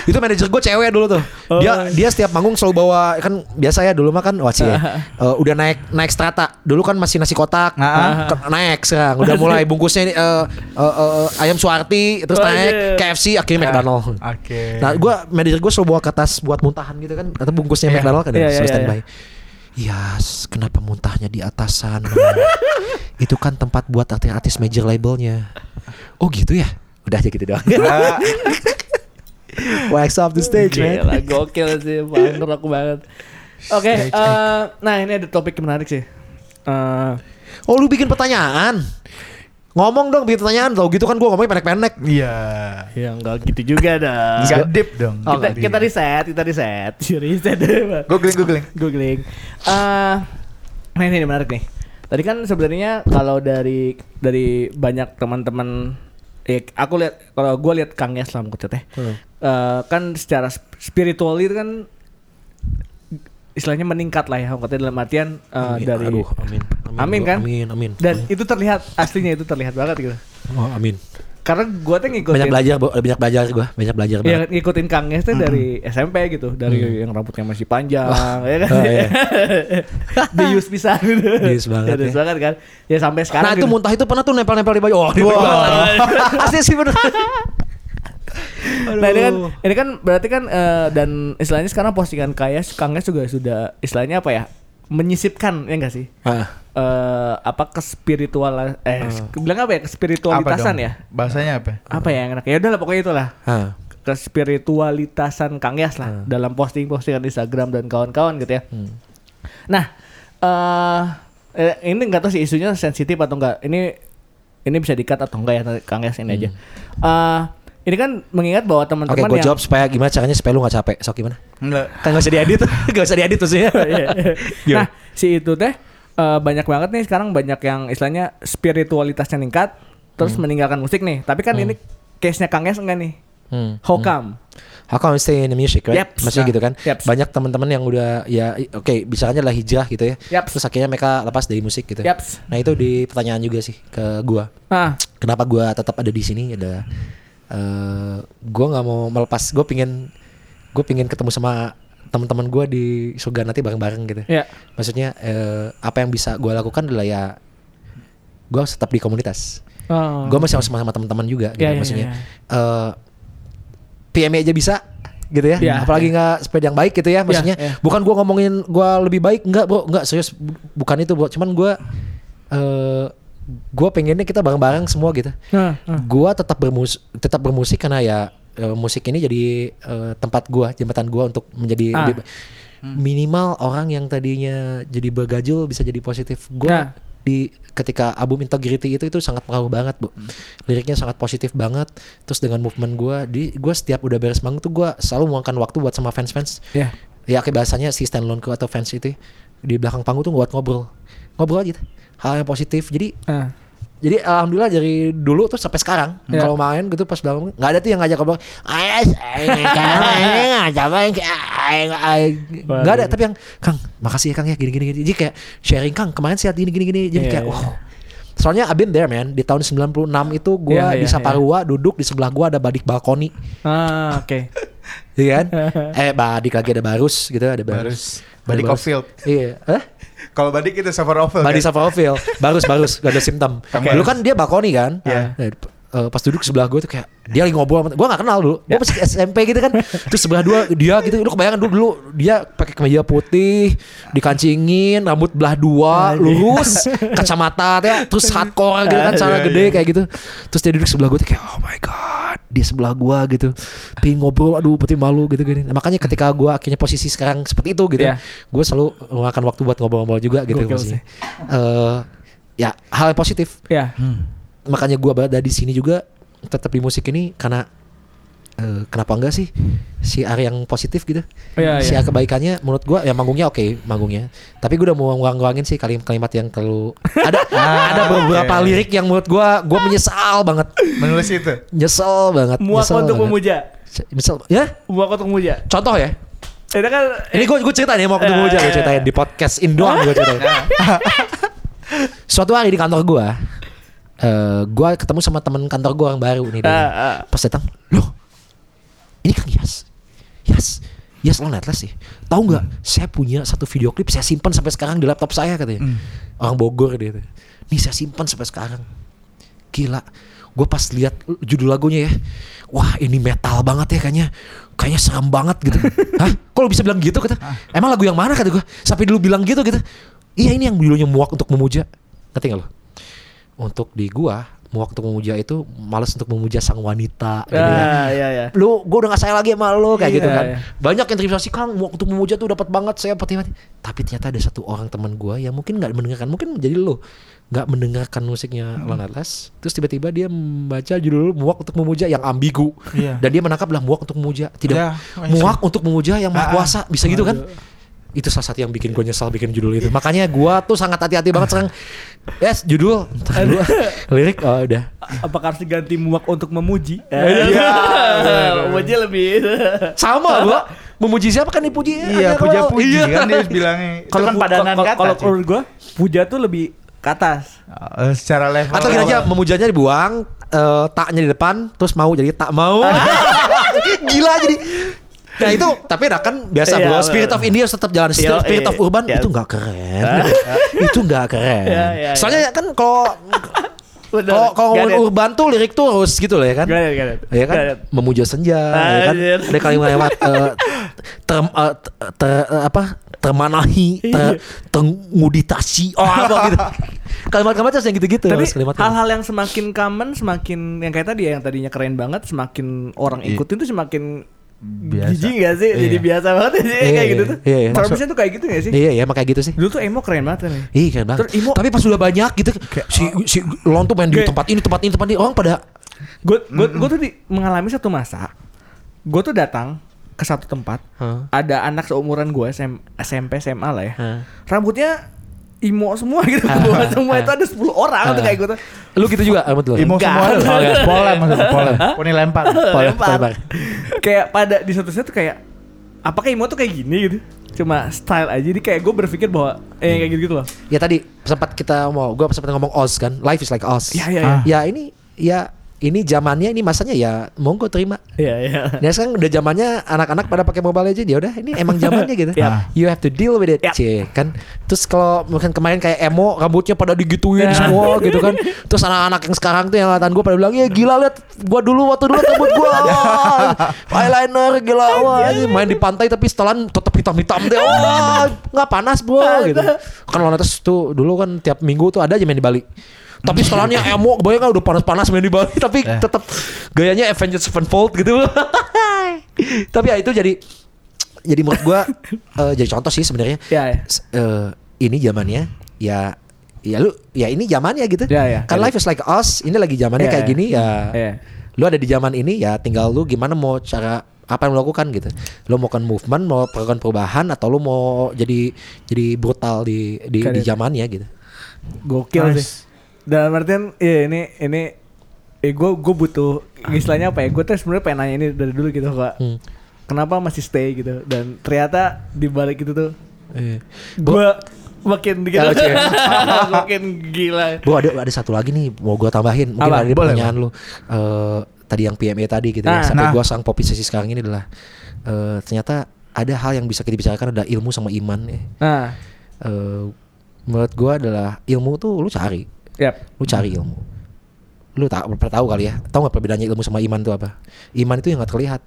itu manajer gue cewek dulu tuh.
Oh.
Dia dia setiap manggung selalu bawa kan biasa ya dulu mah kan wah sih ya. Eh, udah naik naik strata. Dulu kan masih nasi kotak.
Ah.
Ke- naik sekarang udah mulai bungkusnya ini eh, eh, eh, ayam suarti terus
Oh,
naik
iya.
KFC akhirnya McDonald.
Oke.
Nah, gue manajer gue selalu bawa ke atas buat muntahan gitu kan atau bungkusnya
Iya.
McDonald kan
Iya,
ya,
iya,
selalu
iya,
standby. Yes, kenapa muntahnya di atas sana? Itu kan tempat buat artis-artis major labelnya. Oh gitu ya? Udah aja gitu doang. Wax off the stage, man.
Gila, gokil sih, punk rock banget. Oke,
Stage,
eh, nah ini ada topik yang menarik sih. Eh,
Oh, lu bikin pertanyaan. Ngomong dong bikin pertanyaan tau gitu kan gua ngomongnya pendek-pendek.
Iya.
ya enggak gitu juga dah.
Enggak deep dong.
kita, kita reset, kita reset, reset.
Googling googling.
Googling. Eh, nah ini menarik nih. Tadi kan sebenarnya kalau dari dari banyak teman-teman eh aku lihat kalau gue lihat Kang Yaslam kucet ya.
Hmm.
Eh, kan secara sp- spiritual itu kan istilahnya meningkat lah ya katanya dalam artian eh,
Amin.
dari
Aduh, amin.
Amin kan?
Amin, amin.
dan itu terlihat aslinya itu terlihat banget gitu.
Oh, amin.
Karena gue tuh ngikutin
Banyak belajar, Bo. banyak belajar gua, banyak belajar
Iya
banget.
ngikutin Kang Yes tuh dari SMP gitu Dari yang rambutnya masih panjang ya kan
Oh, iya.
Dius bisa gitu
Dius banget
Dius
ya.
banget kan Ya sampai sekarang
Nah, itu
gitu.
muntah itu pernah tuh nempel-nempel di baju. Oh, di baju. Asli sih bener.
Nah ini kan Ini kan berarti kan eh, Dan istilahnya sekarang postingan Kayas Kang Yes juga sudah Istilahnya apa ya Menyisipkan ya enggak sih
Ah.
Eh apa kespiritualan eh bilang apa ya kespiritualitasan
dong?
ya
Bahasanya apa?
apa ya yang enak ya udahlah pokoknya itulah
Ah.
kespiritualitasan Kang Yas lah dalam posting-postingan Instagram dan kawan-kawan gitu ya. Nah, eh eh, ini nggak tahu sih isunya sensitif atau enggak. Ini ini bisa dikat atau enggak ya Kang Yas ini aja. Eh ini kan mengingat bahwa
Oke,
teman-teman
gue
yang
jawab supaya gimana caranya supaya lu gak capek. Sok gimana?
Enggak.
Kan gak usah diedit, gak usah diedit maksudnya.
Iya.
Gimana?
nah, si itu teh eh, banyak banget nih sekarang banyak yang istilahnya spiritualitasnya meningkat terus meninggalkan musik nih. Tapi kan ini case-nya Kang Yas enggak nih?
Hmm.
How come?
How come stay in the music, right?
Yaps.
Maksudnya
Nah,
gitu kan.
yaps.
Banyak teman-teman yang udah ya oke, misalnya lah hijrah gitu ya.
Yaps.
Terus akhirnya mereka lepas dari musik gitu.
Yaps.
Nah, itu di pertanyaan juga sih ke gua.
Ah,
Kenapa gua tetap ada di sini ada eh gua nggak mau melepas. Gua pingin gue pingin ketemu sama teman-teman gua di surga nanti bareng-bareng gitu.
ya.
Maksudnya eh, apa yang bisa gua lakukan adalah ya gua tetap di komunitas.
Oh.
Gue masih sama sama teman-teman juga gitu.
Ya, ya,
maksudnya
ya,
eh PME aja bisa gitu ya.
Ya,
Apalagi nggak sepeda yang baik gitu ya. Maksudnya
ya.
bukan gua ngomongin gua lebih baik enggak, Bro. Enggak, serius Bu- bukan itu, Bro. Cuman gua eh gua pengennya kita bareng-bareng semua gitu.
Nah, nah.
Gua tetap bermus tetap bermusik karena ya eh, musik ini jadi eh, tempat gua, jembatan gua untuk menjadi
Ah.
lebih- minimal orang yang tadinya jadi bergajul bisa jadi positif. Gua
Nah.
di ketika album Integrity itu itu sangat pengaruh banget bu liriknya sangat positif banget terus dengan movement gue di gue setiap udah beres manggung tuh gue selalu meluangkan waktu buat sama fans fans
Ya.
ya kayak bahasanya si stand alone atau fans itu di belakang panggung tuh buat ngobrol ngobrol aja hal yang positif jadi
Ah.
Jadi alhamdulillah dari dulu tuh sampai sekarang
Ya.
kalau main gitu pas belakang nggak ada tuh yang ngajak ngobrol ayah nggak ada tapi yang kang makasih ya kang ya gini gini gini jadi kayak sharing kang kemarin sehat gini gini gini jadi
Iya,
kayak
iya.
wow soalnya I've been there man di tahun 96 itu gue
Iya,
di
iya,
Saparua duduk di sebelah gue ada Badik Balkoni
Ah, oke.
iya kan eh Badik lagi ada Barus gitu ada Barus
Barus. Badik. Ofield.
iya Hah?
Kalau Badik itu Summer Ofield.
Badi
kan?
Safarofil, barus barus, gak ada simptom. Dulu kan dia balkoni kan.
Iya.
Nah, eh, pas duduk sebelah gue tuh kayak dia lagi ngobrol, sama- gue gak kenal dulu. Gue masih SMP gitu kan. Terus sebelah dua dia gitu, lu kebayangkan dulu dulu dia pakai kemeja putih, dikancingin, rambut belah dua, lurus, kacamata ya, terus hardcore gitu kan, celana
Iya,
gede
iya.
kayak gitu. Terus dia duduk sebelah gue tuh kayak oh my god, dia sebelah gue gitu. Pengen ngobrol, aduh putih malu gitu gini. Nah, makanya ketika gue akhirnya posisi sekarang seperti itu gitu,
Iya.
gue selalu meluangkan waktu buat ngobrol-ngobrol juga gitu
Gokil
maksudnya. Eh, ya hal yang positif
Ya.
Makanya gua berada di sini juga tetap di musik ini karena eh, kenapa enggak sih si Ari yang positif gitu
Iya,
si
iya.
kebaikannya menurut gua ya manggungnya oke manggungnya tapi gua udah mau ngurang-ngurangin sih kalimat-kalimat yang terlalu ada ada beberapa
oke.
lirik yang menurut gua gua menyesal banget
Menulis itu.
nyesel banget
Muak
nyesel
untuk
banget.
memuja.
Misal, ya
Muak untuk memuja.
contoh ya
Itu kan
ini gue gue ceritain ya mau ketemu aja gue ceritain di podcast Indoang gue ceritain. Suatu hari di kantor gue, eh gue ketemu sama teman kantor gue yang baru nih. dia.
Ah, ah.
Pas datang, loh, ini kan Yas, Yas, Yas lo netless sih. Tahu nggak? Saya punya satu video klip saya simpan sampai sekarang di laptop saya katanya. Orang Bogor dia. tuh. Nih saya simpan sampai sekarang. Gila. Gue pas lihat judul lagunya ya, wah ini metal banget ya kayaknya, kayaknya seram banget gitu. Hah? Kok lo bisa bilang gitu kata? Emang lagu yang mana kata gue? Sampai dulu bilang gitu gitu. Iya ini yang judulnya muak untuk memuja. Ngerti gak lo? Untuk di gua untuk memuja itu malas untuk memuja sang wanita. Gitu ya.
Ah, iya iya.
Lu gue udah gak sayang lagi sama lu kayak
Iya,
gitu kan.
iya.
Banyak yang terima Kang muak untuk memuja tuh dapat banget saya pati mati. Tapi ternyata ada satu orang teman gua yang mungkin nggak mendengarkan, mungkin menjadi lo nggak mendengarkan musiknya
Hmm.
Lon Atlas terus tiba-tiba dia membaca judul muak untuk memuja yang ambigu
Iya.
dan dia menangkap lah muak untuk memuja tidak
Ya,
muak untuk memuja yang maha
Ah, ah.
kuasa bisa gitu kan itu salah satu yang bikin gue nyesal bikin judul itu makanya gue tuh sangat hati-hati banget sekarang yes judul dulu. lirik oh udah
Apakah harus diganti muak untuk memuji?
Iya.
memuji lebih.
sama gua memuji siapa kan dipuji
Iya, puja-puji
kalau-
kan dia bilangnya. Itu
Kalau
kan padanan
kalau-
kata.
Kalau
cuy.
menurut gua, puja tuh lebih ke atas.
Eh, secara level
atau gini aja memujanya dibuang eh, taknya di depan terus mau jadi tak mau gila jadi Nah itu tapi kan biasa
Iya,
bro. Spirit of India tetap jalan Spirit,
Iya,
Spirit of
iya.
Urban
Iya.
itu nggak keren. Itu nggak keren. Soalnya kan kalau. Kalau kalau ngomongin urban tuh lirik tuh harus gitu loh ya kan?
Got it.
Ya kan? Memuja senja ya kan? Ada kalimat-kalimat eh, ter, eh, ter- eh, apa? Termanahi ter, tenguditasi. Oh apa gitu. Kalimat-kalimat yang gitu-gitu
Tapi
harus kalimat
hal-hal yang semakin common, semakin yang kayak tadi ya, yang tadinya keren banget, semakin orang ikutin tuh semakin
Biasa.
jijik gak sih? Jadi
Iya.
biasa banget ya
Iya,
kayak
iya,
gitu tuh.
iya, iya.
Travisnya tuh kayak gitu gak sih?
Iya iya emang kayak gitu sih.
Dulu tuh emo keren banget kan ya.
Iya keren banget.
Terus Imo-
Tapi pas udah banyak gitu si si Lon tuh main di
Kayak-
tempat ini tempat ini tempat ini orang pada
Gue gue gue tuh di, mengalami satu masa. Gue tuh datang ke satu tempat.
Hah?
Ada anak seumuran gue SM, SMP SMA lah ya.
Hah.
Rambutnya imo semua gitu.
Ah, ah,
semua
ah.
itu ada 10 orang tuh
Ah.
kayak gitu.
Lu gitu juga lu.
Imo semua.
Oh.
Polem maksudnya, polem. Poni lempar.
Lempar. kayak pada di satu satu tuh kayak apakah imo tuh kayak gini gitu? Cuma style aja. Jadi kayak gue berpikir bahwa eh kayak gitu gitu loh.
Ya tadi sempat kita mau gua sempat ngomong Oz kan. Life is like Oz.
Iya iya
Ah.
iya.
Ya ini ya ini zamannya ini masanya ya monggo terima.
Iya iya.
Dan sekarang udah zamannya anak-anak pada pakai Mobile Legends ya udah ini emang zamannya gitu.
Ya.
You have to deal with it,
Ya.
cie, kan. Terus kalau mungkin kemarin kayak emo rambutnya pada digituin
Ya.
semua gitu kan. Terus anak-anak yang sekarang tuh yang angkatan gue pada bilang, "Ya gila lihat gua dulu waktu dulu rambut gua. wah, eyeliner gila wah, main di pantai tapi setelan tetap hitam-hitam deh. Wah, nggak panas, Bro." gitu. Kan lawan atas tuh dulu kan tiap minggu tuh ada aja main di Bali. Tapi setelannya emo, kebayang kan udah panas-panas main di Bali Tapi
Eh.
tetap gayanya Avengers Sevenfold gitu Tapi ya itu jadi Jadi menurut gua eh, Jadi contoh sih sebenarnya
Iya iya.
S- eh, Ini zamannya Ya Ya lu Ya ini zamannya gitu
Ya, ya.
Kan life is like us Ini lagi zamannya
Ya,
kayak
ya.
gini ya
Iya.
Lu ada di zaman ini ya tinggal lu gimana mau cara apa yang lu lakukan gitu. Lu mau kan movement, mau melakukan perubahan atau lu mau jadi jadi brutal di di, di zamannya gitu.
Gokil
Nice.
sih. Dalam artian iya ini ini eh gue gue butuh istilahnya apa ya? Gue tuh sebenarnya pengen nanya ini dari dulu gitu kak.
Hmm.
Kenapa masih stay gitu? Dan ternyata di balik itu tuh
Iya.
gue makin gitu.
Ya, Cie.
makin gila.
Bu ada ada satu lagi nih mau gua tambahin mungkin
Apa?
ada pertanyaan lu Eh, tadi yang PMA tadi gitu ya
Nah.
sampai
Nah.
gua sang popi sesi sekarang ini adalah eh, ternyata ada hal yang bisa kita bicarakan ada ilmu sama iman ya.
Nah,
Eh, menurut gua adalah ilmu tuh lu cari
yap.
lu cari ilmu lu tak pernah tahu kali ya tahu nggak perbedaannya ilmu sama iman itu apa iman itu yang nggak terlihat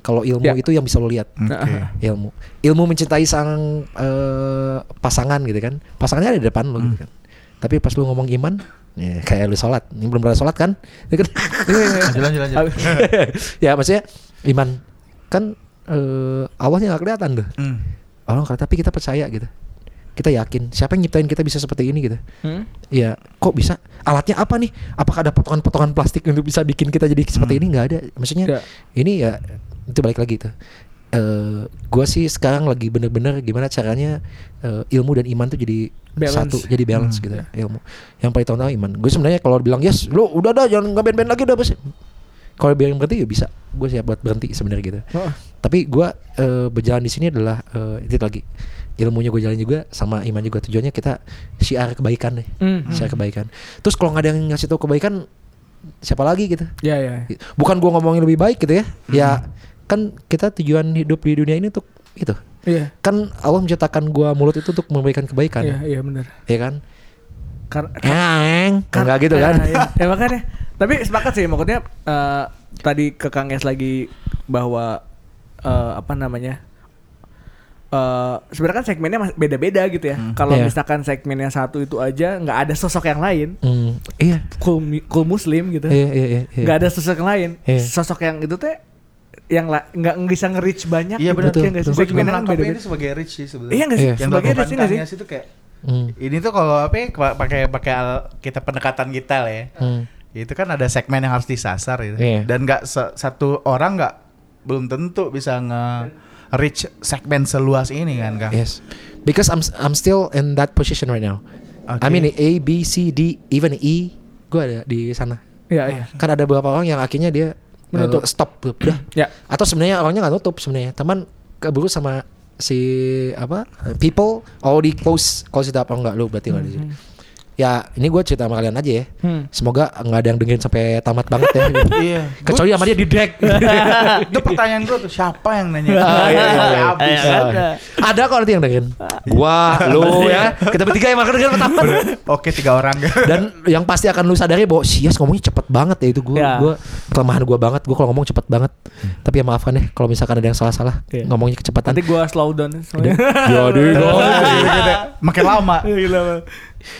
kalau ilmu
Ya.
itu yang bisa lu lihat
Oke.
ilmu ilmu mencintai sang eh, pasangan gitu kan pasangannya ada di depan lu
Hmm.
gitu kan tapi pas lu ngomong iman ya, kayak lu sholat ini belum pernah sholat kan Ya kan?
Lanjut lanjut lanjut.
ya maksudnya iman kan eh, Allahnya nggak kelihatan tuh
Hmm.
Allah tapi kita percaya gitu kita yakin siapa yang nyiptain kita bisa seperti ini gitu
Hmm?
Ya, kok bisa? Alatnya apa nih? Apakah ada potongan-potongan plastik untuk bisa bikin kita jadi seperti
Hmm.
ini? Nggak ada. Maksudnya
Ya.
ini ya itu balik lagi tuh. Eh, gua sih sekarang lagi bener-bener gimana caranya eh, ilmu dan iman tuh jadi
Balance.
satu, jadi balance
Hmm.
gitu ilmu. Yang paling utama iman. Gue sebenarnya kalau bilang yes, lu udah dah jangan nggak band-band lagi udah bos. Kalau biarin berhenti ya bisa. Gue siap buat berhenti sebenarnya gitu.
Oh,
Tapi gua eh, berjalan di sini adalah eh, itu lagi ilmunya gue jalan juga sama iman juga tujuannya kita syiar kebaikan nih
hmm.
syiar kebaikan terus kalau nggak ada yang ngasih tahu kebaikan siapa lagi gitu
Ya ya.
bukan gua ngomongin lebih baik gitu ya ya kan kita tujuan hidup di dunia ini untuk itu
Iya.
kan Allah menciptakan gua mulut itu untuk memberikan kebaikan
Iya iya benar.
ya kan
Kar-
Yang enggak gitu kan
Ya, ya. Ya, makanya. Tapi sepakat sih maksudnya eh, tadi ke Kang Es lagi bahwa eh, apa namanya? Eh sebenarnya kan segmennya beda-beda gitu ya. Kalau
Iya.
misalkan segmen yang satu itu aja nggak ada sosok yang lain,
Hmm, iya
cool, cool muslim gitu.
iya iya iya, iya.
nggak ada sosok yang lain.
Iya.
Sosok yang itu teh yang nggak bisa nge-reach banyak.
Iya
gitu.
benar.
Betul,
Iya sih?
betul.
Gue juga
Segmennya kan beda-beda.
ini sebagai rich sih sebenarnya.
Iya nggak sih?
Iya.
Yang
Sebagai rich nggak sih?
Yas itu kayak
Hmm,
ini tuh kalau apa ya, pa- pakai pakai al- kita pendekatan kita lah ya.
hmm.
Itu kan ada segmen yang harus disasar gitu.
Iya.
Dan nggak satu orang nggak belum tentu bisa nge reach segmen seluas ini kan, Kang.
yes because I'm I'm still in that position right now I
Oke.
mean A B C D even E gue ada di sana
Iya iya.
kan ada beberapa orang yang akhirnya dia
Menutup.
eh, stop udah
Ya.
atau sebenarnya orangnya nggak nutup sebenarnya teman keburu sama si apa people oh di close close itu apa enggak lu berarti nggak di sini ya ini gue cerita sama kalian aja ya
Hmm.
semoga nggak ada yang dengerin sampai tamat banget ya
Iya.
kecuali sama dia di deck
itu pertanyaan gue tuh siapa yang nanya?
Ah, iya, iya, iya.
Habis.
Iya, kan?
ada kok nanti yang dengerin gua lu ya kita bertiga yang makan dengerin pertama
Oke tiga orang.
dan yang pasti akan lu sadari bahwa Sias ngomongnya cepet banget ya itu gue
Ya.
gua kelemahan gue banget gue kalau ngomong cepet banget tapi ya maafkan ya kalau misalkan ada yang salah-salah
Iya.
ngomongnya kecepatan
Nanti gua slow down semuanya.
jadi
Makin lama.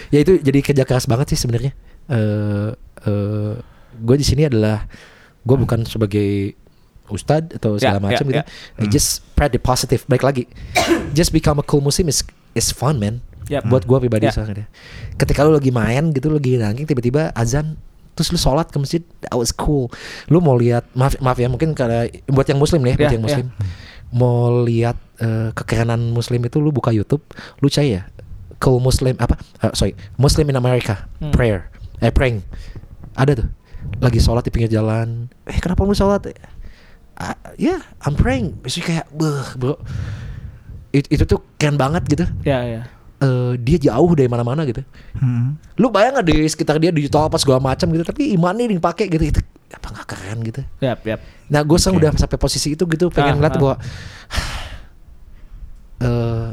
Ya itu jadi kerja keras banget sih sebenarnya eh eh gue di sini adalah gue bukan sebagai ustad atau segala
Ya,
macam
ya,
gitu.
ya.
Eh, Just spread the positive. Balik lagi. just become a cool muslim is is fun man.
Yap.
Buat gua pribadi
Ya.
soalnya. Ketika lu lagi main gitu lagi ranking tiba-tiba azan terus lu sholat ke masjid that was cool lu mau lihat maaf maaf ya mungkin karena buat yang muslim nih buat
Ya,
yang
ya.
muslim mau lihat eh, kekerenan muslim itu lu buka YouTube lu cari ya cool muslim apa Eh, sorry muslim in America
Hmm.
prayer eh praying ada tuh lagi sholat di pinggir jalan eh kenapa lu sholat Ah, ya I'm praying Biasanya kayak beh bro It- itu tuh keren banget gitu
Ya ya.
Eh, dia jauh dari mana-mana gitu
Hmm.
lu bayang gak di sekitar dia di tol apa segala macam gitu tapi imannya dipakai gitu itu apa nggak keren gitu
Yap yap.
nah gue sekarang
Oke.
udah sampai posisi itu gitu pengen
Ah,
ngeliat
ah.
bahwa eh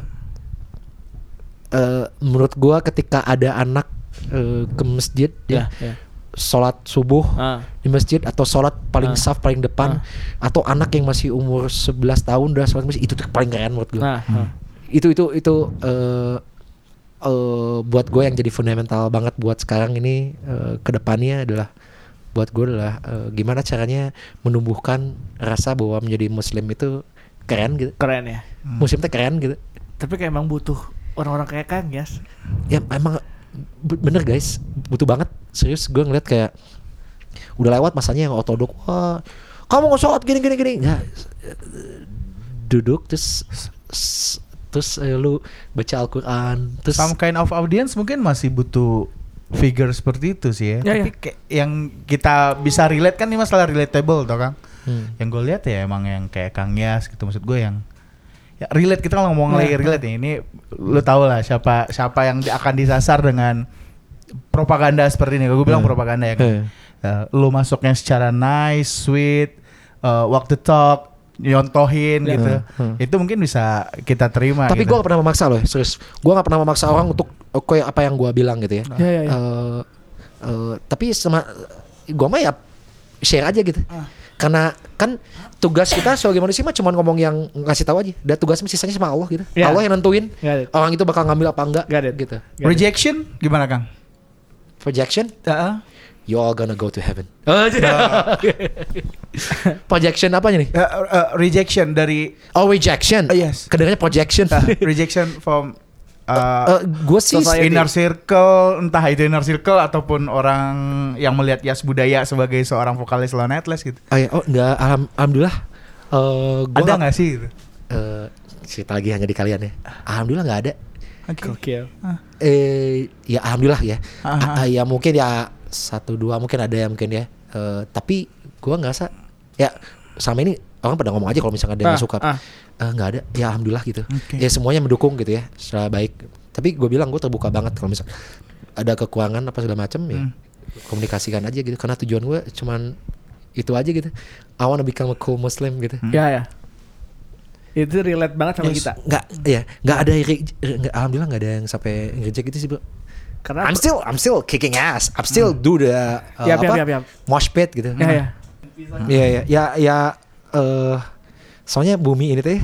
eh, menurut gue ketika ada anak eh, ke masjid
Ya
ya
ya.
sholat subuh
Ah.
di masjid atau sholat paling
Ah.
saf paling depan atau anak yang masih umur 11 tahun udah sholat masjid itu tuh paling keren menurut gue
Nah, ah.
itu itu itu eh eh, buat gue yang jadi fundamental banget buat sekarang ini eh, ke depannya adalah buat gue adalah eh, gimana caranya menumbuhkan rasa bahwa menjadi muslim itu keren gitu
keren ya.
muslim tuh keren gitu
Tapi kayak emang butuh orang-orang kayak Kang Yas.
ya emang be- bener guys butuh banget serius gue ngeliat kayak udah lewat masanya yang otodok wah kamu nggak sholat gini gini gini ya duduk terus terus eh, lu baca Al-Quran terus
Some kind of audience mungkin masih butuh figure seperti itu sih ya.
Ya,
Tapi
ya.
kayak yang kita bisa relate kan ini masalah relatable toh Kang.
Hmm.
Yang gue lihat ya emang yang kayak Kang Yas gitu maksud gue yang ya relate kita kalau ngomong lagi
Ya.
relate nih ini lu tahu lah siapa siapa yang akan disasar dengan propaganda seperti ini. Gue bilang
Hmm.
propaganda ya. Kan?
Eh.
Eh, lu masuknya secara nice, sweet, eh, walk the talk, nyontohin
Ya.
gitu.
Hmm.
Itu mungkin bisa kita terima.
Tapi
gitu.
gue gak pernah memaksa loh, serius. Gue gak pernah memaksa orang untuk eh, kayak apa yang gue bilang gitu ya.
Ya ya ya.
Eh, eh, tapi sama gue mah ya share aja gitu. Karena kan tugas kita sebagai manusia mah cuma ngomong yang ngasih tahu aja. Dan tugasnya sisanya sama Allah gitu.
Ya.
Allah yang nentuin
it.
orang itu bakal ngambil apa enggak
Got it.
gitu.
Got it.
Rejection gimana Kang?
Projection,
Heeh.
you all gonna go to heaven. Projection apanya nih?
Eh, eh, rejection dari
Oh rejection.
Oh, yes.
Kedengarannya projection.
eh, rejection from uh,
gue sih
Society.
inner circle, entah itu inner circle ataupun orang yang melihat Yas Budaya sebagai seorang vokalis Lone Atlas gitu.
Oh, ya, oh enggak alham, alhamdulillah. Eh gua
Ada
nggak-
sih? Gitu?
eh cerita lagi hanya di kalian ya. Alhamdulillah nggak ada.
Oke.
Gokil.
Eh ya alhamdulillah ya. Ah, ya mungkin ya satu dua mungkin ada ya mungkin ya. Eh tapi gua nggak sa ya sama ini orang pada ngomong aja kalau misalnya ada yang nggak suka.
ah.
Eh, nggak ada. Ya alhamdulillah gitu.
Oke.
Ya semuanya mendukung gitu ya. Secara baik. Tapi gue bilang gue terbuka banget kalau misalnya ada kekurangan apa segala macam ya.
Hmm.
Komunikasikan aja gitu karena tujuan gue cuman itu aja gitu. I wanna become a cool Muslim gitu.
Ya ya. Itu relate banget sama
Yes.
kita.
nggak ya nggak ada nggak alhamdulillah nggak ada yang sampai ngejek gitu sih bro
Karena
I'm still I'm still kicking ass I'm still do the uh,
Yap, yap,
apa
yap, yap.
mosh pit gitu
Ya ya.
Iya ya ya ya eh soalnya bumi ini teh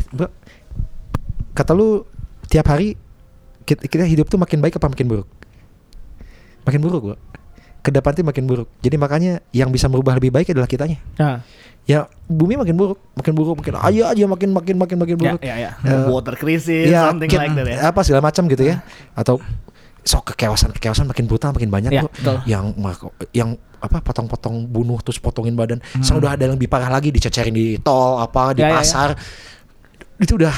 kata lu tiap hari kita, kita hidup tuh makin baik apa makin buruk? Makin buruk bro ke depan tuh makin buruk. Jadi makanya yang bisa merubah lebih baik adalah kitanya.
Nah,
ya bumi makin buruk makin buruk makin ayo aja makin makin makin makin
ya
buruk.
ya ya.
Eh,
Water crisis,
Iya,
something like that ya.
Apa segala macam gitu ya. Atau sok kekewasan kekewasan makin brutal makin banyak
Ya,
kok.
betul.
Yang yang apa potong-potong bunuh terus potongin badan. Sekarang udah ada yang lebih parah lagi dicecerin di tol apa di
Ya, ya, ya.
pasar. Itu udah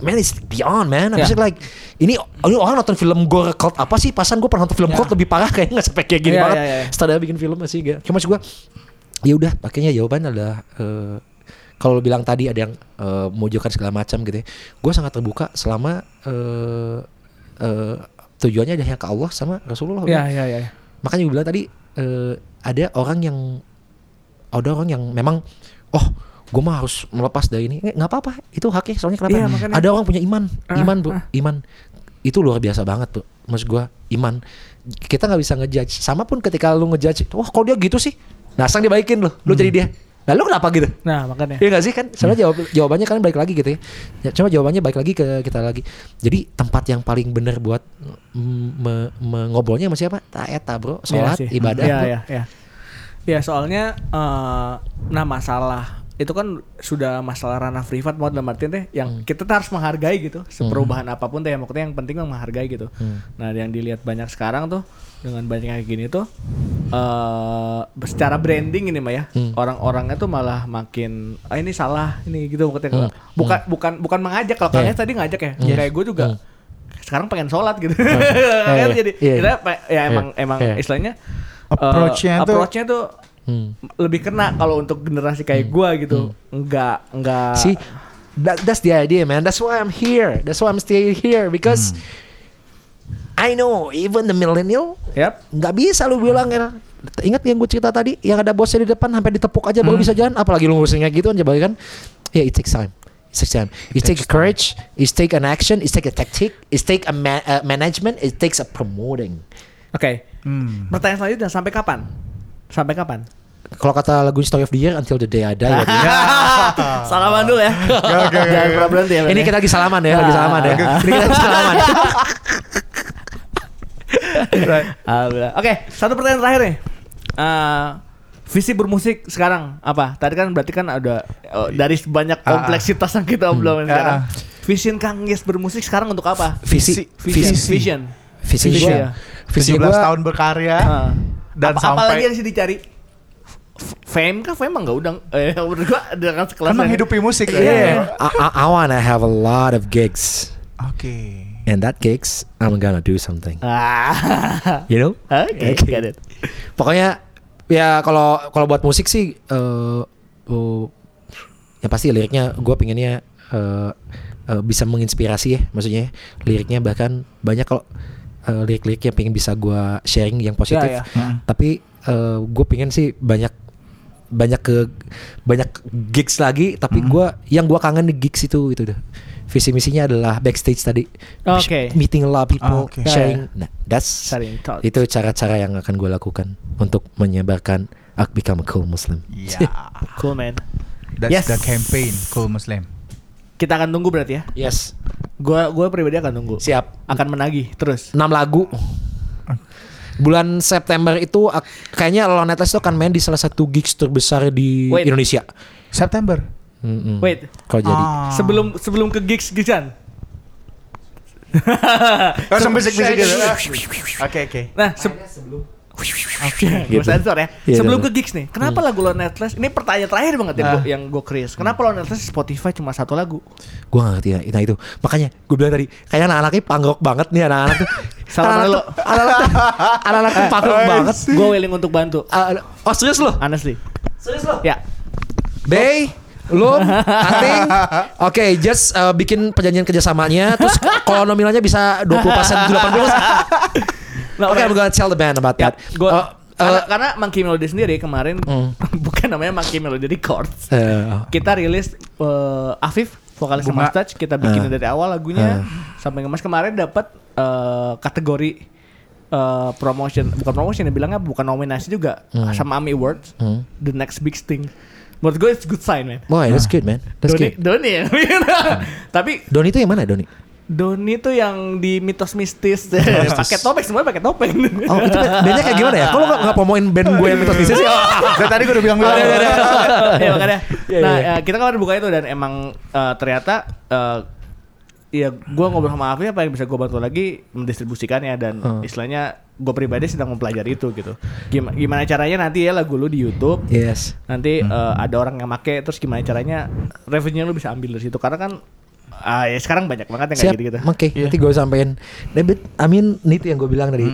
man it's beyond man. I'm
Ya.
just like ini ini orang nonton film gore cult apa sih? Pasan gue pernah nonton film
Ya.
cult lebih parah kayaknya nggak sampai kayak gini
Ya,
banget.
ya, ya.
Setelah bikin film masih gak. Cuma gue ya udah makanya jawaban adalah eh, kalau lo bilang tadi ada yang eh, memojokkan segala macam gitu ya gue sangat terbuka selama eh, eh, tujuannya yang ke Allah sama Rasulullah
Ya ya ya.
makanya gue bilang tadi eh, ada orang yang ada orang yang memang oh gue mah harus melepas dari ini. Nggak apa-apa. Itu haknya soalnya kenapa
Iya, makanya-
ada orang punya iman.
Ah,
iman bu.
ah.
iman. Itu luar biasa banget tuh maksud gue iman. Kita nggak bisa ngejudge. Sama pun ketika lu ngejudge wah kalau dia gitu sih? Nah sang dibaikin lo lu jadi dia lalu kenapa gitu
Nah, makanya.
Iya gak sih kan? Soalnya jawab, jawabannya kan balik lagi gitu ya. ya. Cuma jawabannya balik lagi ke kita lagi. Jadi tempat yang paling benar buat mm, me, me- ngobrolnya sama siapa? Taeta bro.
Iya
Sholat,
sih.
ibadah
Iya
bro.
ya ya. Ya soalnya eh nah masalah itu kan sudah masalah ranah privat mau dalam artian teh yang
Hmm.
kita harus menghargai gitu seperubahan apa pun teh yang maksudnya yang penting mah menghargai gitu.
Hmm.
Nah yang dilihat banyak sekarang tuh dengan banyak kayak gini tuh eh secara branding ini mah ya
Hmm.
orang-orangnya tuh malah makin ah ini salah ini gitu maksudnya
Hmm.
bukan bukan bukan mengajak kalau
Yeah.
kalian tadi ngajak ya
Yes.
kayak gue juga
Hmm.
sekarang pengen sholat gitu
Iya,
Kan
iya.
jadi
Iya,
kita
iya.
pe- ya emang emang
Iya.
istilahnya eh,
Approach-nya tuh-
approach-nya tuh
Hmm.
lebih kena kalau untuk generasi kayak gua gitu. Enggak enggak
See, that, that's the idea, man. That's why I'm here. That's why I'm still here because I know even the millennial
Yap.
nggak bisa lu bilang ya. Ingat yang gue cerita tadi? Yang ada bosnya di depan sampai ditepuk aja baru bisa jalan. Apalagi lu ngurusin kayak gitu coba kan? Ya it takes time. It takes time. It takes a courage. It takes an action. It takes a tactic. It takes a ma- uh, management. It takes a promoting.
Oke.
Hmm.
Pertanyaan selanjutnya sampai kapan? Sampai kapan?
kalau kata lagu Story of the Year until the day I die berarti.
Salaman dulu ya.
oke, oke,
Jangan pernah berhenti ya.
ini kita lagi salaman ya lagi salaman ya ini kita lagi salaman.
Oke, satu pertanyaan terakhir nih. Eh, visi bermusik sekarang apa? Tadi kan berarti kan ada oh, dari banyak
Ah, ah.
kompleksitas yang kita obrolin sekarang.
Ah,
Vision Kang Yes bermusik sekarang untuk apa?
visi
Vision.
Visi.
Vision.
visi
Visi
gua
ya.
visi
17
gua
tahun berkarya
Ah.
Dan
apa,
sampai
apalagi yang sih dicari? Fame kah? Fame enggak udang. Eh, menurut gua dengan sekelas
kan menghidupi musik
Iya.
ya.
I, I, I wanna have a lot of gigs
Oke.
and that gigs I'm gonna do something
Ah.
you know
Oke,
Oke.
got it.
pokoknya ya kalau kalau buat musik sih eh uh, ya pasti liriknya gue pengennya eh, eh, bisa menginspirasi ya maksudnya liriknya bahkan banyak kalau eh, lirik-lirik yang pengen bisa gue sharing yang positif
Ya, ya.
Hmm.
tapi gue pengen sih banyak banyak ke banyak gigs lagi tapi
Hmm.
gua yang gua kangen di gigs itu itu deh visi misinya adalah backstage tadi
Oke.
meeting a lot of people
Ah, oke.
sharing nah that's
Sharing thoughts.
itu cara-cara yang akan gue lakukan untuk menyebarkan aku become a cool Muslim
Ya.
Cool man.
That's
Yes.
the campaign Cool Muslim.
Kita akan tunggu berarti ya.
yes
Gua gua pribadi akan tunggu.
siap
Akan menagih terus.
6 lagu bulan September itu ak- kayaknya Lonetless itu akan main di salah satu gigs terbesar di
Wait.
Indonesia
September.
Mm-mm.
Wait,
kalau jadi
Ah.
sebelum sebelum ke gigs gigan.
Oh, sampai bisik-bisik gitu. Oke, oke.
Nah, se Oke, okay, gitu. sensor ya.
Yeah,
Sebelum
yeah.
ke gigs nih, kenapa hmm. lagu lo Netless? Ini pertanyaan terakhir banget ya,
ah.
yang gue Chris. Kenapa lo Netless Spotify cuma satu lagu?
Gue gak ngerti ya. Nah itu makanya gue bilang tadi, kayak anak-anaknya panggok banget nih anak-anak tuh.
Salah
lo. Anak-anak anak-anak panggok banget.
Gue willing untuk bantu.
Uh, oh serius lo?
Honestly.
Serius lo?
Ya.
Bay. Lo, Ating. oke, okay, just uh, bikin perjanjian kerjasamanya, terus kalau nominalnya bisa 20% 80%.
Nah,
no, okay, okay, I'm gonna tell the band about
yeah,
that.
Gua,
uh,
karena,
uh,
karena Monkey Melody sendiri kemarin
mm.
bukan namanya Monkey Melody Records.
Uh,
kita rilis uh, Afif vokalis Mustaj Touch kita bikin
uh,
dari awal lagunya
uh,
sampai ngemas kemarin dapat uh, kategori uh, promotion bukan promotion ya bilangnya bukan nominasi juga
mm.
sama AMI Awards
mm.
the next big thing. Menurut gue it's good sign man.
boy that's good man. That's
Doni,
good.
Doni ya. Tapi
Doni itu yang mana Doni?
Doni tuh yang di mitos mistis pakai topeng semuanya pakai topeng
Oh itu band- bandnya kayak gimana ya? Kalau nggak nggak promoin band gue yang mitos bisnis sih?
Dari tadi gue udah bilang.
Oh, iya. Iya, makanya. Nah, ya, kita kemarin buka itu dan emang eh, ternyata eh, ya gue ngobrol sama Afif apa yang bisa gue bantu lagi mendistribusikannya dan
Hmm.
istilahnya gue pribadi sedang mempelajari itu gitu. Gimana, gimana caranya nanti ya lagu lu di YouTube
Yes.
nanti eh, ada orang yang make terus gimana caranya revenue lu bisa ambil dari situ karena kan ah, ya sekarang banyak banget yang kayak gitu-gitu.
Oke,
Iya.
nanti gue sampein. David, I mean itu yang gue bilang tadi.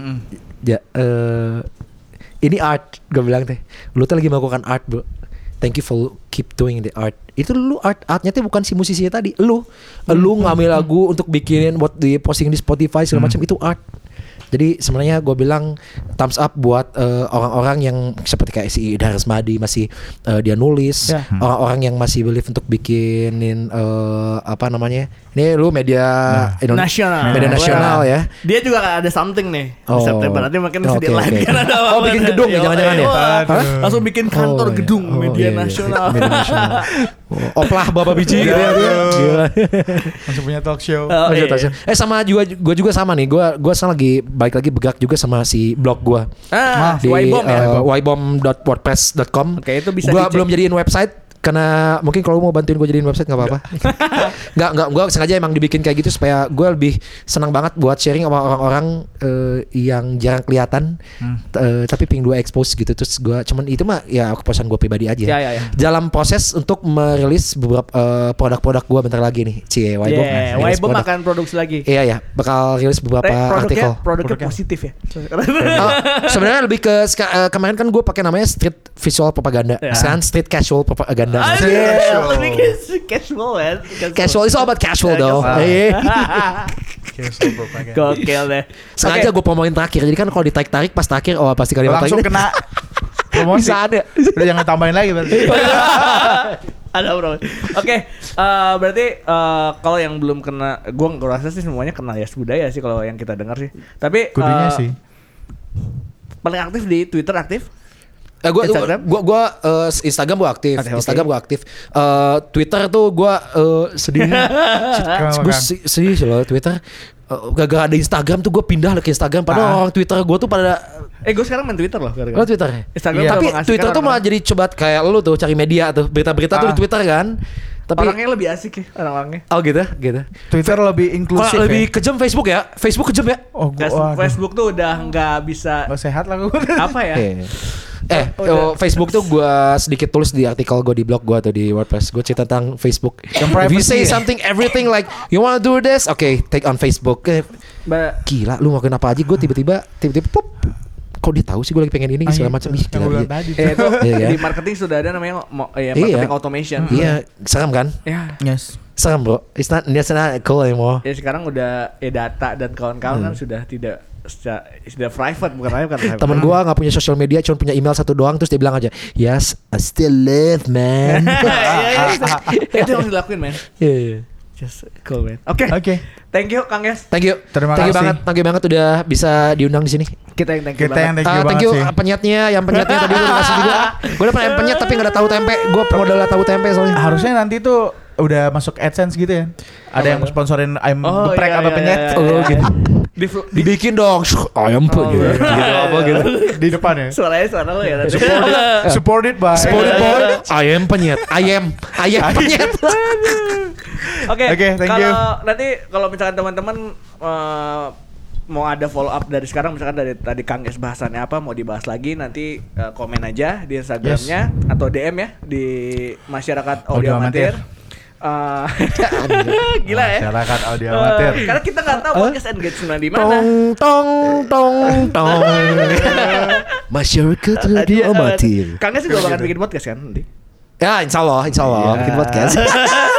Ya, eh, ini art, gue bilang teh. Lu tuh lagi melakukan art, bro. Thank you for keep doing the art. Itu lu art artnya tuh bukan si musisinya tadi, lu. Lu ngambil lagu untuk bikinin buat di posting di Spotify segala macam itu art. Jadi sebenarnya gue bilang thumbs up buat eh, orang-orang yang seperti kayak si Daris Madi masih eh, dia nulis,
Ya.
orang-orang yang masih believe untuk bikinin eh, apa namanya? Ini lu media Indone-
Nasional.
media nasional ya.
Dia juga ada something nih di
Oh.
September nanti mungkin
Oke,
sedih lagi
oke.
kan ada
Oh, bikin gedung ya,
Yo,
jangan-jangan ya?
Hah?
Langsung bikin kantor
Oh, iya.
gedung
Oh,
media
iya, iya.
nasional.
Media nasional. Oh, oplah bapak biji gitu ya. Gila.
Langsung punya talk show.
Oh,
Oh,
iya.
iya, tasya. Eh sama juga gue juga sama nih. Gue gue sekarang lagi baik lagi begak juga sama si blog gue
Ah,
di
Ybom ya.
eh, ybom.wordpress.com.
Oke, itu bisa
Gue belum jadiin website. Karena mungkin kalau mau bantuin gue jadiin website nggak apa-apa. Nggak nggak gue sengaja emang dibikin kayak gitu supaya gue lebih senang banget buat sharing sama orang-orang eh, yang jarang kelihatan,
Hmm.
eh, tapi ping dua expose gitu. Terus gue cuman itu mah ya kepuasan gue pribadi aja.
Ya, ya, ya.
Dalam proses untuk merilis beberapa eh, produk-produk gue bentar lagi nih, cie Wybom.
Yeah, Wybom
produk.
akan produksi lagi.
Iya ya, bakal rilis beberapa
Tapi
artikel.
produknya, produknya positif ya.
Oh, sebenarnya lebih ke eh, kemarin kan gue pakai namanya street visual propaganda,
Ya.
sekarang street casual propaganda.
Aduh, lebih ke casual ya.
Casual is all about casual
Ya,
though.
casual.
Casual propaganda.
Gokil deh.
Sengaja
Oke.
gue promoin terakhir. Jadi kan kalau ditarik-tarik pas terakhir, oh pasti kali
Langsung kena promosi.
Bisa ada.
Udah jangan tambahin lagi berarti.
Ada bro. Oke, eh, berarti eh, kalau yang belum kena, gua nggak rasa sih semuanya kena ya budaya sih kalau yang kita dengar sih. Tapi
Kudunya
eh,
sih.
paling aktif di Twitter aktif.
Eh, gua,
Instagram?
gua, gua, eh, Instagram gua aktif,
oke.
Instagram gua aktif. Eh, Twitter tuh gua eh, sedih. Gue sedih sih loh Twitter. Eh, Gara-gara ada Instagram tuh gue pindah ke Instagram. Padahal
Ah.
orang Twitter gue tuh pada
Eh, gue sekarang main Twitter loh. gara-gara.
Oh Twitter
Instagram tuh
Tapi Twitter tuh malah jadi coba kayak lu tuh cari media tuh Berita-berita tuh di
Ah.
Twitter kan Tapi
orangnya lebih asik ya orang-orangnya.
Oh gitu gitu
Twitter lebih
Kalau
inklusif
lebih
ya.
kejam Facebook ya Facebook kejam ya
Oh, gua,
Facebook, tuh udah nggak bisa
Nggak sehat lah gue.
apa ya?
Eh, eh oh, Facebook tuh gue sedikit tulis di artikel gue di blog gue atau di WordPress. Gue cerita tentang Facebook.
Yang
If you say
ya?
something everything like You wanna do this? Okay take on Facebook. Eh,
Ba-
Gila lu ngelakuin apa aja? Gue tiba-tiba Tiba-tiba pop Kok dia tahu sih gue lagi pengen ini
Ah,
segala
iya,
macam. Ih gila
gua
dia.
Eh, itu
Iya,
di marketing sudah ada namanya mo- ya,
Iya.
marketing automation.
Iya serem kan?
Ya,
Yes.
Serem bro. It's not, it's not cool anymore.
Ya sekarang udah ya data dan kawan-kawan kan sudah tidak secara- sudah private bukan bukan private.
Temen gua nggak punya sosial media, cuma punya email satu doang, terus dia bilang aja, yes, I still live, man.
Iya, iya. Itu yang harus dilakuin.
Iya, iya.
Just cool man. Oke.
Oke.
Thank you Kang Yes.
Thank you,
Terima
thank you
kasih.
banget, thank you banget udah bisa diundang di sini.
Kita yang thank you
Kita yang
banget.
thank you
Ah, thank
banget
you
sih.
uh, penyetnya, yang penyetnya tadi udah dikasih juga. Gue udah pernah penyet tapi gak ada tahu tempe. Gue modal tahu tempe soalnya.
Harusnya nanti tuh udah masuk AdSense gitu ya. Ada yang sponsorin ayam
Oh,
geprek
iya,
atau
iya,
penyet.
iya, iya,
Oh,
iya.
gitu.
Di, fl- di
Dibikin dong, ayam penyet.
iya.
Gitu apa gitu.
Di depan ya.
suaranya suara lo ya tadi.
Supported, supported by
Spotted boy, ayam penyet, ayam, ayam penyet.
Oke.
Oke, thank
kalau
you.
nanti kalau misalkan teman-teman eh, mau ada follow up dari sekarang misalkan dari tadi Kang Yes bahasannya apa mau dibahas lagi nanti eh, komen aja di Instagramnya atau DM ya di masyarakat audio,
Audio
amatir.
amatir.
Eh, gila ya.
Masyarakat audio
Eh,
amatir.
karena kita nggak tahu podcast engagement di mana.
Tong, tong, tong, tong. Masyarakat
eh,
amatir.
Kang Yes juga bakal bikin podcast kan nanti.
Ya, insya Allah, insya Allah,
Iya.
bikin podcast.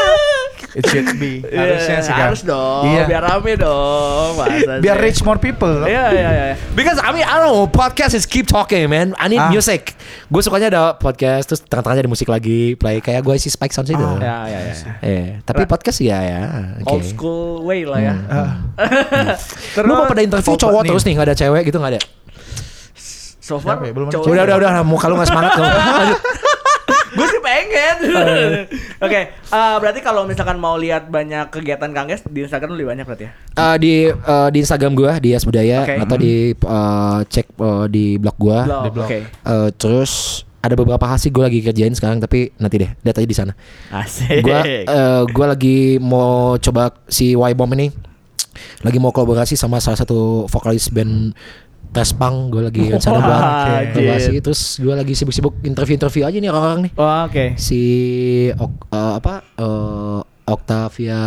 It should be. Harusnya
Iya,
sih kan.
harus dong.
Iya.
Biar rame dong. masa
Biar
sih?
reach more people.
Iya iya iya.
Because I mean I don't know podcast is keep talking man. I need
Ah.
music. Gue sukanya ada podcast terus tengah-tengahnya ada musik lagi play kayak gue si Spike Sounds itu.
Ah.
Ya ya ya.
Eh, tapi podcast ya ya. Oke.
Old school way lah ya.
Ah.
Lu mau pada interview cowok
nih.
terus nih nggak ada cewek gitu nggak ada?
So far
ya? Belum ada
cowok-
Udah udah udah muka lu nggak semangat. Lanjut.
Gue sih pengen. Oke, eh, berarti kalau misalkan mau lihat banyak kegiatan Kang Ges di Instagram lebih banyak berarti ya?
Eh, di eh, di Instagram gue di As Budaya
Oke.
atau di eh, cek eh, di blog gue.
Blog,
di blog.
Oke.
Eh, terus ada beberapa hal sih gue lagi kerjain sekarang tapi nanti deh lihat aja di sana.
Asik.
Gua eh, gua lagi mau coba si Y Bomb ini lagi mau kolaborasi sama salah satu vokalis band Trash Punk gue lagi rencana buat
Wah,
kolaborasi
anjir.
terus gue lagi sibuk-sibuk interview-interview aja nih orang-orang nih
Oh, Oke.
si Ok- eh, apa eh, Octavia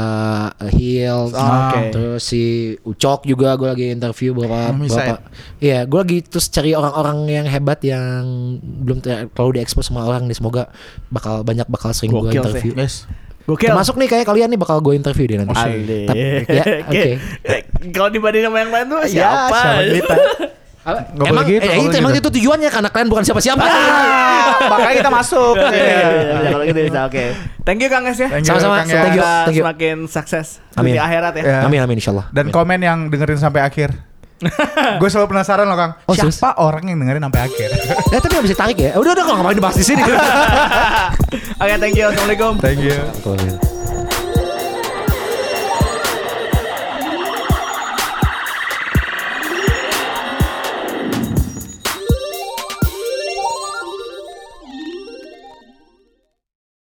Hills
Oh, oke.
terus si Ucok juga gue lagi interview beberapa
Oh,
beberapa iya gue lagi terus cari orang-orang yang hebat yang belum ter- terlalu diekspos sama orang nih semoga bakal banyak bakal sering gue
sih.
interview
Yes.
Gokil.
Termasuk nih kayak kalian nih bakal gue interview deh nanti. Ya, oke.
Kalau dibanding sama yang lain tuh
Ya,
siapa?
siapa kita?
Apa?
Nggak
emang
gitu,
eh, itu emang
gitu.
itu tujuannya karena kalian bukan siapa-siapa.
Ah, makanya kita masuk.
Iya, iya, iya, Kalau gitu bisa oke. Thank you Kang Ges ya.
Sama-sama. Thank you. Thank you.
Semakin sukses
Amin.
di akhirat ya.
Ya.
Amin amin insyaallah.
Dan komen yang dengerin sampai akhir. Gue selalu penasaran loh Kang.
Oh, serius?
Siapa orang yang dengerin sampai akhir?
Eh tapi bisa tarik ya. Udah udah kok ngapain dibahas di sini.
Oke, thank you. Assalamualaikum.
Thank you.
Kalau.